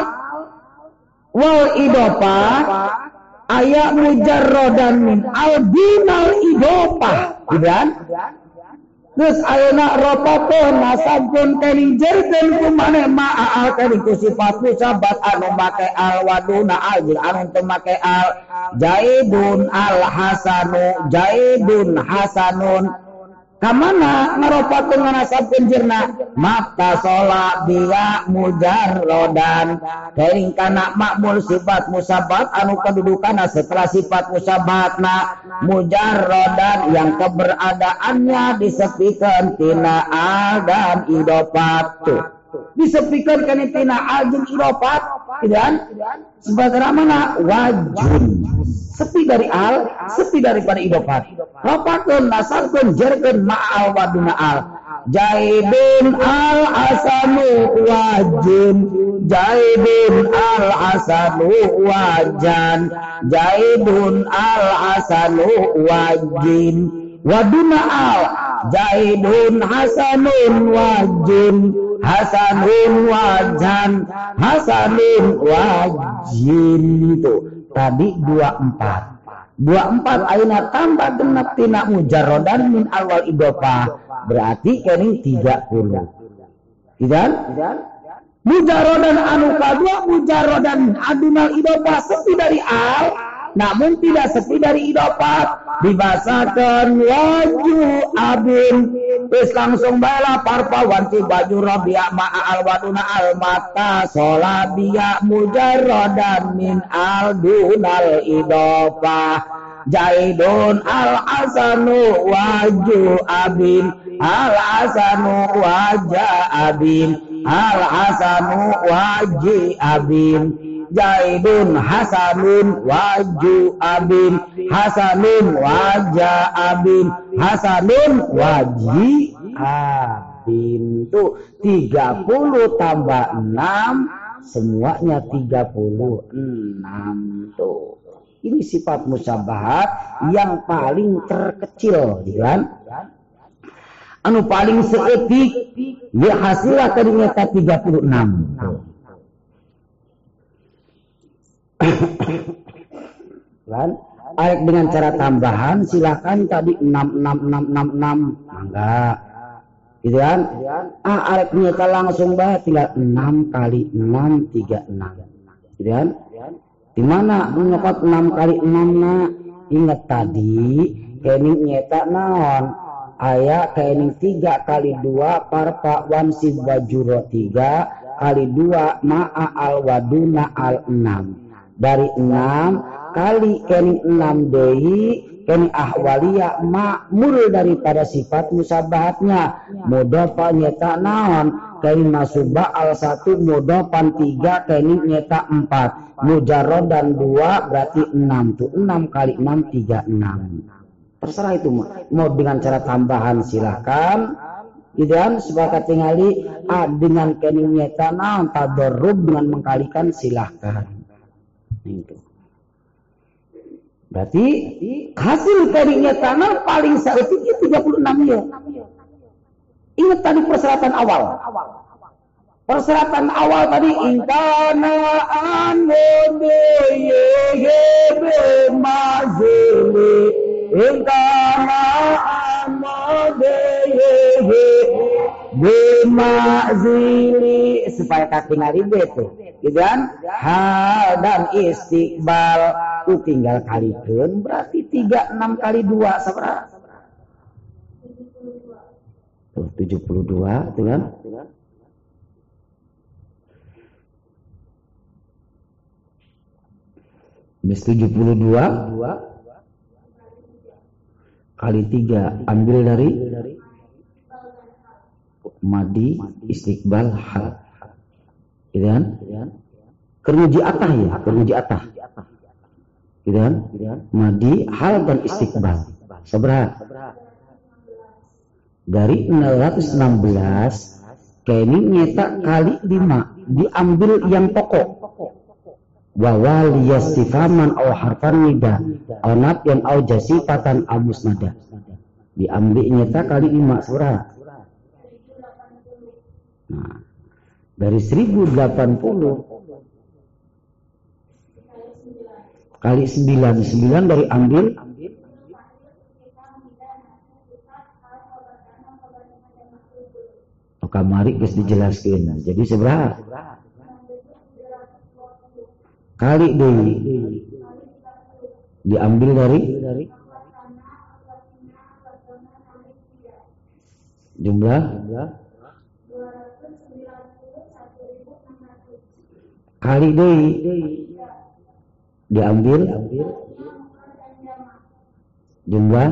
wal idopa. Ayat mujarrodan min al binal idopa. Kan Terus ayeuna ropakeun nasabkeun kening jerkeun ku maneh ma'al kening ku sifat sabat anu make al waduna al anu make al. Jaidun al hasanu jaidun hasanun kamana ngaropakeun nganasabkeun jirna? Mata sola dia mujarrodan kering kana makmul sifat musabat anu kedudukanna setelah sifat musabatna mujarrodan yang keberadaannya disepikeun tina al dan idofat tuh disepikeun kana tina al jeung idofat dan sebagaimana wajun sepi dari al, sepi daripada idofat. Rapakeun nasarkeun jerkeun ma'al waduna al. Jaidun al asanu wajin Jaidun al asanu wajan. Jaidun al asanu wajin. Waduna al. Jaidun hasanun wajin. Hasanun wajan. Hasanun wajin. Itu tadi 24 24 aina tambah genep tina mujarrodan min awal idopa berarti kini 30 Idan? Mujarrodan anu kadua mujarrodan adunal idopa sepi dari al namun tidak sepi dari idopat. Dibasakan waju abin. Wis langsung bala parpa wanti baju rabia ma'a al waduna al mata solabia mujarrodan min al dunal idopa jaidun al asanu waju abin. Al asanu wajah abin. Al asanu waji abin Jaidun Hasanun waju abin. Hasanun wajah abin. Hasanun waji abin. Tuh 30 tambah 6 semuanya 36 tuh ini sifat musabahat yang paling terkecil kan anu paling seetik ya hasilnya ternyata 36 tuh kan Aik dengan cara tambahan silakan tadi 66666 enggak gitu kan? Ah Aik nyata langsung bah tinggal 6 kali 6 36 gitu kan? Di mana? Menyokot 6 kali 6 na ingat tadi kening nyata naon? Ayat kening 3 kali 2 parpa wansib wajuro 3 kali 2 ma'a al waduna al 6 dari enam kali kening enam dehi kening ahwalia makmul daripada sifat musabahatnya. Mudofa nyeta naon kening masubah al satu mudopan tiga kening nyeta empat. Mujarod dan dua berarti enam tuh enam kali enam tiga enam. Terserah itu mau dengan cara tambahan silahkan Idean sebagai tingali ah, dengan kening nyeta naon tadarrub dengan mengkalikan silahkan itu. Berarti hasil darinya tanah paling sedikit 36 ya. Ingat tadi persyaratan awal. Persyaratan awal tadi ingkana anmodeyebe mazili ingkana anmodeyebe bimazili supaya katingali betul gitu kan? Hal dan istiqbal. Itu tinggal kalikan berarti tiga enam kali dua seberapa tuh tujuh puluh dua tuh kan? Bis tujuh puluh dua kali tiga ambil dari madi istiqbal hal gitu kan? Kermuji atah ya kermuji atah. Gitu kan? Madi hal dan istiqbal. Seberapa? Dari 616 kini nyetak kali lima diambil yang pokok. Wawal yastifaman au harfan nida au yang au jasifatan musnada. Diambil nyetak kali lima surah nah dari 1080 kali 9 9 dari ambil kamari geus dijelaskeun. Jadi seberapa? Kali deui. Diambil dari jumlah kali deui diambil jumlah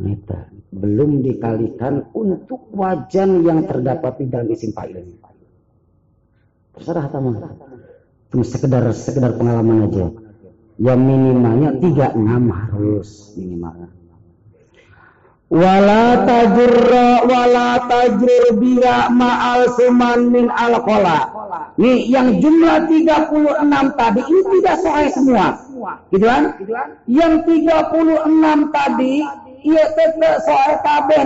Nita belum dikalikan untuk wajan yang terdapat di dalam isim fa'il. Terserah tamu. Cuma sekedar sekedar pengalaman aja. Yang minimalnya tiga enam harus minimalnya. Wala tajurra wala tajur biha ma'al suman min al Nih yang jumlah 36 tadi ini tidak soal semua. Gitu kan? Yang 36 tadi iya tete soal kabeh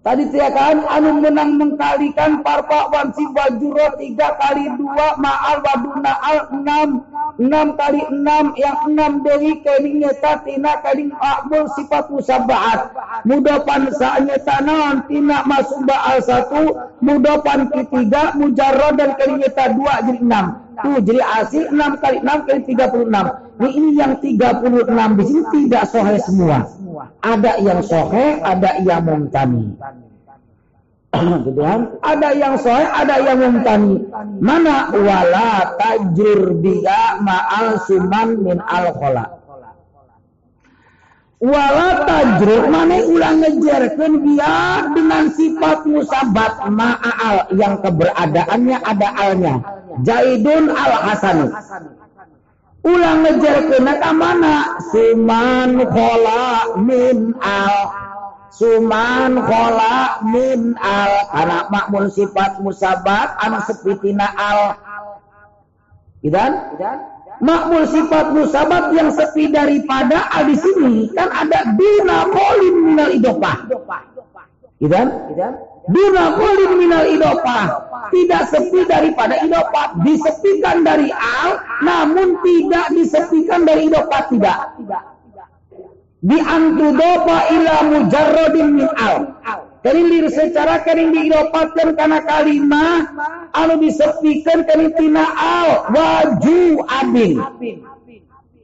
Tadi dia kan anu menang mengkalikan parpa wansi wajuro tiga kali dua ma'al waduna al enam enam kali enam yang enam dari kening nyeta tina kening akbul sifat musabahat mudopan saanyeta naon tina masuk ba'al satu. Mudopan ketiga mujarro dan kening nyeta dua jadi enam. Tuh jadi hasil enam kali enam kali tiga puluh enam. Ini yang tiga puluh enam di sini tidak sohe semua. Ada yang sohe, ada yang mumtani. gitu kan? Ada yang sohe, ada yang mumtani. Mana wala tajur dia ma'al suman min al khola. Wala tajur mana ulang ngejarkan dia dengan sifat musabat ma'al yang keberadaannya ada alnya. Jaidun al hasani ulang ngejar ke mana suman khola min al suman khola min al karena makmul sifat musabat anu sepitina al Idan? Makmul sifat musabat yang sepi daripada al di sini kan ada dina kolim minal idopah. Idan? Duna kolim minal idopah. Tidak sepi daripada idopah. Disepikan dari al, namun tidak disepikan dari idopah. Tidak. Di antudopa ila mujarrodin min al. lir secara kering diidopatkan karena kalimah anu disepikan kering tina al waju abin.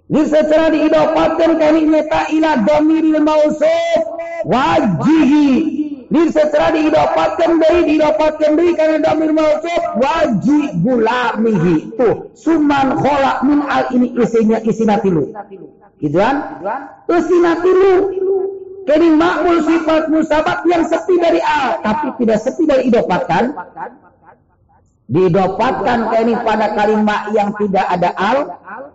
Di secara diidopatkan kering meta ila domiril mausuf wajihi Dir secara didapatkan dari didapatkan dari karena damir mausuf wajib gulamihi. Tuh, suman khola min al ini isinya isina tilu. Gitu kan? Isina tilu. Jadi makmul sifat musabat yang sepi dari al, tapi tidak sepi dari idopatkan didapatkan ini pada kalimat yang tidak ada al,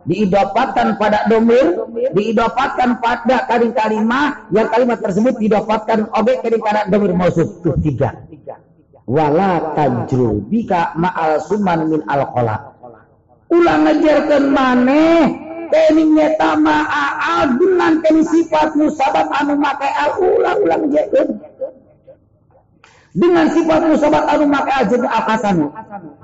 didapatkan pada domir, didapatkan pada kalimat yang kalimat tersebut didapatkan objek dari pada domir mausuf itu tiga. Wala tajru bika ma'al suman min al -khola. Ulang ngajarkan maneh kini nyeta ma'al dengan kini sifat musabat anu makai al ulang ulang ngajarkan dengan sifat musabat anu maka ajeng akasanu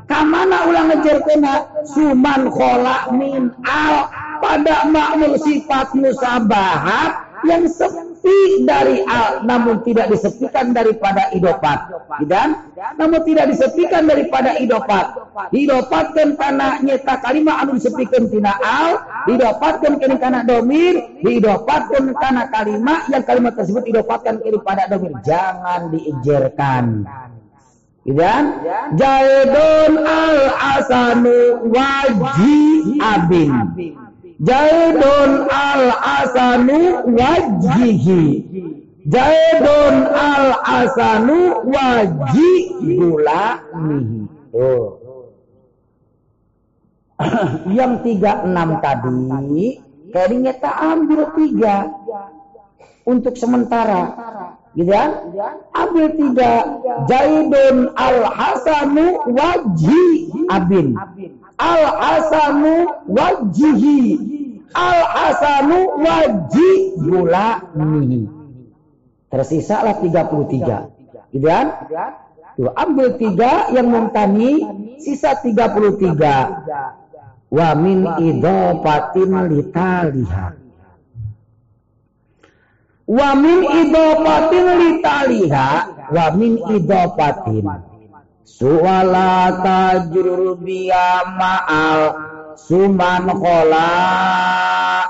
kamana ulang kena? Suman khola min al. Pada makmul sifat musabahat yang sepi dari namun tidak disepikan daripada idopat dan namun tidak disepikan daripada idopat didapatkan karena nyeta kalimat anu disepikan tina al didapatkan kini karena domir didapatkan karena kalimat yang kalimat tersebut didapatkan kini pada domir. Jangan diijerkan dan Jaidun al asanu wajib abin Jaidun al-asanu wajhihi. Jaidun al-asanu wajibulanihi. Tuh. Yang tiga enam tadi, kayaknya tak ambil tiga untuk sementara gitu kan? Ambil tiga. Jaidun al-hasanu waji abin. Al-hasanu wajihi. Al-hasanu waji bulani. Tersisalah 33. Gitu kan? Tuh, ambil tiga yang mumtani, sisa 33. Wa min idopatin litalihat wa min idopatin litaliha wa min idopatin suwala tajrur biya ma'al suman kola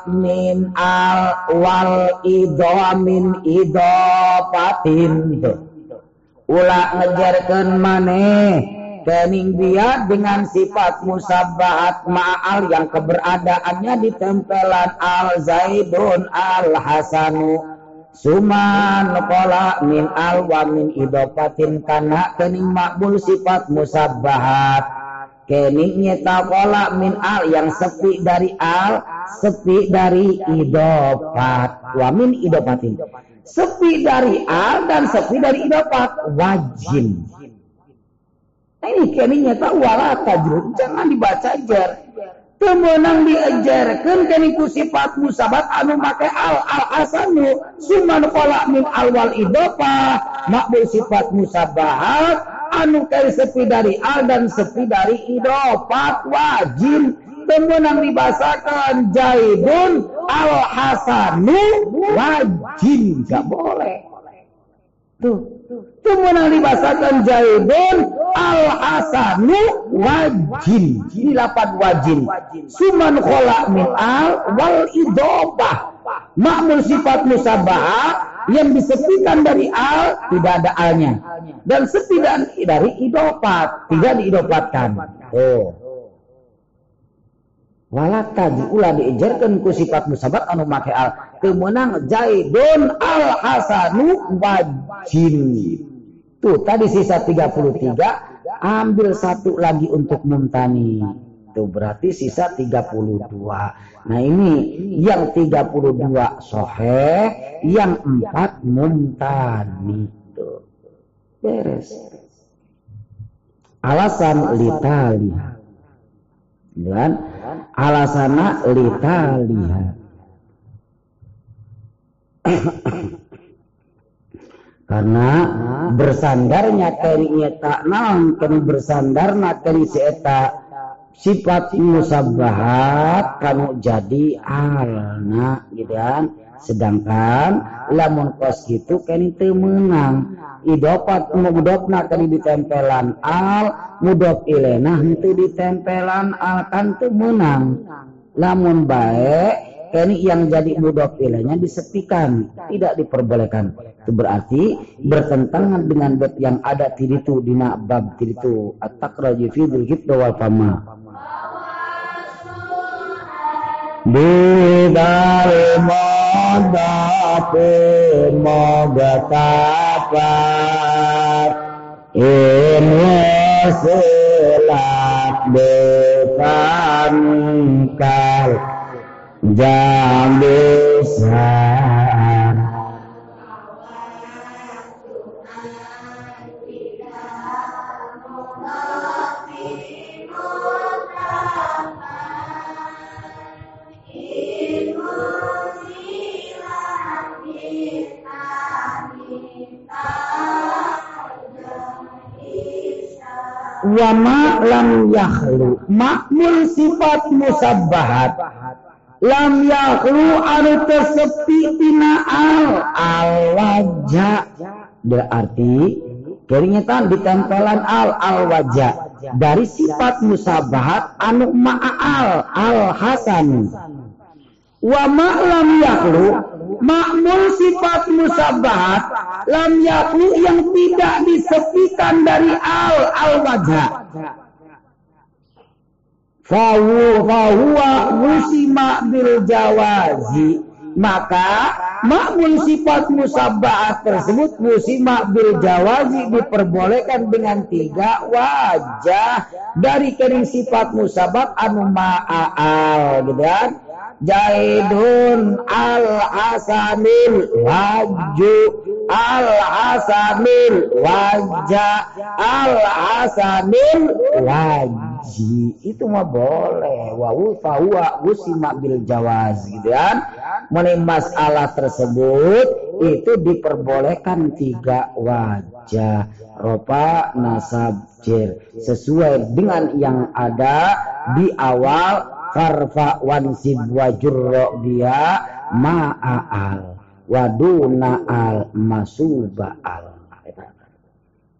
min al wal ido min idopatin. Ula ngejarkan maneh kening dia dengan sifat musabahat ma'al yang keberadaannya di tempelan al zaidun al hasanu Suman kola min al wa min idopatin kana kening makbul sifat musabbahat. Kening nyeta kola min al yang sepi dari al, sepi dari idopat. Wa min idopatin. Sepi dari al dan sepi dari idopat. Wajin. Nah, ini kening nyeta wala tajrud. Jangan dibaca jar temenang diajarkan kini ku sifat musabat anu make al al asanu suman kola min awal idopa makbul sifat musabahat anu kali sepi dari al dan sepi dari idopat wajib. Temenang dibasakan jaibun al hasanu wajib. Gak boleh. Tuh Kemudian dibahasakan jaibun al hasanu wajin. Ini lapan wajin. Suman khola min al wal idobah. Makmul sifat musabah yang disepikan dari al tidak ada alnya. Dan sepi dari idopat. Tidak diidopatkan. Oh walaka diulah diajarkan ku sifat musabat anu make al kemenang jaidun al hasanu wajin tuh tadi sisa 33 ambil satu lagi untuk mumtani itu berarti sisa 32 nah ini yang 32 sohe yang empat mumtani tuh beres. Alasan litali. Dan alasana litaliha karena bersandarnya kali tak naon kini bersandarna kali si eta sifat musabbahat kamu jadi alna gitu kan? Sedangkan lamun kos gitu kini temenang idopat mudopna kali ditempelan al mudop ilena itu ditempelan al kan temenang lamun baik ini yang jadi mudhof ilainya disepikan, tidak diperbolehkan. Itu berarti bertentangan dengan bab yang ada tiritu dina bab tiritu at-taqraju fi dzikr wal fama. Bidal modape moga wasilat depan Jam besar Wama lam yahlu makmul sifat musabbahat lam yakhlu anu tersepi tina al. Al wajah berarti keringetan ditempelan al al wajah dari sifat musabahat anu ma'al al hasan. Wa ma lam yakhlu makmul sifat musabahat lam yakhlu yang tidak disepikan dari al al wajah fahu fahuwa musima bil jawazi. Maka makmul sifat musabbah tersebut musima bil jawazi diperbolehkan dengan tiga wajah. Dari kering sifat musabbah anu ma'al gitu kan? Jaidun al-hasanil waju al-hasanil wajah al-hasanil waji itu mah boleh. Wawu fahuwa usima bil jawaz gitu kan? Mengenai masalah tersebut itu diperbolehkan tiga wajah. Ropa nasab jir. Sesuai dengan yang ada di awal farfa wansib wajurro dia ma'al waduna al masuba al.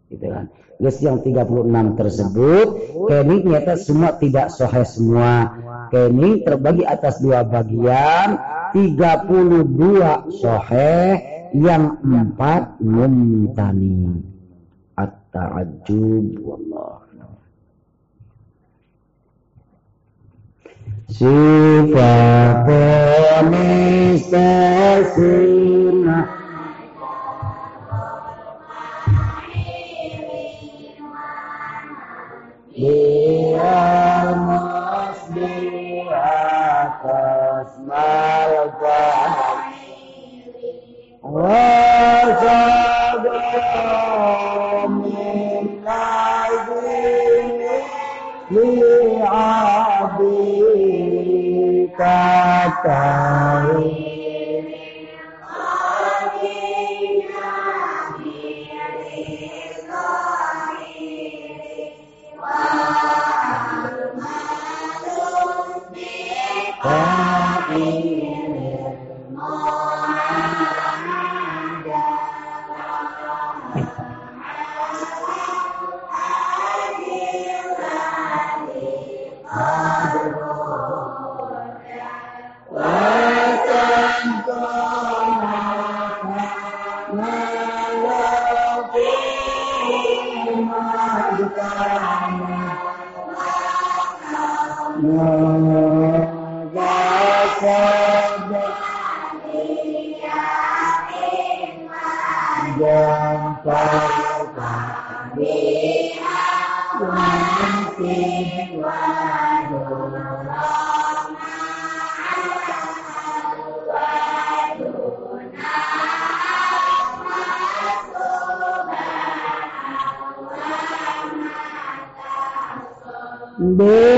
Gitu kan? Guys yang 36 tersebut kening nyata semua tidak sohe semua. Kening terbagi atas dua bagian 32 sohe yang empat mumtani. At-ta'ajjub wallah. Sifatene sesina dia mas di atas malaikat wasabah min li'abikatai bem?